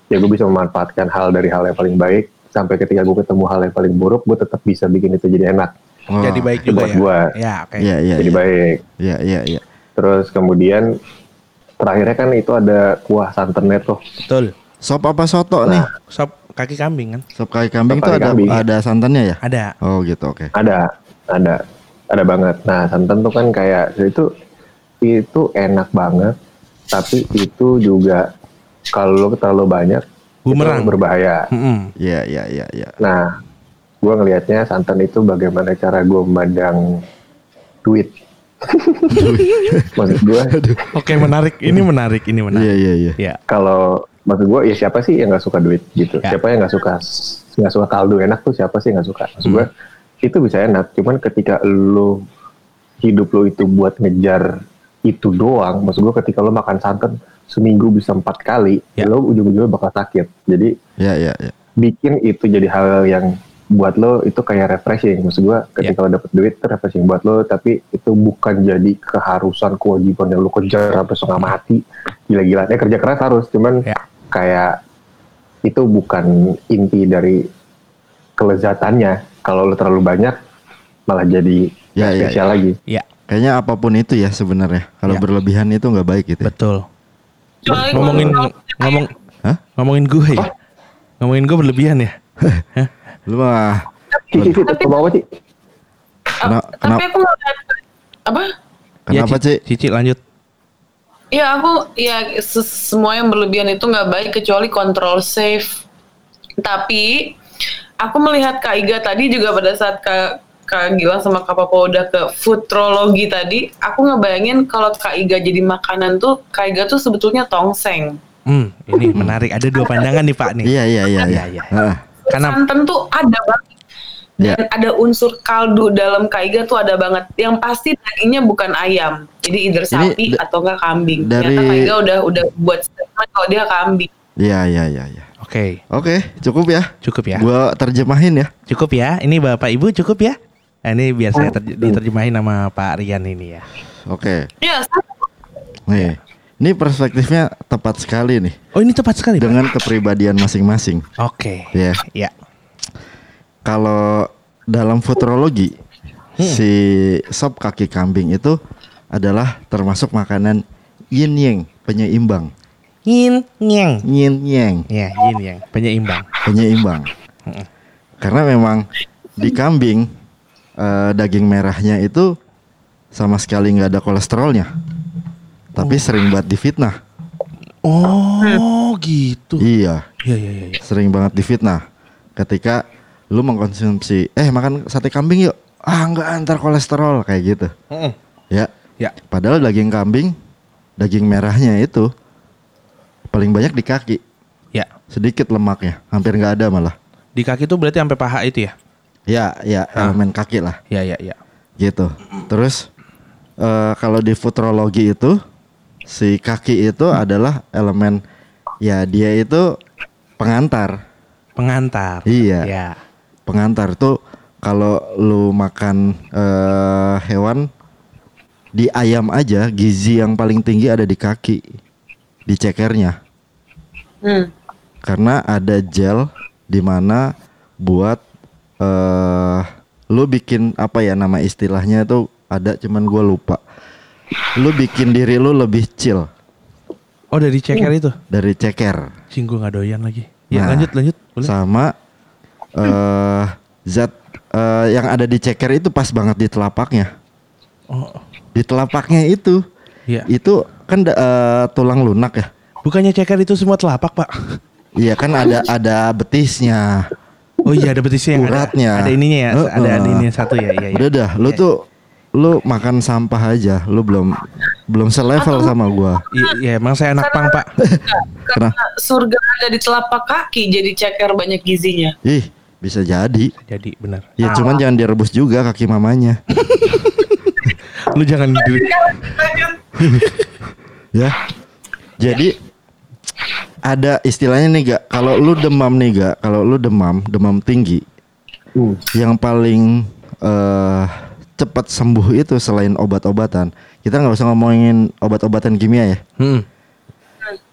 ya gue bisa memanfaatkan hal dari hal yang paling baik sampai ketika gue ketemu hal yang paling buruk gue tetap bisa bikin itu jadi enak Oh, Jadi baik juga buat ya. gua. Ya, oke. Iya, iya. jadi iya. baik Iya, iya, iya. terus kemudian terakhirnya kan itu ada kuah santannya tuh Betul. Sop apa soto nih? Sop kaki kambing kan? Sop kaki kambing Sop tuh kaki ada kambing. ada santannya ya? Ada. Oh gitu, oke. ada ada ada banget nah santan tuh kan kayak itu itu enak banget tapi itu juga kalau terlalu banyak Bumerang. itu berbahaya. Iya, iya, iya, iya. nah gue ngelihatnya santan itu bagaimana cara gue memandang duit maksud gue Oke, menarik. Ini menarik, ini menarik. Iya, iya, iya. Ya. kalau maksud gue ya siapa sih yang nggak suka duit gitu Ya. siapa yang nggak suka nggak suka kaldu enak tuh siapa sih yang nggak suka maksud gue itu bisa enak cuman ketika lo hidup lo itu buat ngejar itu doang maksud gue ketika lo makan santan seminggu bisa empat kali Ya. lo ujung-ujungnya bakal sakit jadi Iya, iya, iya. bikin itu jadi hal yang buat lo itu kayak refreshing maksud gua ketika lo dapet duit itu refreshing buat lo tapi itu bukan jadi keharusan kewajiban yang lo kejar sampai setengah mati gila-gila ya kerja keras harus cuman Ya. kayak itu bukan inti dari kelezatannya kalau lo terlalu banyak malah jadi Ya, ya, spesial lagi Ya, Kayaknya apa pun itu ya sebenarnya. Kalau Ya. berlebihan itu nggak baik gitu. ya. betul. Ngomongin ngomong Hah? ngomongin gue ya. Ngomongin gue berlebihan ya. [laughs] Lu mah mau apa sih tapi aku ngeliat apa? kenapa Ya, sih? Cici lanjut. Ya aku ya se- semua yang berlebihan itu nggak baik kecuali kontrol safe. Tapi aku melihat Kak Iga tadi juga pada saat Kak Kak Gilang sama Kak Papa udah ke futurologi tadi, aku ngebayangin kalau Kak Iga jadi makanan tuh Kak Iga tuh sebetulnya tongseng. Hmm, ini menarik. Ada dua pandangan nih Pak nih. Iya, iya, iya, iya. Iya, iya. Heeh. Karena- santan tuh ada banget. Dan ada unsur kaldu dalam Kak Iga tuh ada banget. Yang pasti dagingnya bukan ayam. Jadi either sapi da- atau enggak kambing. dari- Ternyata Kak Iga udah udah buat statement kalau dia kambing. Iya, iya, iya, iya. Oke, Oke, cukup ya. cukup ya. Gua terjemahin ya. Cukup ya. Ini Bapak Ibu cukup ya. Nah, ini biar saya terj- diterjemahin sama Pak Rian ini ya. Oke. Ya, sama. Nih. Ini perspektifnya tepat sekali nih Oh ini tepat sekali Pak. dengan kepribadian masing-masing. Oke. Ya. Ya. Kalau dalam futurologi si sop kaki kambing itu adalah termasuk makanan yin yang penyeimbang. Yin yang. Yin yang Ya yin yang penyeimbang. penyeimbang. Karena memang di kambing eh, daging merahnya itu sama sekali nggak ada kolesterolnya. Tapi sering buat difitnah. Oh gitu. Iya, Iya iya iya. iya. sering banget difitnah. Ketika lu mengkonsumsi, eh makan sate kambing yuk. Ah nggak antar kolesterol kayak gitu. Mm-mm. Ya. Ya. Padahal daging kambing, daging merahnya itu paling banyak di kaki. Ya. Sedikit lemaknya, hampir nggak ada malah. Di kaki tuh berarti sampai paha itu ya? Ya, ya Ah. elemen kaki lah. Ya ya ya. gitu. Terus eh, kalau di futurologi itu si kaki itu adalah elemen ya dia itu pengantar. Pengantar. Iya. Ya. Pengantar tuh kalau lu makan eh, hewan di ayam aja gizi yang paling tinggi ada di kaki, di cekernya. Hmm. Karena ada gel di mana buat eh lu bikin apa ya nama istilahnya itu ada cuman gua lupa. Lu bikin diri lu lebih chill Oh dari ceker itu? dari ceker Sing gue nggak doyan lagi. Ya Nah, lanjut lanjut. Boleh. sama eh zat eh, yang ada di ceker itu pas banget di telapaknya. Oh Di telapaknya itu iya. itu kan eh, tulang lunak ya. Bukannya ceker itu semua telapak pak? Iya kan ada ada betisnya. Oh iya ada betisnya yang ada. Uratnya. Ada ininya ya. Heeh. Ada ada ini satu ya. Iya, iya. Udah dah, lu Iya, tuh lu makan sampah aja, lu belum belum selevel sama gua. Iya iya, emang saya anak pang pak. [laughs] Karena surga ada di telapak kaki, jadi ceker banyak gizinya. Ih, bisa jadi. Jadi benar. Ya cuman jangan direbus juga kaki mamanya. [laughs] Lu jangan di [laughs] ya. Jadi ada istilahnya nih gak kalau lu demam nih gak kalau lu demam demam tinggi Hmm. yang paling eh cepat sembuh itu selain obat-obatan kita nggak usah ngomongin obat-obatan kimia ya Hmm.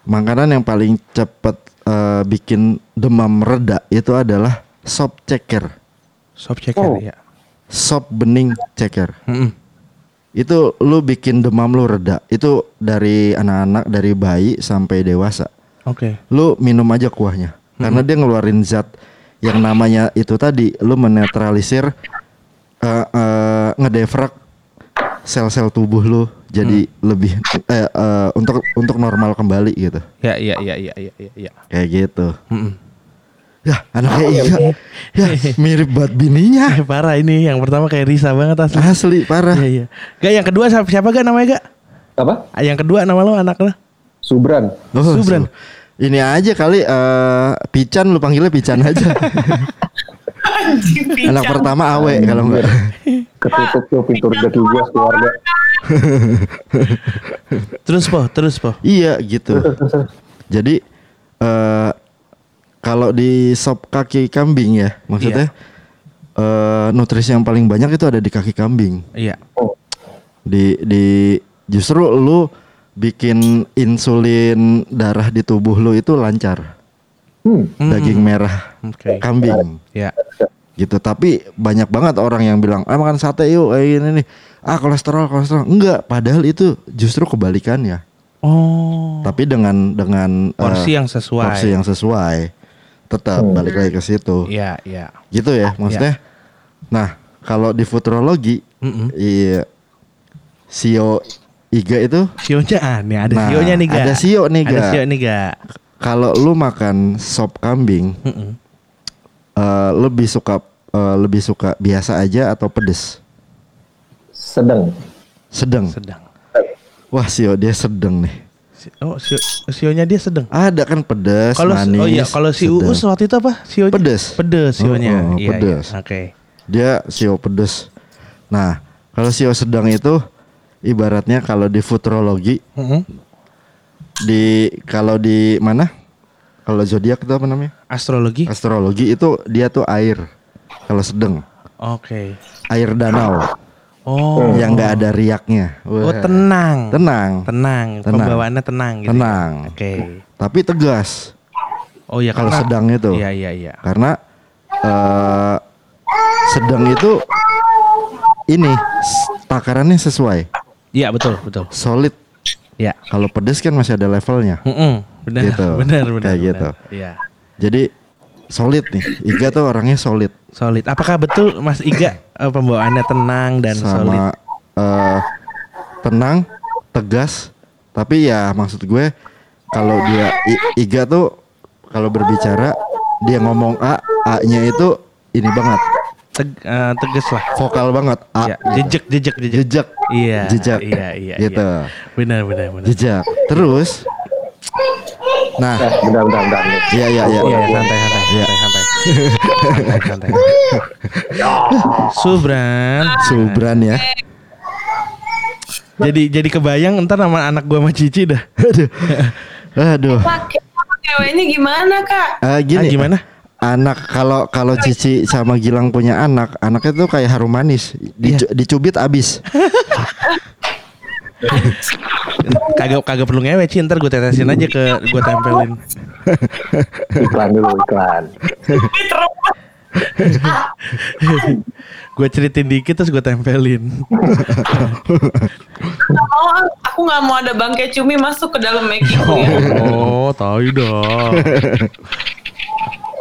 makanan yang paling cepat eh, bikin demam reda itu adalah sop ceker Sop ceker Oh. ya. sop bening ceker Hmm. itu lu bikin demam lu reda itu dari anak-anak dari bayi sampai dewasa Oke. lu minum aja kuahnya karena dia ngeluarin zat yang namanya itu tadi lu menetralisir eh eh, ngedefrag sel-sel tubuh lu jadi lebih eh, eh, untuk untuk normal kembali gitu Ya iya iya iya iya iya. iya. kayak gitu Hmm. ya anaknya iya ya mirip banget bininya Eh, [laughs] parah ini yang pertama kayak Risa banget asli. asli parah Iya iya. Gak yang kedua siapa, siapa gak namanya gak? Apa? Ah, Yang kedua nama lo anak lo? Subran. Oh, Subran. su- ini aja kali eh Pican lu panggilnya Pican aja [laughs] anak pertama Awe kalau enggak Ketutup tuh pintu rezeki gua keluarga. Terus po, terus po. Iya gitu. Jadi eh kalau di sop kaki kambing ya, maksudnya eh nutrisi yang paling banyak itu ada di kaki kambing. Iya. Di di justru lu bikin insulin darah di tubuh lu itu lancar. Hmm. Daging merah Oke. kambing Ya. gitu. Tapi banyak banget orang yang bilang, "Ah makan sate yuk, eh, ini nih." Ah kolesterol, kolesterol. Enggak, padahal itu justru kebalikannya. Oh. Tapi dengan dengan eh, Porsi yang sesuai. porsi yang sesuai tetap Hmm. balik lagi ke situ Iya iya. gitu ya maksudnya nah kalau di futurologi Mm-mm. iya sio iga itu Sionya ah, nih ada Nah, sionya nih gak? ada sio nih, Ada Ga. sio nih gak? Kalau lu makan sop kambing Mm-mm. eh, lebih suka eh, lebih suka biasa aja atau pedes Sedang. sedang Sedang. wah sio dia sedang nih Si- Oh, sio, sionya dia sedang. ada kan pedes Kalau manis oh iya, kalau si sedang. Uus waktu itu apa? Sionya Pedes. Pedes sionya. Oh, oh, Iya, pedes. iya. Oke. dia sio pedes. Nah, kalau sio sedang itu ibaratnya kalau di futurologi Mm-mm. Di kalau di mana? Kalau zodiak itu apa namanya? Astrologi. Astrologi itu dia tuh air. Kalau sedang, Oke. air danau. Oh. yang nggak ada riaknya. Oh, Wah. tenang. tenang, Tenang. Tenang. Pembawaannya tenang gitu. tenang. Oke. Tapi tegas Oh iya kalau sedang itu. Iya iya iya. Karena eh sedang itu ini takarannya sesuai, Iya betul betul. solid. Ya. Kalau pedes kan masih ada levelnya. Mm-mm, benar, Gitu. [laughs] benar, benar. Kayak benar. gitu. Iya. Jadi solid nih. Iga tuh orangnya solid Solid. Apakah betul Mas Iga [laughs] eh, pembawaannya tenang dan solid? sama eh, tenang, tegas. Tapi ya maksud gue kalau dia I- Iga tuh kalau berbicara dia ngomong A, A-nya itu ini banget, Teg, eh, tegas lah. vokal banget. A, Ya, jejak, jejak, jejak. jejak, Iya. jejak. Iya, iya, gitu. iya. Benar, benar, benar. Jejak. Terus Nah, Eh, bentar, bentar, bentar. nih. iya iya iya. Iya, santai, santai, Iya. santai, santai. santai, santai. Subran. Subran ya. Jadi jadi kebayang ntar nama anak gua sama Cici dah. Aduh. Aduh. Pakai ceweknya gimana kak? Eh, gini. Ah, gimana? Anak kalau kalau Cici sama Gilang punya anak, anaknya tuh kayak harum manis. Dicu- dicubit abis. [laughs] Kagak kagak perlu ngewe Ci, ntar gue tetesin aja ke gue tempelin. Iklan dulu, iklan. [laughs] Gue ceritain dikit terus gue tempelin. Mau, [laughs] aku nggak mau ada bangkai cumi masuk ke dalam Mekiku ya. Oh, tahu dong.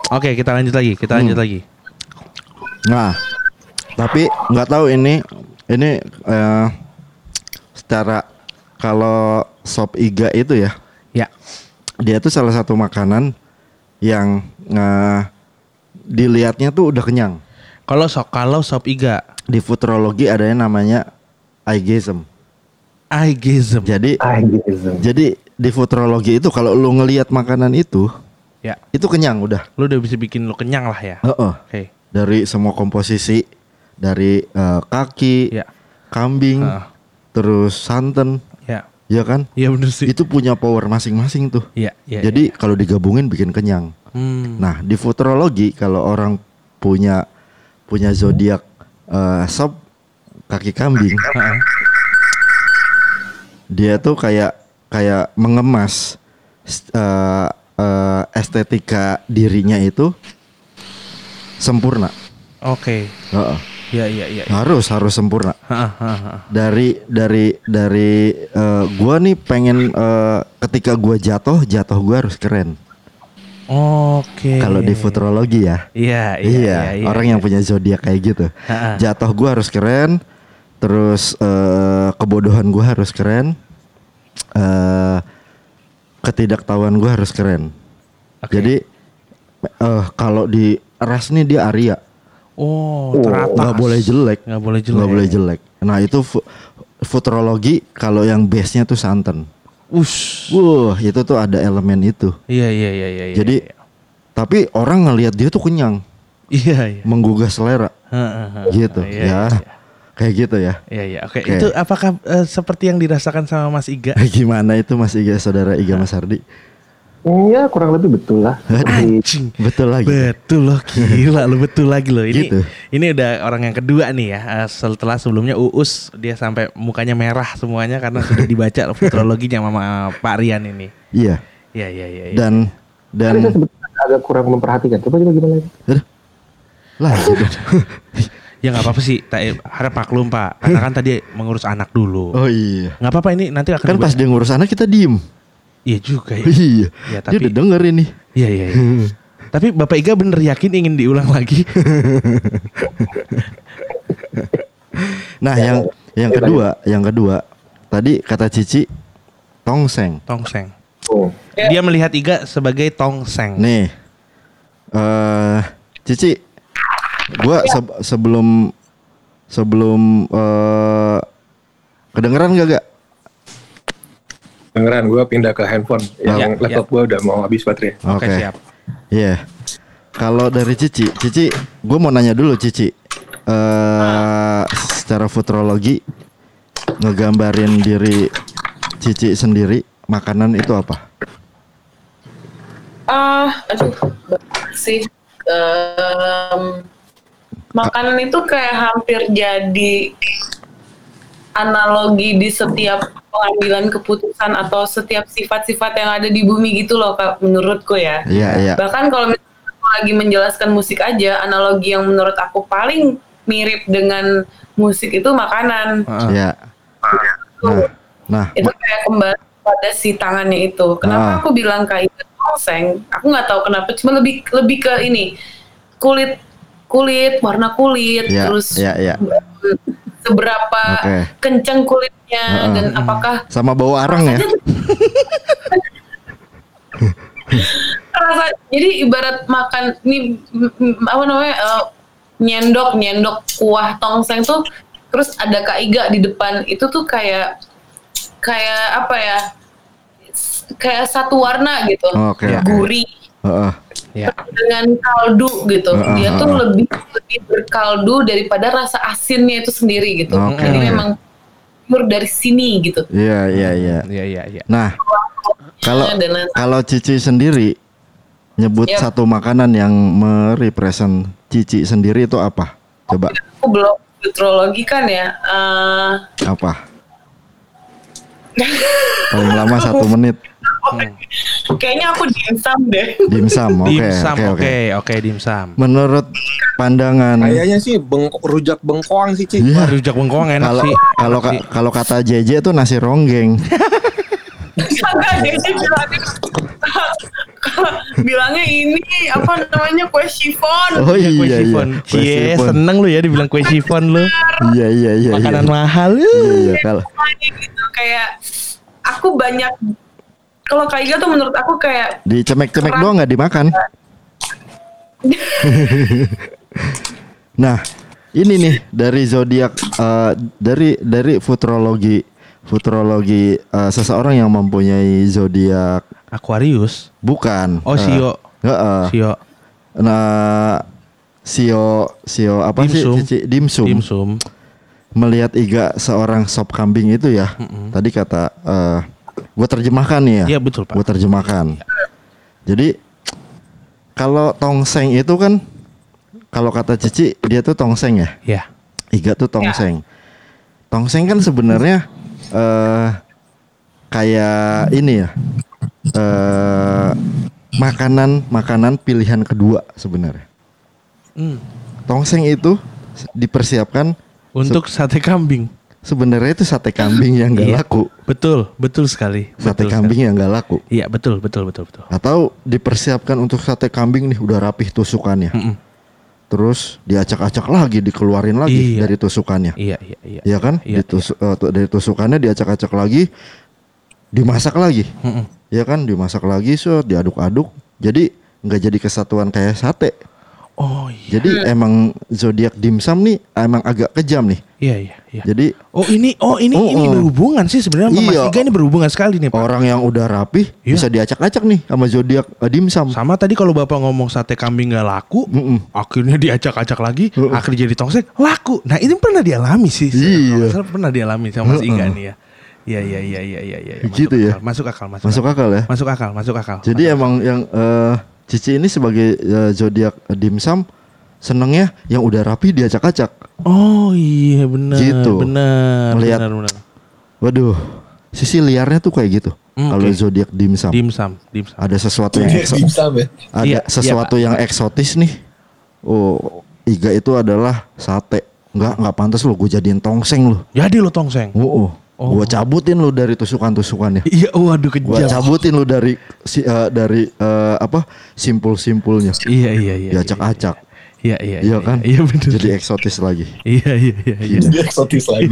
Oke, kita lanjut lagi. Kita lanjut lagi. Nah, tapi nggak tahu ini ini eh, secara kalau sop iga itu ya, Ya. dia tuh salah satu makanan yang eh, dilihatnya tuh udah kenyang. Kalau sop kalau sop iga, Di futurologi ada yang namanya aigism. aigism. Jadi gitu. jadi di futurologi itu kalau lu ngelihat makanan itu, Ya, itu kenyang udah. lu udah bisa bikin lu kenyang lah ya. Heeh. Oke. Dari semua komposisi, dari eh, kaki, Ya. kambing, Heeh. terus santan, Ya. ya kan? Iya bener sih. Itu punya power masing-masing tuh. Iya, iya. Jadi kalau digabungin bikin kenyang. iya. Hmm. Nah, di futurologi kalau orang punya punya zodiak eh, sop kaki kambing, Heeh. dia tuh kayak kayak mengemas s- eh, eh, estetika dirinya itu sempurna. Oke. Heeh. Iya, iya, iya. iya. Harus harus sempurna. Heeh, heeh, heeh. Dari dari dari eh, gua nih pengen eh, ketika gua jatuh, jatuh gua harus keren. Oke. Kalau di futurologi ya. Iya, iya, Iya, iya, iya, orang iya. yang punya zodiak kayak gitu. Ha-ha. Jatuh gua harus keren, terus eh, kebodohan gua harus keren, eh ketidaktahuan gua harus keren. Oke. Jadi eh kalau di ras nih dia Arya, Oh, Oh, teratas. nggak boleh jelek, Nggak boleh jelek. nggak boleh jelek. Nah itu fu- futurologi kalau yang base-nya tuh santan. Ush. Wah itu tuh ada elemen itu. Iya, iya, iya, iya. iya, Jadi iya. tapi orang ngelihat dia tuh kenyang, iya, iya. menggugah selera, Heeh, heeh. gitu Iya, ya. iya, Kayak gitu ya. Iya, iya. Oke, Oke. itu apakah eh, seperti yang dirasakan sama Mas Iga? [laughs] Gimana itu Mas Iga saudara Iga Mas Hardi? Iya, kurang lebih betul lah. Anjing. Betul lagi. Betul loh, gila lu betul lagi loh. Ini Gitu. ini udah orang yang kedua nih ya. Eh, Setelah sebelumnya Uus dia sampai mukanya merah semuanya karena sudah dibaca [laughs] futurologinya sama Pak Rian ini. Iya. Iya, iya, iya. iya. Dan dan tadi saya agak kurang memperhatikan. Coba coba gimana lagi? Aduh. lah gitu. [laughs] Ya nggak apa-apa sih, tak, harap maklum Pak. Karena kan tadi mengurus anak dulu. Oh iya. Nggak apa-apa ini nanti akan Kan pas dia ngurus anak kita diem. Iya juga ya. Iya. Ya, Dia tapi- udah denger ini. Iya iya. iya. [laughs] Tapi Bapak Iga bener yakin ingin diulang lagi? [laughs] Nah, yang yang kedua, yang kedua, tadi kata Cici tongseng. Tongseng. Oh. Dia melihat Iga sebagai tongseng. Nih. Eh Cici, gua se- sebelum sebelum eh kedengeran gak gak? Dengeran gue pindah ke handphone yang Ya, laptop gue udah mau habis baterai. Oke Oke. siap. Iya. Kalau dari Cici, Cici, gue mau nanya dulu Cici. Eh secara futurologi ngegambarin diri Cici sendiri, makanan itu apa? Ah, aduh, banyak sih. Em, makanan itu kayak hampir jadi analogi di setiap pengambilan keputusan atau setiap sifat-sifat yang ada di bumi gitu loh kak menurutku ya. Iya, iya. Bahkan kalau lagi menjelaskan musik aja, analogi yang menurut aku paling mirip dengan musik itu makanan. Iya. Nah, nah, itu kayak kembali pada si tangannya itu. Kenapa Ah. aku bilang kayak tongseng? Aku nggak tahu kenapa. Cuma lebih lebih ke ini kulit kulit warna kulit Iya, terus iya, iya. seberapa Oke. kencang kulitnya Heeh. dan apakah sama bau arang ya? [laughs] rasa jadi ibarat makan ini apa namanya eh, nyendok nyendok kuah tongseng tuh terus ada kak Iga di depan itu tuh kayak kayak apa ya kayak satu warna gitu oke. gurih Heeh. Ya. dengan kaldu gitu Heeh, dia tuh lebih lebih berkaldu daripada rasa asinnya itu sendiri gitu Oke. jadi memang pure dari sini gitu Iya, iya, iya. Iya iya iya. Nah, kalau lain- kalau Cici sendiri nyebut Yap. satu makanan yang merepresent Cici sendiri itu apa? Coba aku belum futurologi kan ya eh, apa? [laughs] Paling lama satu menit. Kayaknya aku dimsum deh Dimsum, [laughs] oke, dimsum, oke, oke, dimsum. Menurut pandangan Kayaknya sih bengkok rujak bengkoang sih, Cik. Iya. Wah, rujak bengkoang enak kalau sih. kalau ka- kalau kata JJ itu nasi ronggeng. Bilangnya bilangnya ini apa namanya kue chiffon. Oh Kue iya iya. chiffon. Kue chiffon. seneng lu ya dibilang kue chiffon lu. Iya iya iya. Makanan iya. mahal. Iya iya kalau gitu kayak aku banyak kalau kayak gitu menurut aku kayak di cemek-cemek doang nggak dimakan. [laughs] nah, ini nih dari zodiak eh, dari dari futurologi futurologi eh, seseorang yang mempunyai zodiak Aquarius. bukan. Oh, eh, Sio. heeh. Sio. Nah, Sio Sio apa Dimsum. sih? Cici? Dimsum. Dimsum. Melihat Iga seorang sop kambing itu ya. Tadi kata eh gue terjemahkan nih ya. Iya betul pak. Gue terjemahkan. Jadi kalau tongseng itu kan kalau kata Cici dia tuh tongseng ya. Ya. Iga tuh tongseng. Tongseng kan sebenarnya eh kayak ini ya. eh makanan makanan pilihan kedua sebenarnya. Hmm. Tongseng itu dipersiapkan Untuk sate kambing. Sebenarnya itu sate kambing yang nggak Iya. laku. Betul, betul sekali. Sate Betul kambing yang nggak laku. sekali. Iya betul, betul, betul, betul. Atau dipersiapkan untuk sate kambing nih udah rapih tusukannya. Mm-mm. Terus diacak-acak lagi, dikeluarin lagi Iya. dari tusukannya. Iya, iya, iya. Iya kan? Iya, Ditus- eh, tu- dari tusukannya diacak-acak lagi, dimasak lagi. Mm-mm. Iya kan? Dimasak lagi, so diaduk-aduk. Jadi nggak jadi kesatuan kayak sate. Oh iya, Jadi emang zodiak dimsum nih emang agak kejam nih. iya, iya, iya. Jadi Oh ini, oh ini, Oh, ini oh. berhubungan sih sebenarnya sama Mas Iya. Iga ini berhubungan sekali nih pak. orang yang udah rapih Iya. bisa diacak-acak nih sama zodiak eh, dimsum. Sama tadi kalau bapak ngomong sate kambing nggak laku, Mm-mm. akhirnya diacak-acak lagi, Mm-mm. akhirnya jadi tongseng laku. Nah ini pernah dialami sih, Iya. Salah pernah dialami sama Mas Iga Mm-mm. nih ya. Iya iya iya iya iya iya. Gitu ya? akal, Masuk akal, masuk, Masuk akal. akal ya? Masuk akal, masuk akal. Jadi masuk emang yang eh, Cici ini sebagai eh, zodiak dimsum senengnya yang udah rapi diacak-acak. Oh iya benar. Gitu. Benar. Melihat- Benar benar. Waduh, sisi liarnya tuh kayak gitu. Hmm, Kalau oke. zodiak dimsum, Dimsum, dimsum. ada sesuatu yang Dia ekso- dimsum ya. ada Iya, iya, sesuatu yang eksotis nih. Oh, Iga itu adalah sate. Enggak, enggak pantas lo gue jadiin tongseng lo. Jadi lo tongseng. Oh, oh. Oh. gue cabutin lo dari tusukan-tusukannya. Iya, waduh Gue kejam. cabutin lo dari si, eh, dari eh, apa simpul-simpulnya. Iya iya iya. Diacak-acak. Iya iya Iya kan? Iya benar. Jadi eksotis lagi. Iya iya iya iya. Dia eksotis lagi. [laughs]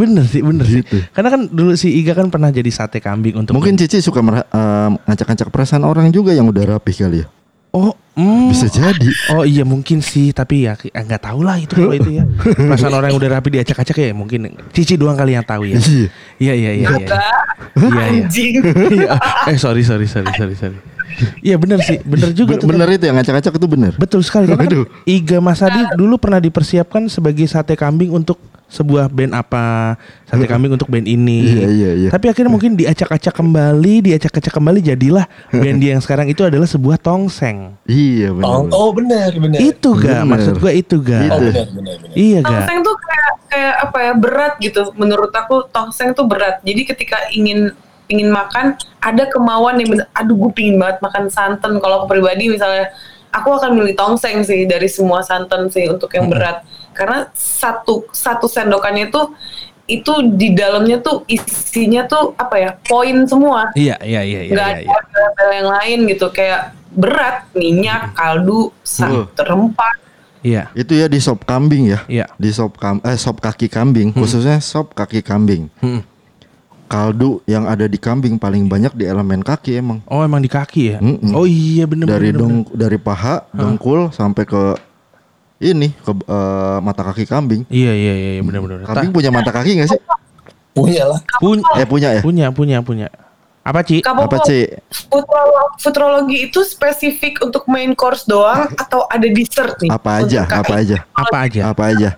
bener sih bener sih. Gitu. Karena kan dulu si Iga kan pernah jadi sate kambing untuk Mungkin Cici suka eh, ngacak-ngacak perasaan orang juga yang udah rapih kali ya. oh mm, Bisa jadi. oh iya mungkin sih tapi ya eh, nggak tahu lah itu kalau itu ya perasaan orang yang udah rapi diacak-acak ya mungkin Cici doang kali yang tahu ya Iya. iya iya iya iya Enggak, iya iya anjing. [laughs] Iya. eh sorry sorry sorry sorry sorry iya bener sih bener juga tuh bener itu yang ngacak-ngacak itu bener. Betul sekali. Karena kan Aduh. Iga Masadi dulu pernah dipersiapkan sebagai sate kambing untuk sebuah band apa sate kambing untuk band ini. Iya, iya, iya. Tapi akhirnya mungkin diacak-acak kembali, diacak-acak kembali jadilah band dia [laughs] yang sekarang itu adalah sebuah tongseng. Iya bener. Oh, oh benar benar. Itu ga Bener. maksud gua itu ga. Oh Itu. benar benar benar. Iya ga. Tongseng tuh kayak kayak apa ya berat gitu. Menurut aku tongseng tuh berat. Jadi ketika ingin ingin makan ada kemauan yang bener, aduh gue pingin banget makan santan. Kalau aku pribadi misalnya aku akan milih tongseng sih dari semua santan sih untuk yang berat. Karena satu satu sendokannya itu itu di dalamnya tuh isinya tuh apa ya poin semua Iya, iya, iya, iya, nggak iya, iya. ada embel-embel yang lain gitu kayak berat minyak kaldu Uh. sa- rempah Iya, Itu ya di sop kambing ya. iya. Di sop kam eh sop kaki kambing, khususnya sop kaki kambing. Hmm. Kaldu yang ada di kambing paling banyak di elemen kaki emang. Oh, emang di kaki ya? Mm-mm. Oh iya bener dari bener, dong dari paha, dengkul sampai ke ini ke eh, mata kaki kambing. Iya iya iya iya, bener bener. Kambing punya mata kaki nggak sih? Punya lah. punya Eh punya ya? punya punya punya. Apa Ci? Kamu Apa futurolo- futurologi itu spesifik untuk main course doang atau ada dessert nih Apa aja? Apa aja? Apa aja? Apa aja?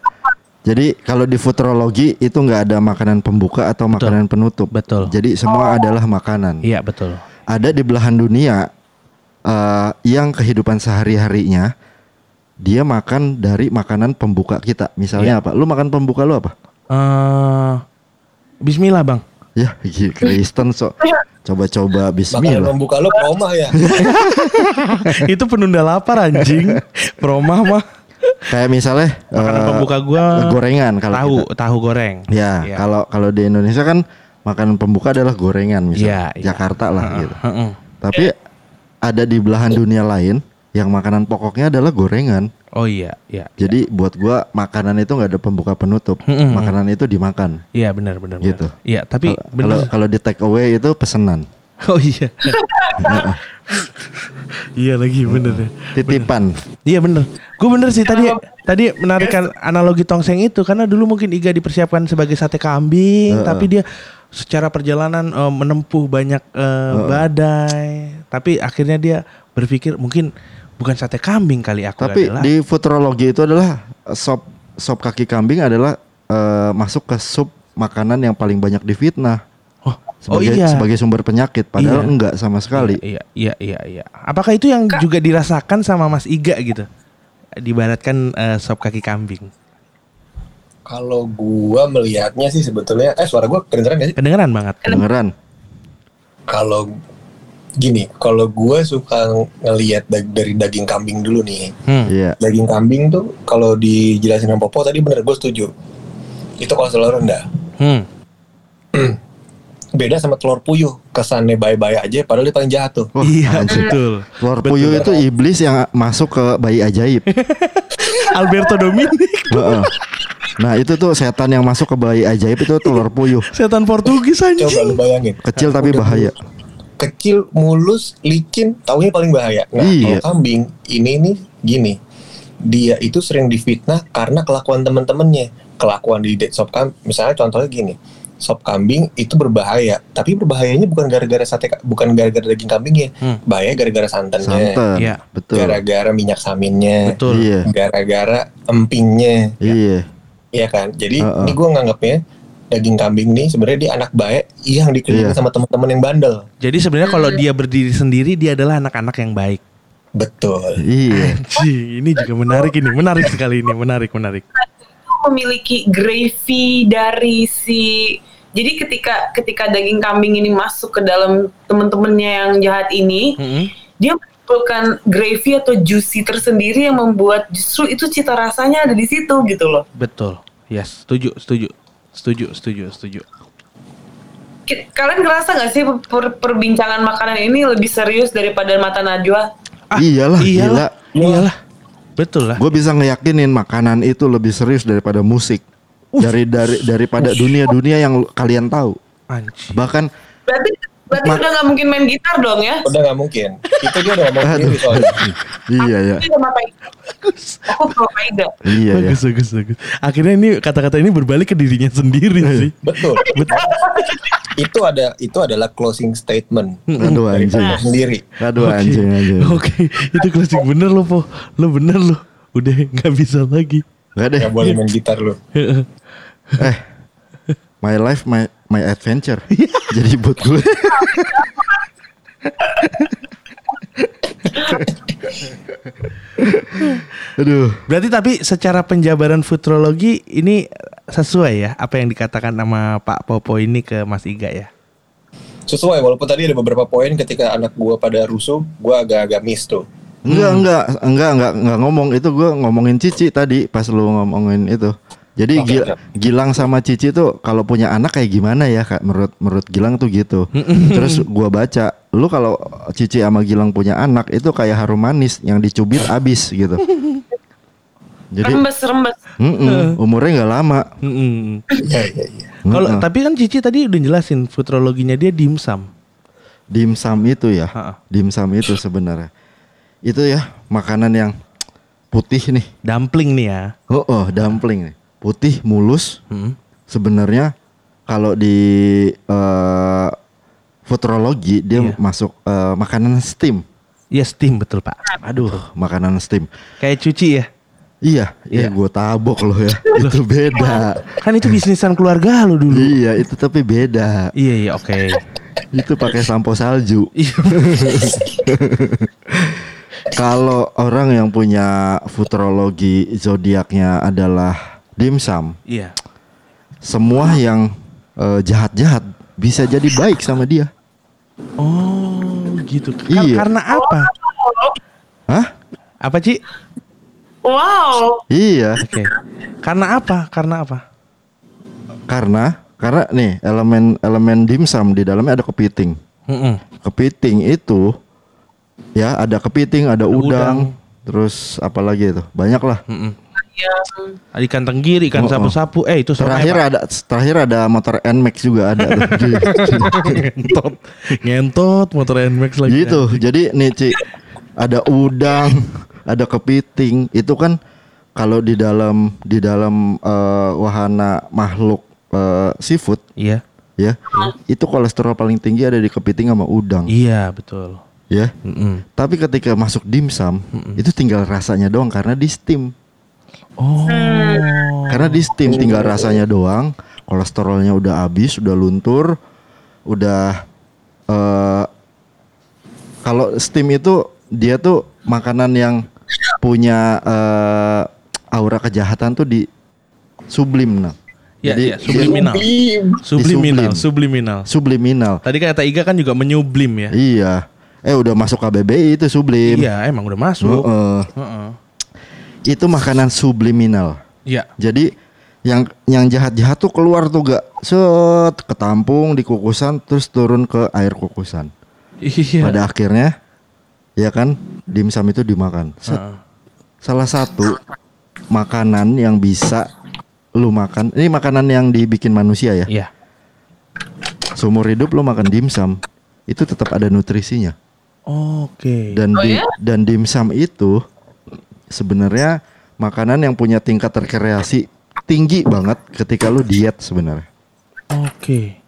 Jadi kalau di futurologi itu nggak ada makanan pembuka atau makanan penutup. Betul. Jadi semua adalah makanan. Iya betul. Ada di belahan dunia eh, yang kehidupan sehari-harinya dia makan dari makanan pembuka kita. Misalnya apa? Lu makan pembuka lu apa? eh Bismillah bang. Ya, gila, Kristen so. Coba-coba Makanan bismillah. pembuka lo promah ya. [laughs] Itu penunda lapar anjing. Promah mah. Kayak misalnya Makanan eh, pembuka gua gorengan kalau tahu kita- tahu goreng. Ya, Iya. kalau kalau di Indonesia kan makanan pembuka adalah gorengan misalnya Iya, iya. Jakarta lah Heeh, gitu. heeh. Tapi ada di belahan dunia lain yang makanan pokoknya adalah gorengan. Oh iya iya. Jadi buat gua makanan itu nggak ada pembuka penutup. Makanan itu dimakan. Iya benar benar. Gitu. Iya tapi. Kalau kalau di take away itu pesenan, [laughs] Oh iya. [laughs] iya lagi bener ya. titipan. Iya bener. Gue bener sih tadi tadi menarikan analogi tongseng itu karena dulu mungkin Iga dipersiapkan sebagai sate kambing, Heeh. tapi dia secara perjalanan eh, menempuh banyak eh, badai, tapi akhirnya dia berpikir mungkin bukan sate kambing kali aku Tapi adalah. di futurologi itu adalah sop sop kaki kambing adalah eh, masuk ke sup makanan yang paling banyak difitnah oh, oh sebagai iya. sebagai sumber penyakit padahal Iya. enggak sama sekali. Iya, iya, iya, iya. Apakah itu yang juga dirasakan sama Mas Iga gitu? Dibaratkan eh, sop kaki kambing. Kalau gua melihatnya sih sebetulnya, eh suara gua kedengeran gak sih? Kedengeran banget. Kedengeran. Kalau gini, kalau gua suka ngelihat dag- dari daging kambing dulu nih. Hmm. Iya. Daging kambing tuh kalau dijelasin sama Popo tadi bener gue setuju. Itu kolesterol rendah. Hmm. [clears throat] Beda sama telur puyuh, kesannya baik-baik aja padahal dia paling jahat tuh. Wah, iya, anjir. betul. Telur Betul. puyuh itu iblis yang masuk ke bayi ajaib. [laughs] Alberto Dominic, Heeh. Nah itu tuh setan yang masuk ke bayi ajaib itu telur puyuh. setan Portugis Coba anjing. lu bayangin. Kecil tapi Udah bahaya. Kecil, mulus, licin, taunya paling bahaya. Nah, Iya. kalau kambing ini nih gini. Dia itu sering difitnah karena kelakuan temen-temennya. Kelakuan di dead sop kambing, misalnya contohnya gini. Sop kambing itu berbahaya, tapi berbahayanya bukan gara-gara sate, ka- bukan gara-gara daging kambingnya, Hmm. bahaya gara-gara santannya, Santan. Iya. Betul. gara-gara minyak saminnya, Betul. Iya. gara-gara empingnya, Iya. Iya kan? Jadi Heeh. ini gue nganggapnya daging kambing nih sebenarnya dia anak baik yang dikelilingi Iya. sama teman-teman yang bandel. Jadi sebenarnya kalau dia berdiri sendiri dia adalah anak-anak yang baik. Betul. Iya. Anjing, ini juga menarik ini, menarik sekali ini, menarik, menarik. memiliki gravy dari si jadi ketika ketika daging kambing ini masuk ke dalam temen-temennya yang jahat ini Mm-mm. dia menimbulkan gravy atau juicy tersendiri yang membuat justru itu cita rasanya ada di situ gitu loh Betul. Yes, setuju, setuju. Setuju, setuju, setuju. Kalian ngerasa nggak sih per- perbincangan makanan ini lebih serius daripada mata najwa Iyalah, iyalah, iyalah. Betul lah. Gue bisa ngeyakinin makanan itu lebih serius daripada musik. Dari dari daripada dunia-dunia yang kalian tahu. Anjing. Bahkan berarti berarti Ma- udah nggak mungkin main gitar dong ya Udah nggak mungkin. Itu dia udah ngomong sendiri soalnya. [laughs] iya ya. Aku Iya ya. bagus, bagus, bagus. Akhirnya ini kata-kata ini berbalik ke dirinya sendiri sih. Betul. [laughs] itu ada itu adalah closing statement Aduh dari anjing. Sendiri. Aduh anjing anjing. Oke, itu klasik bener lo, Po. Lo bener lo. Udah nggak bisa lagi. Gak deh. Gak boleh main gitar lu. [laughs] Eh. My life my my adventure. [laughs] Jadi buat gue. Aduh. Berarti tapi secara penjabaran futurologi ini sesuai ya apa yang dikatakan sama Pak Popo ini ke Mas Iga ya. Sesuai walaupun tadi ada beberapa poin ketika anak gua pada rusuh, gua agak-agak miss tuh. Enggak, enggak, enggak, enggak, enggak ngomong itu gue ngomongin Cici tadi pas lu ngomongin itu. Jadi Oke, Gil- oke. Gilang sama Cici tuh kalau punya anak kayak gimana ya kak? Menurut menurut Gilang tuh gitu. Terus gua baca, lu kalau Cici sama Gilang punya anak itu kayak harum manis yang dicubit abis gitu. [laughs] Jadi Rembes rembes. mm-mm, umurnya nggak lama. Iya iya iya. Kalau tapi kan Cici tadi udah jelasin futurologinya dia dimsum. dimsum itu ya, dimsum itu sebenarnya itu ya makanan yang putih nih. Dumpling nih ya. Oh, oh dumpling nih, putih mulus. Hmm. sebenarnya kalau di eh, futurologi dia Iya. masuk eh, makanan steam. Iya steam betul Pak. Aduh, makanan steam. Kayak cuci ya. Iya, iya Iya. gue tabok loh ya. [laughs] itu beda. Kan itu bisnisan keluarga lo dulu. iya, itu tapi beda. Iya iya oke. [laughs] Itu pakai sampo salju. Iya. [laughs] Kalau orang yang punya futurologi zodiaknya adalah dimsum, Iya. semua yang eh, jahat-jahat bisa jadi baik sama dia. Oh gitu. Kar- Iya. Karena apa? Hah? Apa Ci? Wow. Iya. Oke. Karena apa? Karena apa? Karena karena nih elemen elemen dimsum di dalamnya ada kepiting. Mm-mm. Kepiting itu ya ada kepiting, ada udang, udang. terus apa lagi itu? Banyak lah. Mm-mm. Yang Ikan tenggiri, ikan Oh, oh. sapu-sapu. Eh itu Terakhir ada terakhir ada motor Nmax juga ada tuh. [laughs] Ngentot, ngentot motor Nmax lagi. gitu. Jadi nih Ci, ada udang, ada kepiting. Itu kan kalau di dalam di dalam eh, wahana makhluk eh, seafood Iya, ya, itu kolesterol paling tinggi ada di kepiting sama udang, iya betul. ya. Mm-mm. Tapi ketika masuk dimsum itu tinggal rasanya doang karena di steam. Oh, Karena di steam tinggal rasanya doang, kolesterolnya udah habis, udah luntur, udah eh kalau steam itu dia tuh makanan yang punya eh, aura kejahatan tuh di sublim nah. ya, Jadi ya, subliminal, subliminal, Disublim. subliminal. subliminal. Tadi kata Iga kan juga menyublim ya. Iya. Eh udah masuk KBBI itu sublim. Iya, emang udah masuk. Heeh. Heeh. Itu makanan subliminal. Iya. Jadi yang yang jahat-jahat tuh keluar tuh gak set ketampung di kukusan terus turun ke air kukusan. Iya. Pada akhirnya ya kan dimsum itu dimakan. Set. Heeh. Salah satu makanan yang bisa lu makan. Ini makanan yang dibikin manusia ya. Iya. Seumur hidup lu makan dimsum itu tetap ada nutrisinya. Oke. Dan Oh di- ya? dan dimsum itu sebenarnya makanan yang punya tingkat rekreasi tinggi banget ketika lu diet sebenarnya. Oke.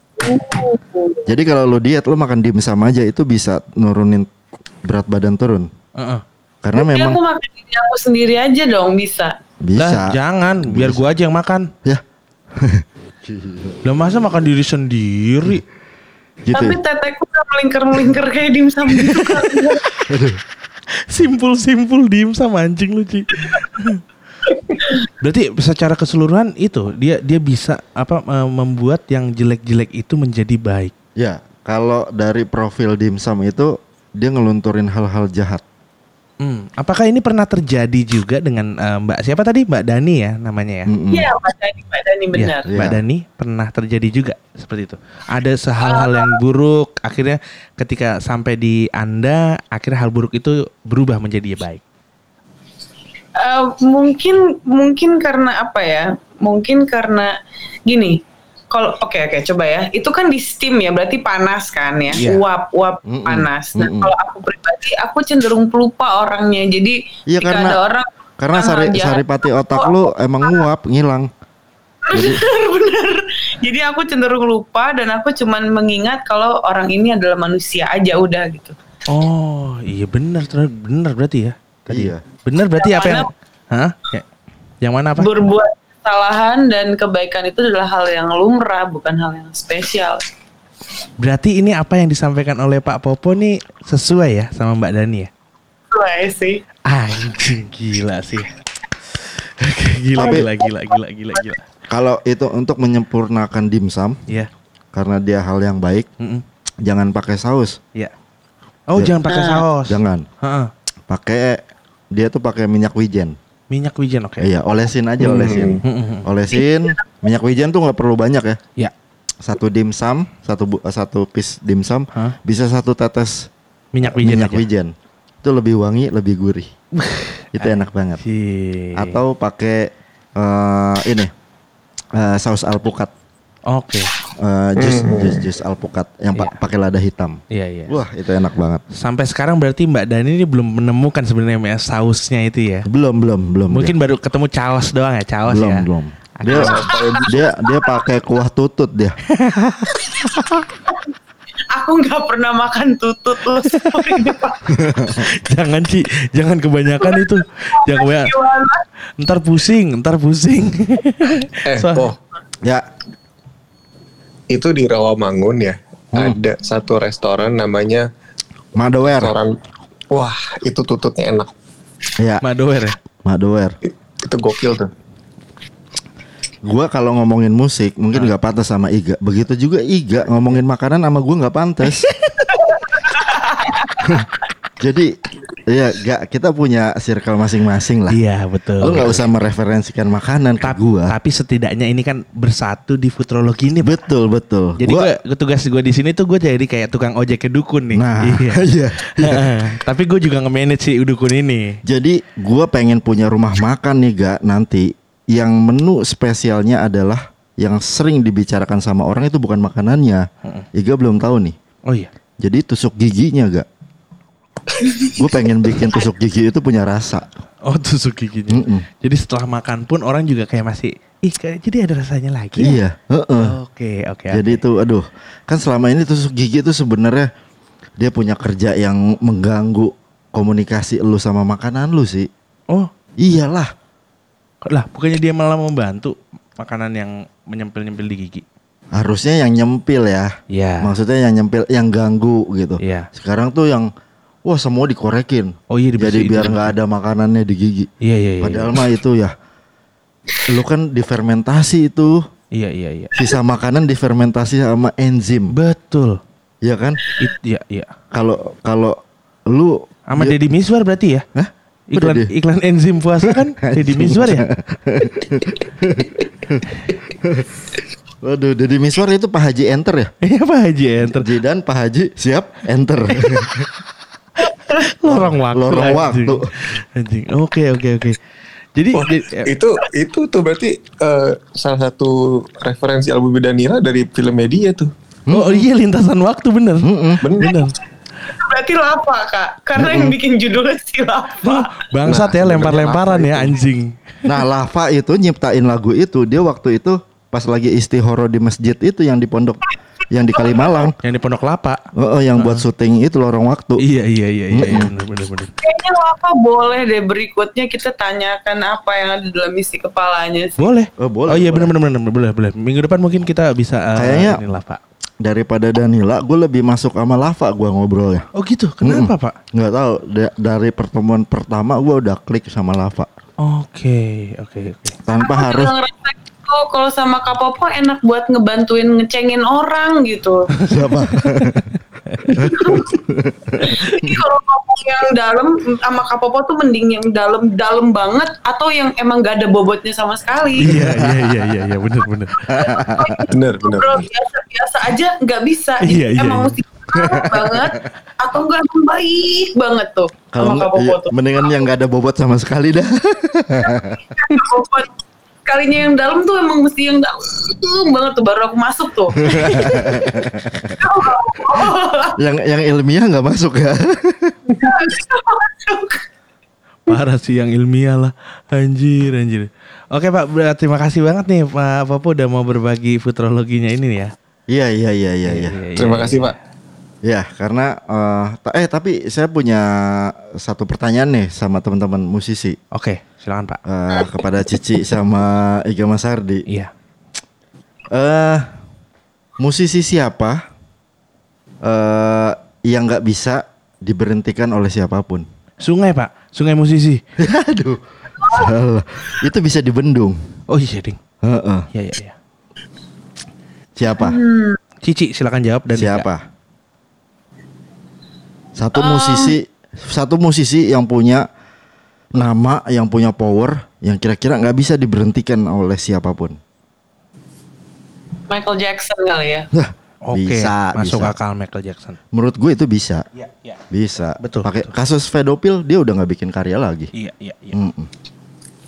Jadi kalau lu diet lu makan dimsum aja itu bisa nurunin berat badan turun. Heeh. Karena Tapi memang aku makan diri aku sendiri aja dong bisa. Lah, bisa. jangan, biar gua aja yang makan. Ya, Lah masa makan diri sendiri? gitu. Tapi ya. tetekku udah melingkar-melingkar kayak dimsum gitu kan. [laughs] Simpul-simpul diem sama anjing lu, Ci. Berarti secara keseluruhan itu dia dia bisa apa eh, membuat yang jelek-jelek itu menjadi baik. Ya, kalau dari profil dimsum itu dia ngelunturin hal-hal jahat. Hmm. Apakah ini pernah terjadi juga dengan eh, Mbak siapa tadi Mbak Dani ya namanya ya? Iya, Mbak Dani, Mbak Dani Iya, benar. Mbak Iya. Dani pernah terjadi juga seperti itu. Ada hal-hal yang buruk, akhirnya ketika sampai di Anda, akhirnya hal buruk itu berubah menjadi baik. Eh, mungkin mungkin karena apa ya? Mungkin karena gini. Kalau oke oke coba ya. Itu kan di steam ya, berarti panas kan ya. Iya. Uap uap Mm-mm, panas. Nah, mm-mm. kalau aku pribadi aku cenderung pelupa orangnya. Jadi Iya, ketika karena- ada orang Karena sari, jahat, saripati otak lu emang nguap, ngilang. [laughs] benar. Jadi aku cenderung lupa dan aku cuman mengingat kalau orang ini adalah manusia aja udah gitu. Oh, iya benar, benar berarti ya. Tadi. Iya. Benar berarti Yang apa yang Hah? Ya. Yang mana apa? Berbuat kesalahan dan kebaikan itu adalah hal yang lumrah, bukan hal yang spesial. Berarti ini apa yang disampaikan oleh Pak Popo nih sesuai ya sama Mbak Dani ya? Sesuai sih. Anjing gila sih. Gila, Tapi- gila, gila, gila, gila, gila. Kalau itu untuk menyempurnakan dimsum Iya. karena dia hal yang baik, Mm-mm. jangan pakai saus. Iya. Oh, Ya. jangan pakai saus. Jangan. Heeh. Pakai dia tuh pakai minyak wijen. Minyak wijen oke. Iya, olesin aja olesin. Mm-mm. Olesin, minyak wijen tuh nggak perlu banyak ya. Iya. Satu dimsum, satu bu- satu piece dimsum Hah? bisa satu tetes Minyak wijen minyak aja. wijen. Itu lebih wangi, lebih gurih. [laughs] Itu enak banget. Si. Atau pakai eh, ini eh, saus alpukat. Oke. Eh, jus jus jus alpukat yang Iya. pakai lada hitam. Iya, iya. Wah, itu enak banget. Sampai sekarang berarti Mbak Dani ini belum menemukan sebenarnya sausnya itu ya. Belum, belum, belum. Mungkin dia. baru ketemu caos doang ya, caos belum, ya. belum. Dia dia dia pakai kuah tutut dia. Aku nggak pernah makan tutut loh. [laughs] jangan Ci, jangan kebanyakan itu. Jangan kebanyakan. Ntar pusing, ntar pusing. Eh, So- oh, Ya, itu di Rawamangun ya. Ada satu restoran namanya Madower. restoran. Wah, itu tututnya enak. Ya, Madower ya. Madower. I- Itu gokil tuh. Gua kalau ngomongin musik mungkin nggak pantas sama Iga. Begitu juga Iga ngomongin makanan sama gua nggak pantas. [laughs] Jadi ya gak kita punya circle masing-masing lah. Iya, betul. Lu nggak usah mereferensikan makanan ke tapi, gua. tapi setidaknya ini kan bersatu di futurologi ini. Betul betul. Jadi Gua- gua, tugas gue di sini tuh gue jadi kayak tukang ojek ke dukun nih. Nah, iya. [laughs] iya. [laughs] Tapi gue juga nge-manage si dukun ini. Jadi gua pengen punya rumah makan nih gak nanti yang menu spesialnya adalah yang sering dibicarakan sama orang itu bukan makanannya. Iga belum tahu nih. Oh iya. Jadi tusuk giginya gak? Gue pengen bikin tusuk gigi itu punya rasa. Oh tusuk giginya. Mm-mm. Jadi setelah makan pun orang juga kayak masih, ih kayak jadi ada rasanya lagi. ya?" Iya. heeh. Oke oke. Jadi oke. itu, aduh, kan selama ini tusuk gigi itu sebenarnya dia punya kerja yang mengganggu komunikasi lu sama makanan lu sih. Oh Iyalah. lah bukannya dia malah membantu makanan yang menyempil-nyempil di gigi. Harusnya yang nyempil ya. Iya. Maksudnya yang nyempil, yang ganggu gitu. Iya. Sekarang tuh yang wah semua dikorekin. Oh iya Jadi biar nggak ada makanannya di gigi. Iya iya iya. Padahal mah itu ya. Lu kan difermentasi itu. Iya iya iya. Sisa makanan difermentasi sama enzim. Betul. Iya kan? It, iya iya. Kalau kalau lu Sama Deddy Miswar berarti ya? Hah? Iklan Udah iklan enzim puasa kan [laughs] Deddy Miswar ya? [laughs] Waduh, Deddy Miswar itu Pak Haji enter ya? Iya Pak Haji enter. Jidan Pak Haji siap enter. [laughs] [laughs] Lorong waktu. Lorong anjing. waktu. Anjing. Oke oke oke. Jadi Wah, jadi- itu itu tuh berarti eh, salah satu referensi album Danila dari film media tuh. Oh iya lintasan waktu bener. Bener. Bener. Berarti lapa kak, karena yang bikin judulnya si lapa. Bangsat Nah, ya lempar-lemparan ya anjing. Nah, Lava itu nyiptain lagu itu dia waktu itu pas lagi istihoro di masjid itu yang di pondok yang di Kalimalang. Yang di Pondok Lapa. Oh, oh, yang buat syuting itu lorong waktu. Iya iya iya iya iya, bener bener. Kayaknya lapa boleh deh berikutnya kita tanyakan apa yang ada dalam isi kepalanya sih. Boleh. Oh, boleh, Oh iya boleh. bener bener bener boleh boleh. Minggu depan mungkin kita bisa uh, Kayaknya- Lapa. Daripada Danila, gue lebih masuk sama Lava gua ngobrolnya. Oh gitu. Kenapa Pak? Nggak tahu da- dari pertemuan pertama gue udah klik sama Lava Oke oke oke. tanpa harus Kalau ngerasa gitu, kalau sama Kak Popo enak buat ngebantuin ngecengin orang gitu. siapa? Jadi kalau ngomong yang dalam sama Kak Popo tuh mending yang dalam-dalam banget atau yang emang gak ada bobotnya sama sekali. Iya iya iya iya iya bener bener. Bener bener. Ngobrol biasa-biasa aja nggak bisa. Iya, iya, emang iya. mesti banget atau enggak baik banget tuh Kalau sama Kak nggak, Popo iya, tuh. mendingan yang nggak ada bobot sama sekali dah. bobot kalinya yang dalam tuh emang mesti yang dalam banget tuh baru aku masuk tuh. [laughs] yang yang ilmiah nggak masuk ya. [laughs] Parah sih yang ilmiah lah. Anjir anjir. Oke Pak, terima kasih banget nih Pak Popo udah mau berbagi futurologinya ini nih ya. Iya iya iya iya iya. Terima kasih Pak. Ya karena eh, ta- eh tapi saya punya satu pertanyaan nih sama teman-teman musisi Oke, silakan Pak. Eh, kepada Cici sama Iga Mas Ardi. Iya. Eh musisi siapa eh yang nggak bisa diberhentikan oleh siapa pun? Sungai Pak, sungai musisi. [laughs] Aduh, salah. Itu bisa dibendung. Oh iya ding. Heeh. Iya iya iya. Siapa? Cici silakan jawab dan Siapa? Satu musisi, satu musisi yang punya nama, yang punya power, yang kira-kira nggak bisa diberhentikan oleh siapa pun. Michael Jackson kali ya. Nah, Oke, bisa, masuk bisa. akal Michael Jackson. Menurut gue itu bisa, Iya, iya. bisa. Betul, Pakai kasus pedofil dia udah nggak bikin karya lagi. Iya, iya, iya. Mm-mm.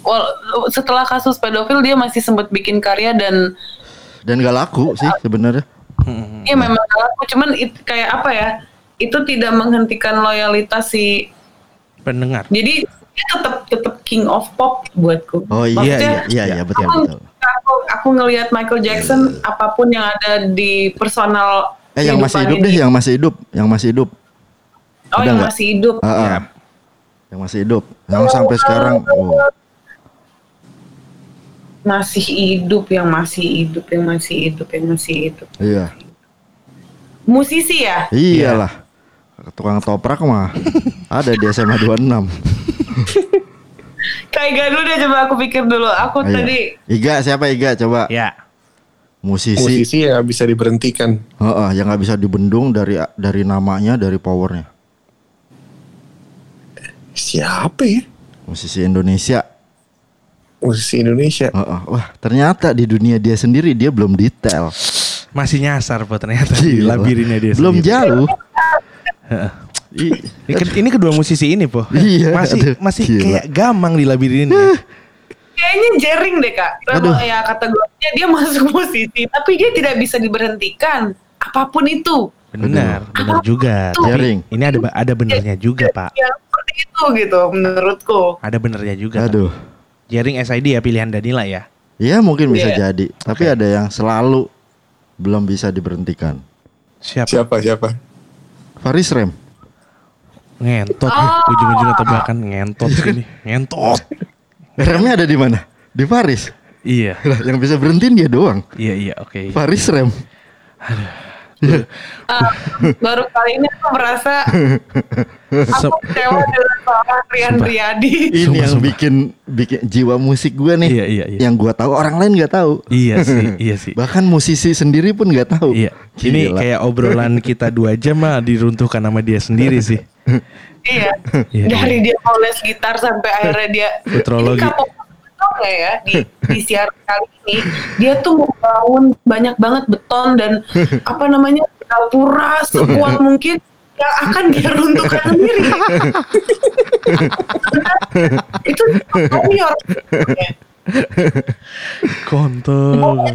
Well, setelah kasus pedofil dia masih sempat bikin karya dan Dan gak laku sih sebenarnya. ya memang aku cuman it- kayak apa ya? Itu tidak menghentikan loyalitas si Pendengar. jadi dia tetap tetap king of pop buatku. Oh iya Maksudnya, iya iya, iya betul aku, betul. Aku, aku ngelihat Michael Jackson apa pun yang ada di personal Eh yang masih hidup deh, dia. yang masih hidup, yang masih hidup. Oh ada yang nggak? masih hidup. Ah, ah. Iya. Yang masih hidup, yang sampai sekarang. Oh. Masih hidup, yang masih hidup, yang masih hidup, yang masih hidup. Iya. Musisi ya? Iyalah. Tukang toprak mah ada di SMA 26. Kayak gak dulu deh coba aku pikir dulu. Aku Ayo. tadi Iga siapa Iga coba? Ya. Musisi. Musisi yang bisa diberhentikan. Heeh, yang nggak bisa dibendung dari dari namanya, dari powernya. Siapa ya? Musisi Indonesia. Musisi Indonesia. Heeh. Wah, ternyata di dunia dia sendiri dia belum detail. Masih nyasar po ternyata di Gila. labirinnya dia Belum sendiri. jauh. I- Ini, ini kedua musisi ini po. Iya, Masih aduh, masih gila. kayak gamang di labirin ini. kayaknya jering deh kak. Aduh. Kalau ya kategorinya dia [laughs] masuk musisi, tapi dia tidak bisa diberhentikan. Apa pun itu. Benar, benar juga. Tuh. Jaring. Ini ada ada benernya juga pak. Ya seperti itu gitu menurutku. Ada benernya juga. Aduh. Jaring SID ya pilihan Danila ya. Ya mungkin bisa Iya. jadi, tapi ada yang selalu belum bisa diberhentikan. Siapa? Siapa siapa? Faris Rem. Ngentot Ah. ujung-ujungnya tebakan ngentot sini. Ngentot. Remnya ada di mana? Di Faris. Iya. Lah, yang bisa berhentiin dia doang. Iya iya oke. Faris Rem. Ah, baru kali ini aku merasa [laughs] aku kecewa dengan seorang Rian Sumpah. Riyadi. Ini Sumpah, yang sumpah. bikin bikin jiwa musik gue nih. Iya, iya, iya. Yang gua tahu orang lain nggak tahu. Iya [laughs] sih, iya sih. Bahkan musisi sendiri pun nggak tahu. Iya. Ini Gila. kayak obrolan kita dua jam mah diruntuhkan sama dia sendiri sih. Iya. Iya, Dari dia mau les gitar sampai akhirnya dia Futurologi. Ini kapok betul nggak ya di di siaran kali ini dia tuh membangun banyak banget beton dan apa namanya gapura sekuat [laughs] mungkin yang akan dia runtuhkan [laughs] sendiri. itu senior. Kontol.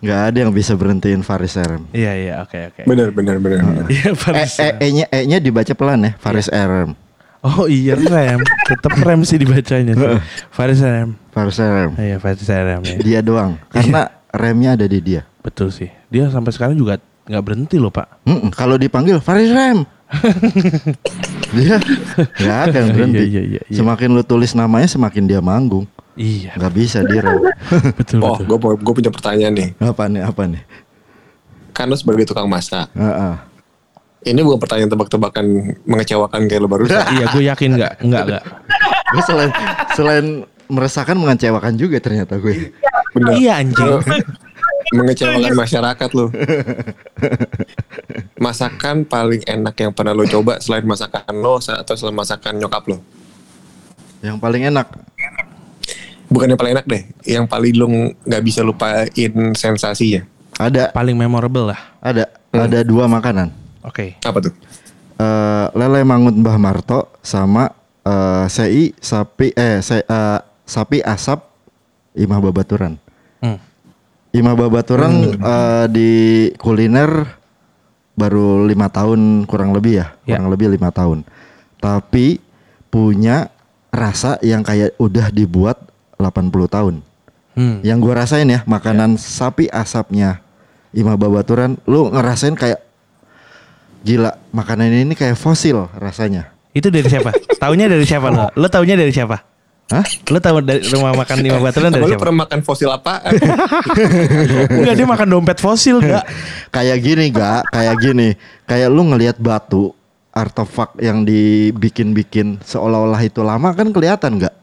nggak ada yang bisa berhentiin Faris Rem. Iya iya oke oke. Benar benar benar. benar. Iya E, Faris. e, E-nya E-nya dibaca pelan ya, Faris Rem. Oh iya rem, tetap rem sih dibacanya. sih. Faris rem. Faris Rem. Iya Faris rem ya. Dia doang. Karena remnya ada di dia. Betul sih. Dia sampai sekarang juga nggak berhenti loh pak. Mm-mm, kalau dipanggil Faris Rem. dia nggak akan berhenti. Iya, iya, iya, iya. Semakin lu tulis namanya semakin dia manggung. Iya. Nggak bisa di rem. [laughs] Betul Oh, gue gue punya pertanyaan nih. apa nih? Apa nih? Kan lo sebagai tukang masak. Heeh. Ini bukan pertanyaan tebak-tebakan mengecewakan kayak lo barusan. [laughs] Iya gue yakin nggak nggak nggak. Gue selain selain meresahkan mengecewakan juga ternyata gue. Bener. Iya anjing. [laughs] Mengecewakan masyarakat lo. [laughs] Masakan paling enak yang pernah lo coba selain masakan lo atau selain masakan nyokap lo? Yang paling enak. Bukan yang paling enak deh, yang paling lo nggak bisa lupain sensasinya. Ada, Paling memorable lah. ada, ada dua makanan. Oke. Apa tuh? Eh, lele mangut Mbah Marto sama eh, sei sapi eh se- eh, sapi asap Imah Babaturan. Hmm. Imah Babaturan eh, di kuliner baru lima tahun kurang lebih ya, Ya. kurang lebih lima tahun. Tapi punya rasa yang kayak udah dibuat 80 tahun. Hmm. Yang gua rasain ya makanan sapi asapnya Imah Babaturan, lu ngerasain kayak gila makanan ini kayak fosil rasanya. Itu dari siapa? Taunya dari siapa lo? Lo taunya dari siapa? Hah? Lo tahu dari rumah makan lima [laughs] baturan dari Apa lo siapa? pernah makan fosil apaan? [laughs] Enggak dia makan dompet fosil enggak? [laughs] Kayak gini gak? Kayak gini. Kayak lu ngelihat batu artefak yang dibikin-bikin seolah-olah itu lama kan kelihatan gak?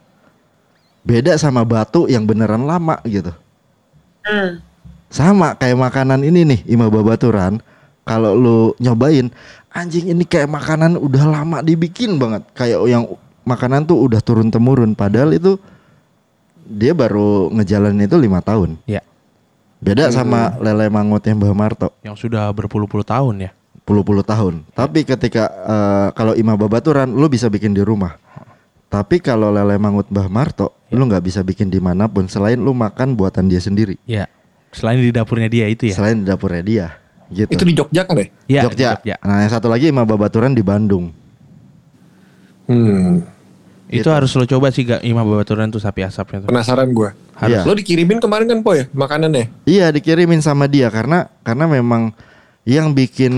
beda sama batu yang beneran lama gitu. Hmm. Sama kayak makanan ini nih Ima Babaturan. Kalau lu nyobain anjing ini kayak makanan udah lama dibikin banget. Kayak yang makanan tuh udah turun temurun. Padahal itu dia baru ngejalanin itu lima tahun. Ya, Beda sama lele mangutnya Mbah Marto. yang sudah berpuluh-puluh tahun ya. puluh-puluh tahun. Tapi ketika eh, kalau Ima Babaturan lu bisa bikin di rumah. Tapi kalau lele mangut Mbah Marto, lu nggak bisa bikin di mana pun selain lu makan buatan dia sendiri. Ya. Selain di dapurnya dia itu ya. Selain di dapurnya dia, gitu. Itu di Jogja kan ya? Ya, Jogja. Jogja. Nah yang satu lagi Ima Babaturan di Bandung. Hmm. Itu harus lo coba sih gak Imam Babaturan tuh sapi asapnya tuh. Penasaran gue. Iya. Lo dikirimin kemarin kan po ya makanannya? Iya dikirimin sama dia karena karena memang yang bikin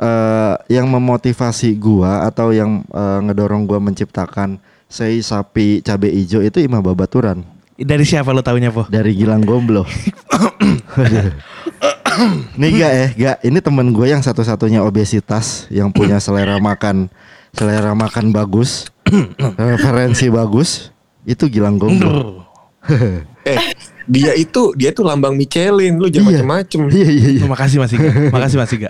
eh, yang memotivasi gua atau yang eh, ngedorong gua menciptakan sei sapi cabe ijo itu Ima Babaturan Dari siapa lo taunya, Po? dari Gilang Gomblo. [coughs] Nih gak eh, gak ini temen gue yang satu-satunya obesitas yang punya selera makan selera makan bagus, [clears throat] referensi bagus itu Gilang Gomblo. Eh, dia itu dia tuh lambang Michelin. Lu jangan Iya. macem-macem. Iya iya iya. Oh, makasih Mas Iga. Makasih Mas Iga.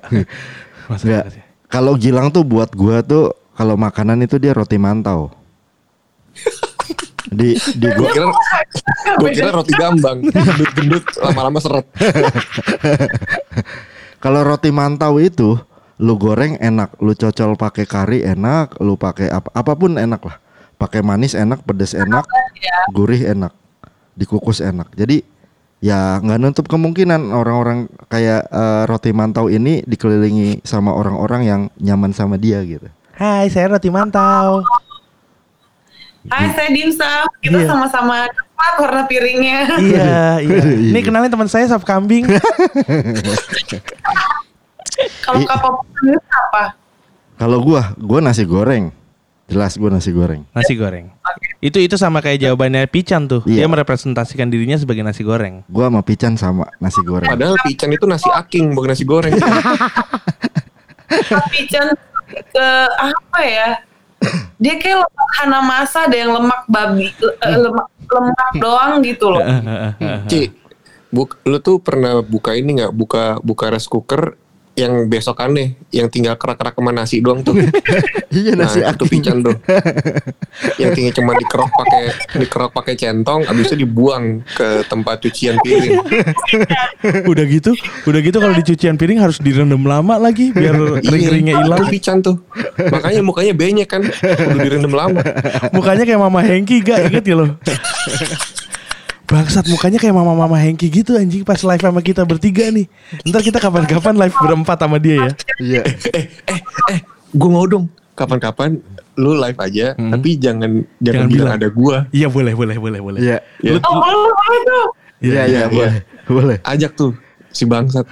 Mas makasih. Kalau Gilang tuh buat gua tuh kalau makanan itu dia roti mantau. di di Gue gua kira, gue kira roti gambang. Gendut-gendut lama-lama seret. [laughs] kalau roti mantau itu lu goreng enak, lu cocol pakai kari enak, lu pakai apa apa pun enak lah. Pakai manis enak, pedes enak, gurih enak, dikukus enak. Jadi ya nggak nutup kemungkinan orang-orang kayak eh, roti mantau ini dikelilingi sama orang-orang yang nyaman sama dia gitu. Hai, saya Roti Mantau. Hai, saya Dimsum. Kita Iya. sama-sama coklat warna piringnya. iya, iya. Ini kenalin teman saya sop kambing. [laughs] Kalau itu apa? Kalau gua, gua nasi goreng. Jelas gua nasi goreng. Nasi goreng. Itu itu sama kayak jawabannya Pican tuh. Iya. Dia merepresentasikan dirinya sebagai nasi goreng. Gua sama Pican sama nasi goreng. Padahal pican itu nasi aking bukan nasi goreng. [laughs] Tapi Chan ke apa ya? Dia kayak lemak hana masa ada yang lemak babi, eh, lemak lemak doang gitu loh. [laughs] Ci, buk, lu tuh pernah buka ini nggak? Buka buka rice cooker yang besokannya yang tinggal kerak-kerak sama nasi doang tuh. [laughs] Iya Nah, nasi itu aking. pican tuh. [laughs] yang tinggal cuma dikerok pakai dikerok pakai centong, abis itu dibuang ke tempat cucian piring. [laughs] udah gitu, udah gitu kalau di cucian piring harus direndam lama lagi biar kering-keringnya Iya, hilang. itu pican tuh. Makanya mukanya benyek kan, udah direndam lama. Mukanya kayak Mama Hengki gak inget ya lo? Bangsat mukanya kayak mama-mama Hengki gitu anjing pas live sama kita bertiga nih. Ntar kita kapan-kapan live berempat sama dia ya. Iya. eh eh eh gue mau dong kapan-kapan lu live aja tapi jangan jangan, Jangan bilang, bilang. ada gua Iya boleh boleh boleh boleh. Iya. ya, Oh, boleh, boleh tuh. Iya iya boleh. Boleh. ajak tuh si bangsat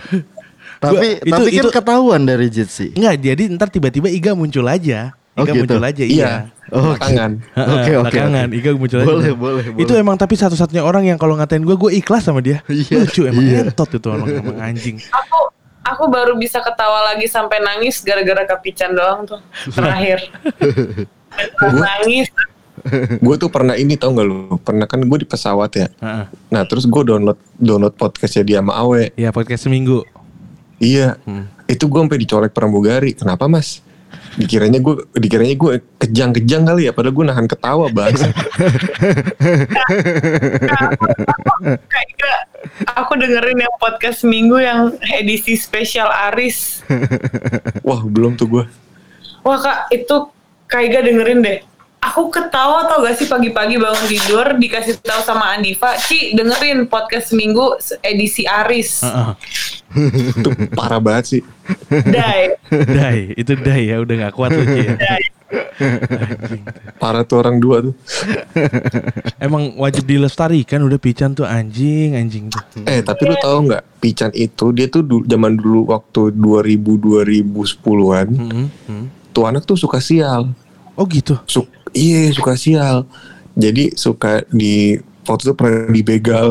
Tapi itu- tapi kan itu- ketahuan dari Jitsi. Enggak, jadi ntar tiba-tiba Iga muncul aja. Oh, Iga gitu? muncul aja iya iya. Oh, belakangan [laughs] Oke oke. Belakangan, oke. Iga muncul aja. Boleh boleh. Itu boleh. emang tapi satu-satunya orang yang kalau ngatain gue, gue ikhlas sama dia. [laughs] Iya, Lucu emang iya. entot itu emang, emang [laughs] anjing. Aku aku baru bisa ketawa lagi sampai nangis gara-gara kepican doang tuh terakhir. nangis. gue tuh pernah ini tau gak lu pernah kan gue di pesawat ya Heeh. nah terus gue download download podcastnya dia sama Awe Iya podcast seminggu. iya itu gue sampai dicolek pramugari kenapa mas dikiranya gue dikiranya gue kejang-kejang kali ya padahal gue nahan ketawa [laughs] Kayak aku dengerin yang podcast minggu yang edisi spesial Aris. [laughs] wah belum tuh gue Wah kak itu Kaiga dengerin deh. Aku ketawa tau gak sih pagi-pagi bangun tidur dikasih tahu sama Andiva, Ci dengerin podcast minggu edisi Aris. Heeh. [laughs] itu parah banget sih Dai, Dai, itu Dai ya udah gak kuat lu Ci ya. dai. parah tuh orang dua tuh Emang wajib dilestarikan udah pican tuh anjing anjing tuh. Eh tapi lu tahu nggak Pican itu dia tuh du- zaman dulu waktu 2000 2010-an Mm-mm, mm. tuh anak tuh suka sial. Oh gitu. Suk iya suka sial. Jadi suka di waktu itu pernah dibegal.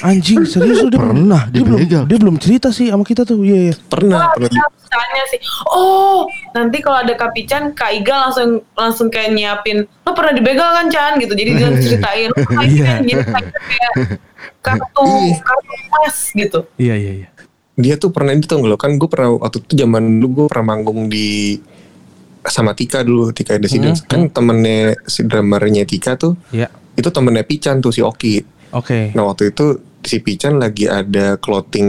Anjing serius dia Pernah dia belum, dibegal. dia belum cerita sih sama kita tuh. Iya iya. pernah, pernah. di- Tanya sih, oh nanti kalau ada Kapican, Kak Iga langsung langsung kayak nyiapin, lo pernah dibegal kan Chan gitu, jadi dia [laughs] ceritain, oh, Iya. Iga jadi kayak kartu kartu emas gitu. Iya iya iya. Dia tuh pernah itu tau gak lo kan gue pernah waktu itu zaman dulu gue pernah manggung di sama Tika dulu Tika Residence Hmm, kan temennya si drummernya Tika tuh Iya. itu temennya Pican tuh si Oki Oke. Nah waktu itu si Pican lagi ada clothing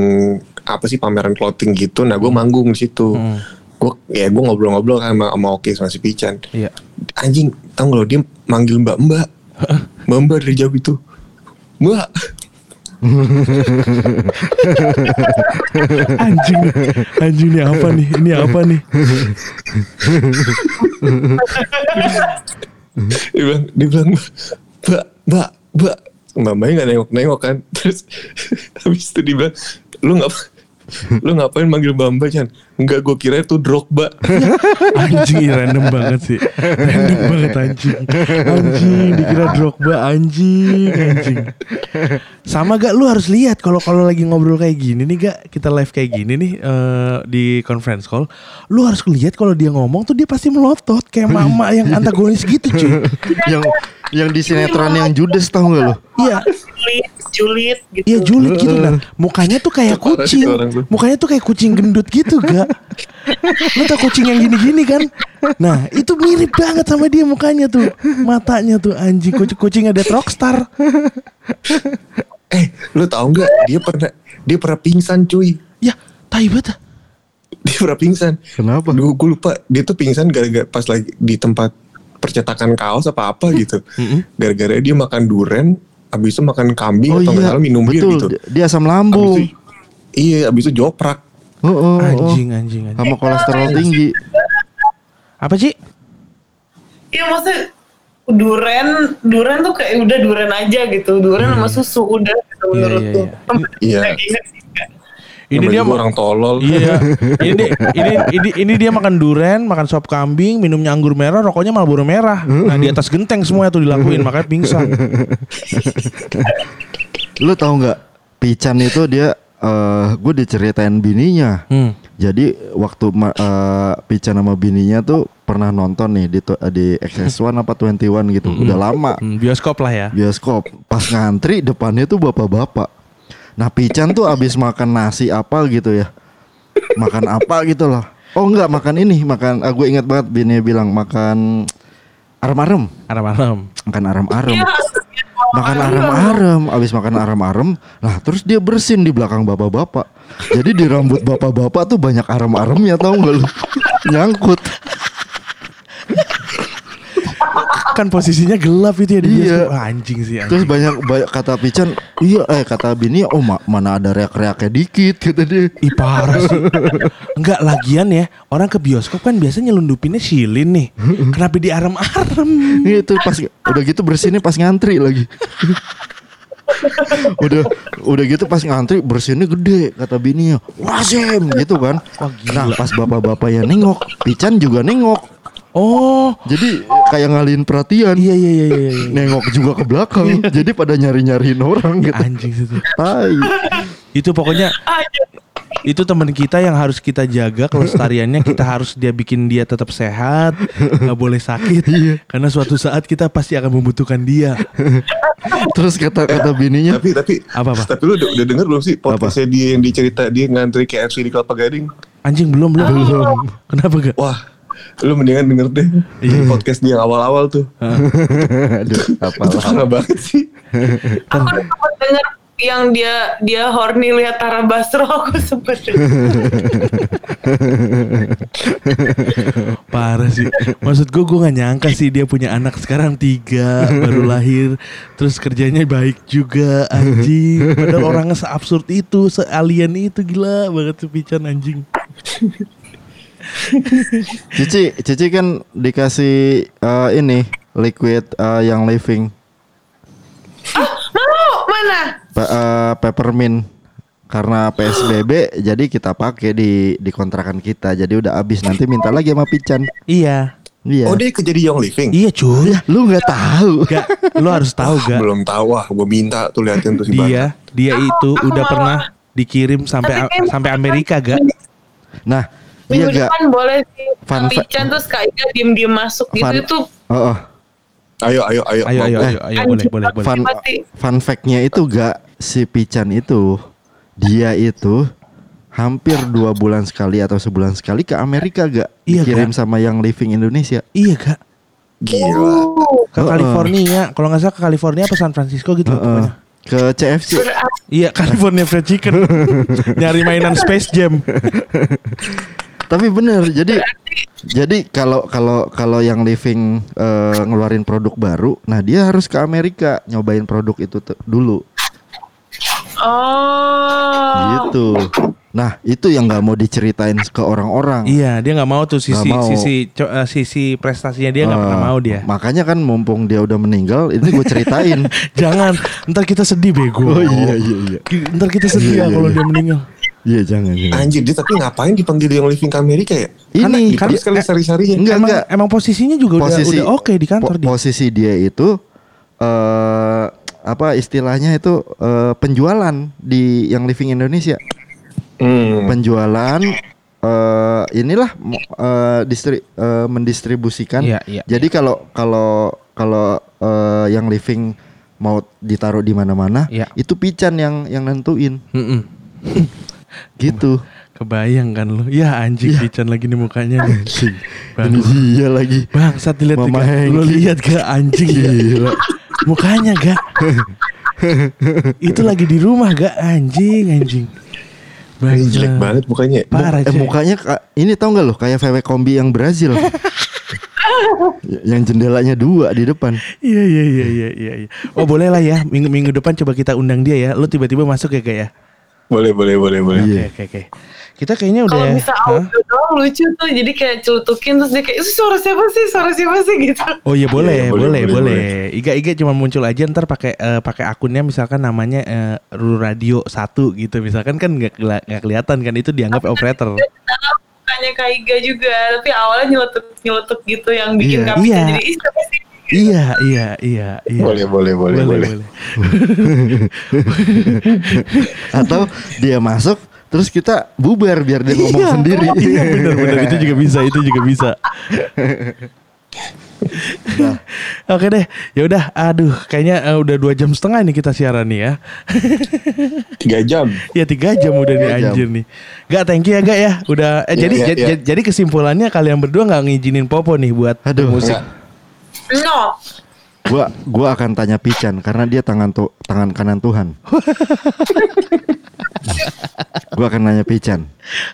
apa sih pameran clothing gitu. Nah gue manggung di situ. Hmm. Gue ya gue ngobrol-ngobrol kan sama, sama Oki sama si Pican. Iya. Anjing, tau gak lo dia manggil Mbak Mbak. Mbak Mbak dari jauh itu. Mbak. [laughs] Anjing. Anjing ini apa nih? Ini apa nih? Dia bilang, dia bilang Mbak, Mbak, Mbak. Mbak Mbaknya gak nengok-nengok kan. Terus habis itu dia bilang, lu ngapa lu ngapain manggil Mbak Chan? Enggak gue kira itu Drogba. [laughs] Anjing random banget sih. Random banget anjing. Anjing dikira Drogba anjing anjing. Sama gak lu harus lihat kalau kalau lagi ngobrol kayak gini nih gak kita live kayak gini nih eh, di conference call, lu harus lihat kalau dia ngomong tuh dia pasti melotot kayak mama yang antagonis gitu cuy. yang yang di sinetron yang judes tahu nggak lo? Iya, Julit, julit gitu. iya julid gitu nah. Mukanya tuh kayak kucing. Mukanya tuh kayak kucing gendut gitu gak? Lu tau kucing yang gini-gini kan? Nah itu mirip banget sama dia mukanya tuh Matanya tuh anjing Kucing-kucing ada rockstar eh, lu tahu nggak dia pernah dia pernah pingsan cuy. Ya tai banget. Dia pernah pingsan. Kenapa? Gue gue lupa dia tuh pingsan gara-gara pas lagi di tempat percetakan kaos apa apa gitu. Gara-gara dia makan duren, abis itu makan kambing Oh atau iya, salah minum bir gitu. Dia- Dia asam Abis lambung. itu, iya, abis itu joprak. Oh, oh, oh. Anjing anjing anjing Sama kolesterol tinggi. Apa sih? Iya maksudnya duren, duren tuh kayak udah duren aja gitu, duren sama susu udah gitu Iya, menurut iya, tuh. iya. Ini Namanya dia orang tolol. Iya [laughs] ini, ini ini ini dia makan duren Makan sop kambing Minumnya anggur merah Rokoknya Marlboro merah Nah di atas genteng semua tuh dilakuin Makanya pingsan [laughs] Lu tahu nggak? Pican itu dia eh gue diceritain bininya. hmm. Jadi waktu ma- eh, Pican sama bininya tuh pernah nonton nih di di XS1 apa 21 gitu. Udah lama Hmm, Bioskop lah ya bioskop. Pas ngantri depannya tuh bapak-bapak. Nah Pican tuh abis makan nasi apa gitu ya. Makan apa gitu loh. Oh enggak makan ini, makan ah, gue ingat banget bini bilang makan arem-arem, Aram-aram makan arem-arem. Iya, makan arem-arem, abis makan arem-arem, nah terus dia bersin di belakang bapak-bapak. Jadi di rambut bapak-bapak tuh banyak arem-aremnya tau gak lu? Nyangkut. Kan posisinya gelap itu ya di Iya. bioskop Ah, Anjing sih Terus anjing. banyak, banyak kata Pican, iya eh kata bini, oh ma- mana ada reak-reaknya dikit kata dia. Ih parah sih Enggak lagian ya Orang ke bioskop kan biasanya nyelundupinnya silin nih Kenapa di arem-arem Iya itu pas udah gitu bersinnya pas ngantri lagi. [laughs] udah udah gitu pas ngantri bersinnya gede kata bininya. Wasim gitu kan. Nah pas bapak-bapak yang nengok, Pican juga nengok. Oh Jadi kayak ngalihin perhatian. Iya iya iya iya, iya. Nengok juga ke belakang. Jadi pada nyari-nyariin orang gitu. Anjing situ Tai. Itu pokoknya itu teman kita yang harus kita jaga kelestariannya kita harus dia bikin dia tetap sehat nggak boleh sakit karena suatu saat kita pasti akan membutuhkan dia Terus kata kata bininya, Tapi tapi Apa, apa? Tapi lu udah, udah denger belum sih podcastnya dia yang dicerita dia ngantri KFC di Kelapa Gading? anjing belum belum belum kenapa gak Wah, lu mendingan denger deh podcast dia awal-awal tuh. [laughs] aduh apalah. Parah banget sih. [laughs] Aku udah sempat denger yang dia dia horny lihat Tara Basro aku sempet. [laughs] Parah sih. Maksud gue gue gak nyangka sih dia punya anak sekarang tiga baru lahir, terus kerjanya baik juga anjing. Padahal orangnya seabsurd itu, sealien itu gila banget tuh Pican anjing. [laughs] Cici, Cici kan dikasih eh, ini liquid eh, yang living Mau mana? pe- eh, peppermint karena PSBB jadi kita pakai di di kontrakan kita jadi udah habis nanti minta lagi sama Pican Iya. Iya. Oh dia kerja di Young Living? Iya cuy. Lu nggak tahu. Gak, lu harus tahu gak? Belum tahu ah, gue minta tuh liatin tuh si Dia, dia itu aku udah malah- pernah dikirim sampai sampai Amerika gak? Nah, Minggu gak. depan boleh sih Fun fact- Pican terus Kak Ika diem-diem masuk gitu Fun- itu Oh, oh. Ayo, ayo, ayo. Ayo, ayo, ayo, ayo, boleh, boleh, boleh. Fun, fun fact-nya itu gak si Pican itu dia itu hampir dua bulan sekali atau sebulan sekali ke Amerika gak Iya, dikirim Gak. sama yang living Indonesia. Iya gak? Gila. Ke Heeh. California, kalau nggak salah ke California apa San Francisco gitu. Heeh. pokoknya. Ke CFC. Iya, California Fried Chicken. [laughs] Nyari mainan Space Jam. [laughs] Tapi bener, jadi jadi kalau kalau kalau yang living eh, ngeluarin produk baru, nah dia harus ke Amerika nyobain produk itu dulu, Oh. gitu. Nah itu yang nggak mau diceritain ke orang-orang. Iya, dia nggak mau tuh sisi mau. sisi co- eh, sisi prestasinya dia nggak Eh, pernah mau dia. Makanya kan mumpung dia udah meninggal, ini gue ceritain. [laughs] Jangan, ntar kita sedih bego. Oh, iya, iya, iya. Ntar kita sedih Iya, ya iya, kalau iya. dia meninggal. Iya jangan jangan. Anjir dia tapi ngapain dipanggil Young Living ke Amerika ya? Ini kan- Terus kali sari-sarinya. Enggak emang, enggak. emang posisinya juga udah, Posisi udah oke di kantor po- dia. Posisi dia itu eh apa istilahnya itu eh, penjualan di yang living Indonesia. Hmm. penjualan eh inilah eh, distri eh, mendistribusikan. Iya, iya, Jadi kalau kalau kalau eh, yang living mau ditaruh di mana-mana, Iya. itu pican yang yang nentuin Mm-mm. [laughs] gitu. Kebayang kan lu? Ya anjing pican lagi nih mukanya. nih. Bang, iya lagi. bangsat dilihat Mama gak? Lu Hengki. lihat gak anjing gila. Mukanya gak? [laughs] Itu lagi di rumah gak anjing anjing. Ini jelek banget mukanya. Parah Eh mukanya ka- ini tau nggak loh kayak VW kombi yang Brazil. [laughs] Yang jendelanya dua di depan. Iya iya iya iya iya. iya. Oh boleh lah ya minggu minggu depan coba kita undang dia ya. Lu tiba-tiba masuk ya kayak ya. Boleh, boleh, boleh, boleh. Iya. Oke oke oke. Kita kayaknya udah. Kalau bisa audio doang lucu tuh jadi kayak celutukin terus dia kayak itu suara siapa sih suara siapa sih gitu. Oh iya boleh, Iya, boleh, boleh, boleh, boleh, Iga Iga cuma muncul aja ntar pakai eh, pakai akunnya misalkan namanya eh, Ru Radio 1 gitu. Misalkan kan nggak nggak kelihatan kan itu dianggap operator. Dia tahu mukanya Kak Iga juga tapi awalnya nyelotok nyelotok gitu yang bikin Iya. Kak Pican Iya. jadi "Ih, siapa sih? Iya, iya, iya, iya. Boleh, boleh, boleh, boleh. [laughs] Atau dia masuk terus kita bubar biar dia ngomong Iya, sendiri. Iya benar benar itu juga [laughs] bisa, itu juga bisa. Oke deh, ya udah. Aduh, kayaknya eh, udah dua jam setengah nih kita siaran nih ya. Tiga jam. Ya tiga jam udah nih Tiga jam. anjir nih. Gak thank you ya gak ya. Udah eh, Iya, jadi iya, jadi- iya. jadi kesimpulannya kalian berdua nggak ngizinin Popo nih buat Aduh. musik. Enggak. No. Gua gua akan tanya Pican karena dia tangan tu, tangan kanan Tuhan. [laughs] gua akan nanya Pican.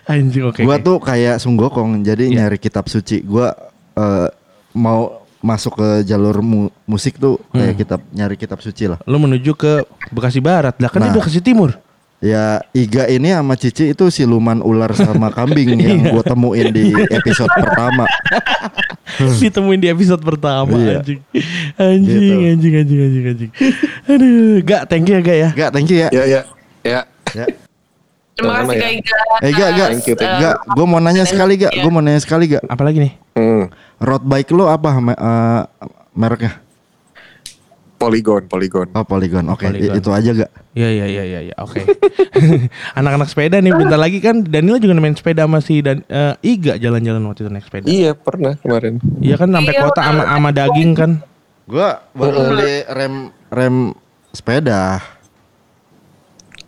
Anjing oke. gua oke. tuh kayak Sunggokong jadi Iya. nyari kitab suci. Gua eh, mau masuk ke jalur mu- musik tuh kayak Hmm. kitab nyari kitab suci lah. Lu menuju ke Bekasi Barat. Lah kan Nah. dia Bekasi Timur. Ya Iga ini sama Cici itu siluman ular sama kambing [laughs] yang Iya. gua temuin di episode [laughs] pertama. Ditemuin di episode pertama Iya. anjing. Anjing, Gitu. anjing, anjing, anjing, anjing. Aduh, gak thank you ya gak ya. Gak, thank you ya. Ya, ya, ya. Ya. Terima kasih ya. Kak Iga. Eh gak, gak, Thank you, thank you. gak. Gue mau nanya sekali gak. Gue mau nanya sekali gak. Apalagi nih? Hmm. Road bike lo apa eh, mereknya? Polygon, Polygon. Oh Polygon. Oke, Polygon. itu aja gak. Iya iya iya iya ya, oke. [laughs] Anak-anak sepeda nih bentar lagi kan Danila juga main sepeda masih dan eh, Iga jalan-jalan waktu itu naik sepeda. Iya, pernah kemarin. Iya kan sampai Iya, kota bener. ama ama daging kan. Gue baru beli rem rem sepeda.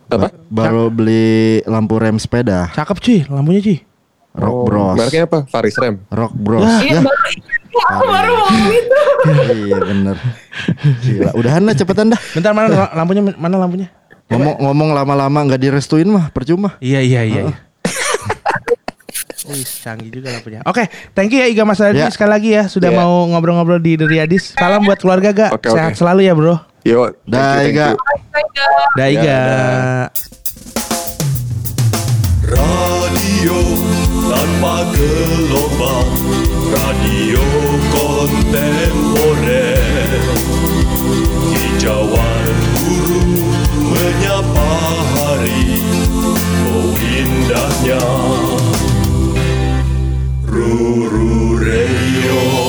Apa? Ba- Baru beli lampu rem sepeda. Cakep cuy, lampunya cuy. Rock Oh, Bros. Mereknya apa? Faris Rem. Rock Bros. Iya Ya. baru aku baru ngomong itu. [laughs] iya bener. Gila. Udahan lah cepetan dah. Bentar mana la- lampunya mana lampunya? Ngomong ngomong lama-lama nggak direstuin mah percuma. Iya iya iya. iya. [laughs] Wih, canggih juga lampunya. Oke, thank you ya Iga Mas Adi Ya. sekali lagi ya sudah Ya. mau ngobrol-ngobrol di Dari Adis. Salam buat keluarga gak? Oke, Sehat oke. selalu ya bro. Yo, Dah, Iga. Dah Ya, Iga. Radio tanpa gelombang Radio kontemporer Hijauan guru menyapa hari Oh indahnya Ruru Reyo. Ruru